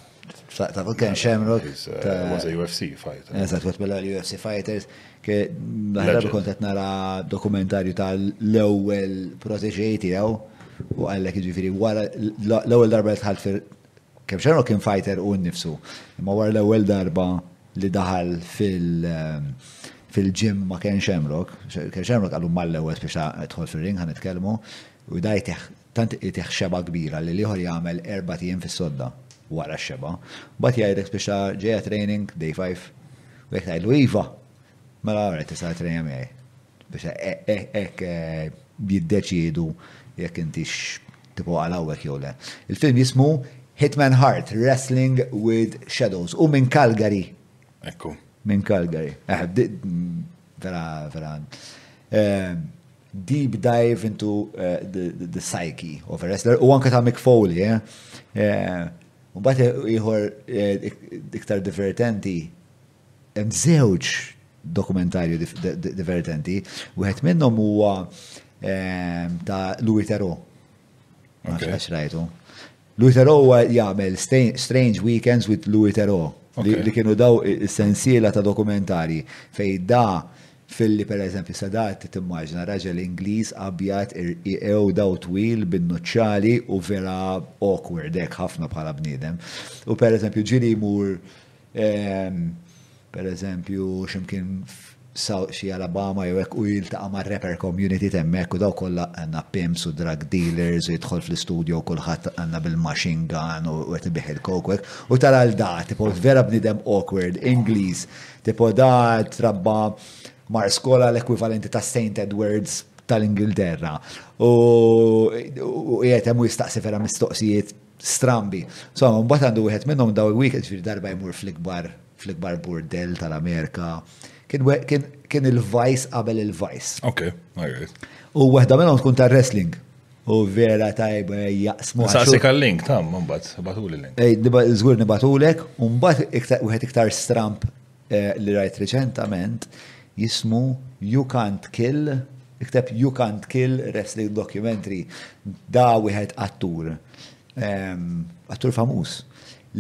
Ta' Ken Shamrock. Uh, was a UFC fighter. Eżatt, għat mela l-UFC fighters. Naħrab kont qed nara dokumentarju ta' l-ewwel proteġej tiegħu u għallek jiġifieri wara l-ewwel darba li tħalt Kemm xejn kien fighter u nnifsu, imma wara l-ewwel darba li daħal fil-ġim ma kienx hemm rock, kemm xejn rock għallu mal-ewwel biex tħol fir-ring ħa nitkellmu, u da jtih tant jtih xebgħa kbira li l-ieħor jagħmel erbat ijiem fis-sodda wara x-xebgħa. Mbagħad jgħidlek biex ġejja training day five, u jekk tgħidlu iva, mela alright tista' tittrejna miegħi. Biex hekk jiddeċiedu jekk intix tipo għal hawnhekk jew le. Il-film jismu Hitman Hart, Wrestling with Shadows u minn Calgary. Ekku. Minn Calgary. Eh, vera, vera. Eh, deep dive into uh, the, the, the psyche of a wrestler u anka ta' Mick Foley, eh? eh Mbagħad ieħor eh, iktar divertenti Hemm żewġ dokumentarju divertenti, wieħed minnhom huwa ehm, ta' Louis Theroux. Għax rajtu. Louis Theroux huwa jagħmel Strange Weekends with Louis Theroux li kienu daw sensiela ta' dokumentari fej da filli per eżempju sadat timmaġna raġel Ingliż abjad irqiqew daw twil bin-nuċċali u vera awkward hekk ħafna bħala bniedem. U per eżempju ġili jmur Per eżempju, xi mkien xi Alabama jew hekk u jiltaqa' mar-rapper community t'hemmhekk u dawk kollha għandna pimps u drug dealers u jidħol fl-istudio u kulħadd għandna bil-machine gun u qed ibigħ il-coke u hekk. U tara 'l da, tipo vera bniedem awkward, Ingliż, tipo da trabba mar skola l-ekwivalenti ta' Saint Edwards tal-Ingilterra u qiegħed hemm u jistaqsi vera mistoqsijiet strambi. Insomma, mbagħad għandu wieħed minnhom daw il-weekend fil darba jmur fl-ikbar fl-ikbar burdell tal-Amerika. Kien il-vice qabel il-vice. Ok, alright. U waħda minnhom tkun ta' wrestling. U vera tajba jaqsmu. Saqsi kal-link tam, mbagħad batuli link. Ej, żgur nibatulek, u mbagħad wieħed iktar stramp li rajt riċentament jismu You Can't Kill, ikteb You Can't Kill Wrestling Documentary. Da wieħed attur, ehm, attur famuż,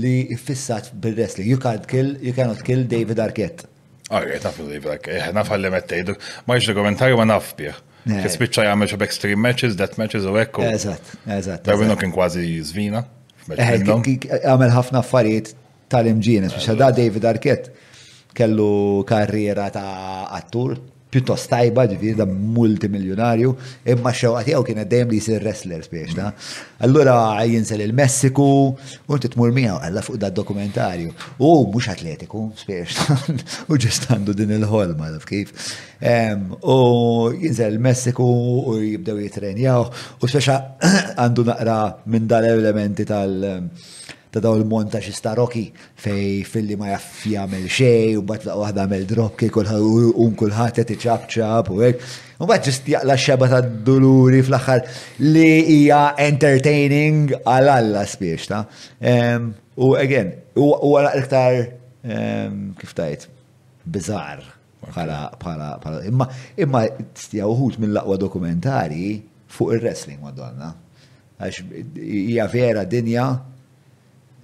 li fissat bil-wrestling. You Can't Kill, You Cannot Kill David Arquette. Arre, taf li David Arquette, eh, naf għalli mettejdu. Ma jġi dokumentarju ma naf bieħ. Eh. Kispiċċa jgħamil xab extreme matches, death matches u ekku. Eżat, eżat. Darwin kien kważi zvina. Eh, għamel ħafna affarijiet tal-imġienes biex da David Arquette kellu karriera ta' attur pjuttost tajba ġifiri da multimiljonarju, imma xewqa tiegħu kienet dejjem li jsir wrestler spiex ta. Allura jinsel il-Messiku, u inti tmur miegħu għalla fuq da dokumentarju. U mhux atletiku spiex ta. U ġest għandu din il-ħolma taf kif. U jinsel il-Messiku u jibdew jitrenjaw, u speċa għandu naqra minn dal-elementi tal- Ta' dawn il-montage ista' Rocky fejn filli ma jaf jagħmel xejn u mbagħad laqgħa waħda għamel drop kick u jqum kulħadd qed iċapċap u hekk. U mbagħad ġist jaqla' x-xebgħa tad-duluri fl-aħħar li hija entertaining għal Alla spiex ta'. U again, huwa l-aktar kif tajt, biżgħar Bħala, bħala, bħala. Imma, imma, stja uħut mill-aqwa dokumentari fuq il-wrestling, madonna. Għax hija vera dinja.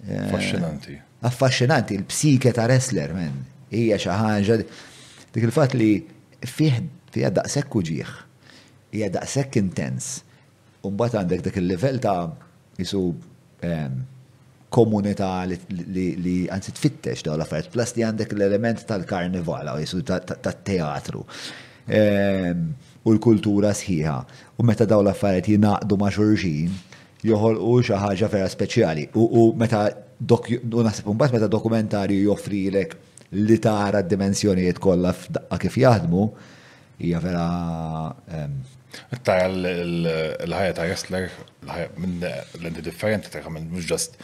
Eh, affaxxinanti. Affaxxinanti, il-psike ta' wrestler, men. Hija xi ħaġa. Dik il-fatt li fih fija daqshekk uġieħ, hija daqshekk intens, U mbagħad għandek dak il-livell ta' qisu komunità li anzi tfittex dawn l-affarijiet, plus li għandek l-element tal-karnival, qisu tat-teatru u l-kultura sħiħa. U meta dawn l-affarijiet jingħaqdu ma' xulxin, joħolqu xi ħaġa vera speċjali. U meta u naħseb mbagħad meta dokumentarju joffrilek li tara d-dimensjonijiet kollha f'daqqa kif jaħdmu, Hija vera Tajal il-ħajja ta' wrestler minn l-enti differenti ta' minn mhux ġast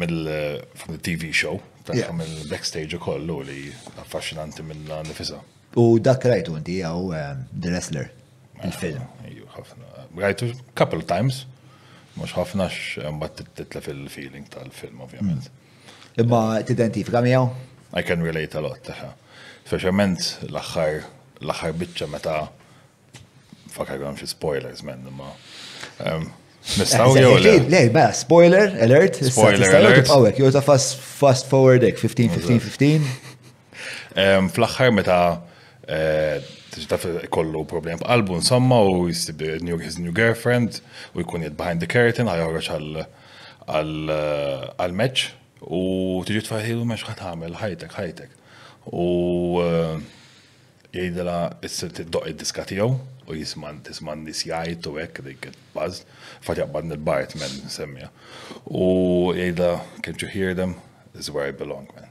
mill-TV show ta' mill-backstage u kollu li affaxxinanti minn nifisa. U dak rajtu inti jew The Wrestler il-film. Rajtu couple times, mhux ħafna x'mbagħad titlef il-feeling tal-film ovvjament. Imma tidentifika miegħu? I can relate a lot, taxa. Speċjalment l-aħħar l-aħħar biċċa meta fakar għam xi spoilers men imma. Ehm, nistaw jew le? Le, mela, spoiler alert, spoiler alert. Tibqawek, jew ta' fast forward 15, 15, 15. Fl-aħħar meta taf kollu problem b'qalbu insomma u jisib new, his new girlfriend u jkun jed behind the curtain għaj joħroġ għal-match u tiġi tfaħi u meċ ħatamel ħajtek ħajtek. U eh, jgħidela t-doq id-diska tiegħu u jisman tisman nis jgħid u hekk dik buzz fatt jaqbad nil-bart men semmija. U jgħidha can't you hear them is where I belong man.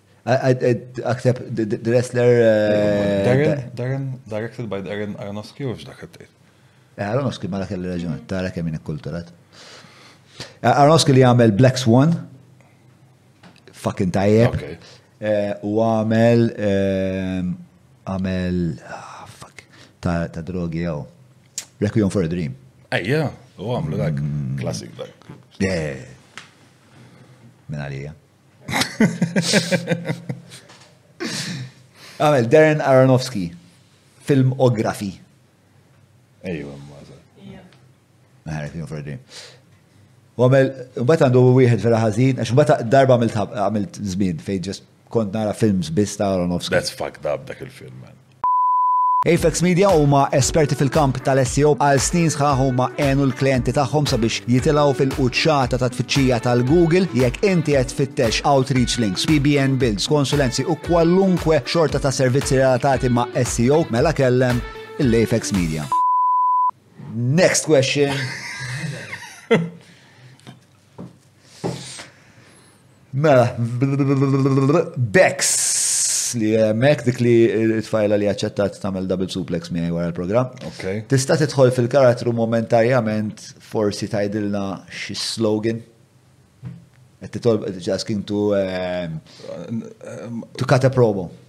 Akteb the wrestler. Darren, directed by Darren Aronofsky u x'dak qed tgħid. Eh, Aronofsky ma dak il-raġun, tara kemm ikkulturat. Eh, Aronofsky li għamel Black Swan, fucking tajjeb. Eh, u għamel għamel ah, fuck ta' drogi jew. Requiem for a Dream. Ejja, u għamlu dak mm. klassik dak. Yeah. Minn għalija. Għamel Darren Aronofsky, filmografi. Ejju, mażel. Maħarek jom for a dream. Għamel, mbagħad għandu wieħed vera ħażin, għax mbagħad darba għamilt żmien fejn ġest kont nara films biss ta' Aronofsky. That's fucked up dak il-film, man. Apex Media huma esperti fil-kamp tal-SEO. Għal snin sħaħ huma għenu l-klijenti tagħhom sabiex jitilgħu fil-quċċata tat-tfittxija tal-Google. Jekk inti qed tfittex outreach links, PBN builds, konsulenzi u kwalunkwe xorta ta' servizzi relatati ma' SEO, mela kellem lil Apex Media. Next question. Mela, Bex li hemmhekk dik li tfajla li aċċettat tagħmel double suplex miegħi wara l-programm. Okay. Tista' tidħol fil-karattru momentarjament forsi tgħidilna xi slogan. Qed titolb asking to eh, to cut a promo.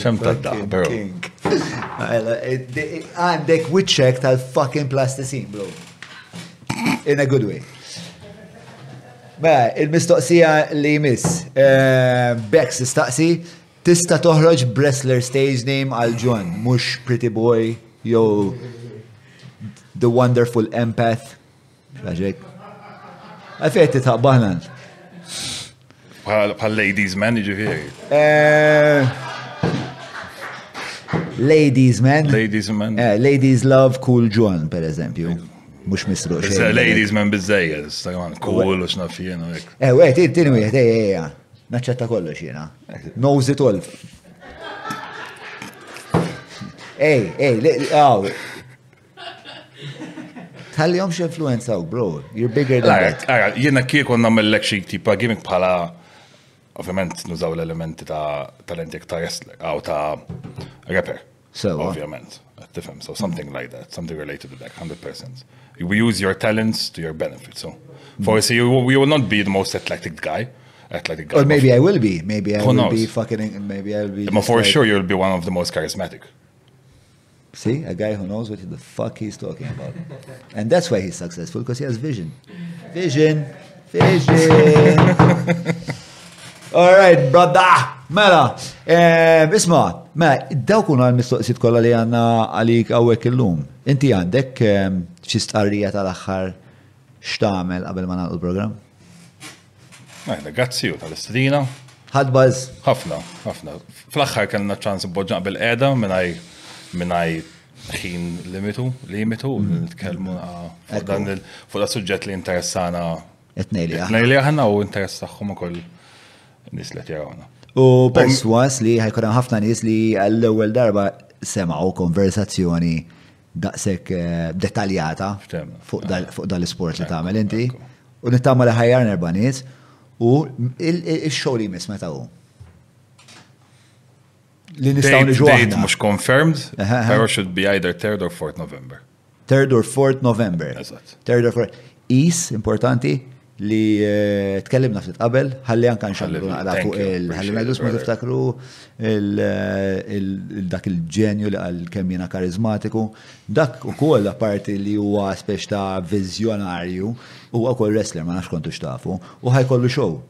Xem tadda, bro. Għandek witchek tal-fucking plastisin, bro. In a good way. Mela, il-mistoqsija li jmiss. Eh, Bex istaqsi, tista toħroġ Bressler stage name għal John, mux Pretty Boy, jew The Wonderful Empath. Flaġek. Għafet titħaq banan. Bħal ladies man ġifiri. Eh, ladies man. Ladies man. Eh, ladies love cool John, per eżempju. Mux misru. Ladies man bizzejja, stagħan, cool u xnafjien. Eh, u għet, tini wieħed, ejja, eh, ejja. Eh, Naċċetta kollox jena. Knows it all. Ej, ej, għaw. Tħallihom x'influenza u bro, you're bigger than that. Ara, jiena kieku nagħmellek xi tipa gimmick bħala ovvjament nużaw l-elementi ta' talenti ta' wrestler aw ta' rapper. So, ovvjament. Tifhem, so something like that, something related to that, 100%. We use your talents to your benefit, so. Forsi you, you will not be the most athletic guy, athletic guy. Or maybe I will be, maybe I will be fucking, maybe I will be. Ma for sure you'll be one of the most charismatic. See, a guy who knows what the fuck he's talking about. And that's why he's successful, because he has vision. Vision! Vision! All right, brother! Mela, eh, isma, mela, daw kun għal mistoqsit kolla li għanna għalik għawek il-lum. Inti għandek eh, xi stqarrija tal-axħar xtamel qabel ma nagħlqu l-programm? Mela, grazzi u tal-istedina. Ħadd baż? Ħafna, ħafna. Fl-aħħar kellna ċans boġġaq bil-qeda mingħajr mingħajr ħin limitu, limitu, mm. nitkellmu fuq dan suġġett li interessana Tnejli aħna u interess tagħhom ukoll nies li jarawna. U perswas li ħajkun hemm ħafna nies li għall-ewwel darba semgħu konversazzjoni daqshekk dettaljata fuq dan l-isport li tagħmel inti. U nittama li ħajjar erba' nies u x-show li jmiss meta hu. Li nistgħu niġu aħna. Mhux confirmed, però should be either 3rd or 4th November. 3rd or 4th November. Eżatt. 3rd or 4th. Qis, importanti, li tkellimna ftit qabel, ħalli anka nxallu naqra fuq il ħalli ngħidu smu tiftakru dak il-ġenju li qal kemm jiena karizmatiku. Dak ukoll apparti li huwa spex ta' viżjonarju, huwa wkoll wrestler ma nafx kontux tafu, u ħajkollu show.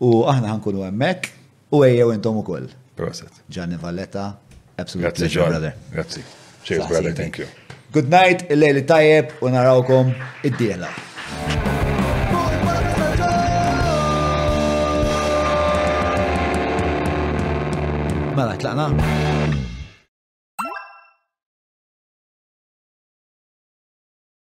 U aħna ħankunu hemmhekk U ejjew intom ukoll. Proset. Gianni Valletta, absolute pleasure, brother. Grazzi. Cheers, brother, thank you. Good night, il-lejli tajjeb u narawkom id-dieħla. Mela, tlaqna.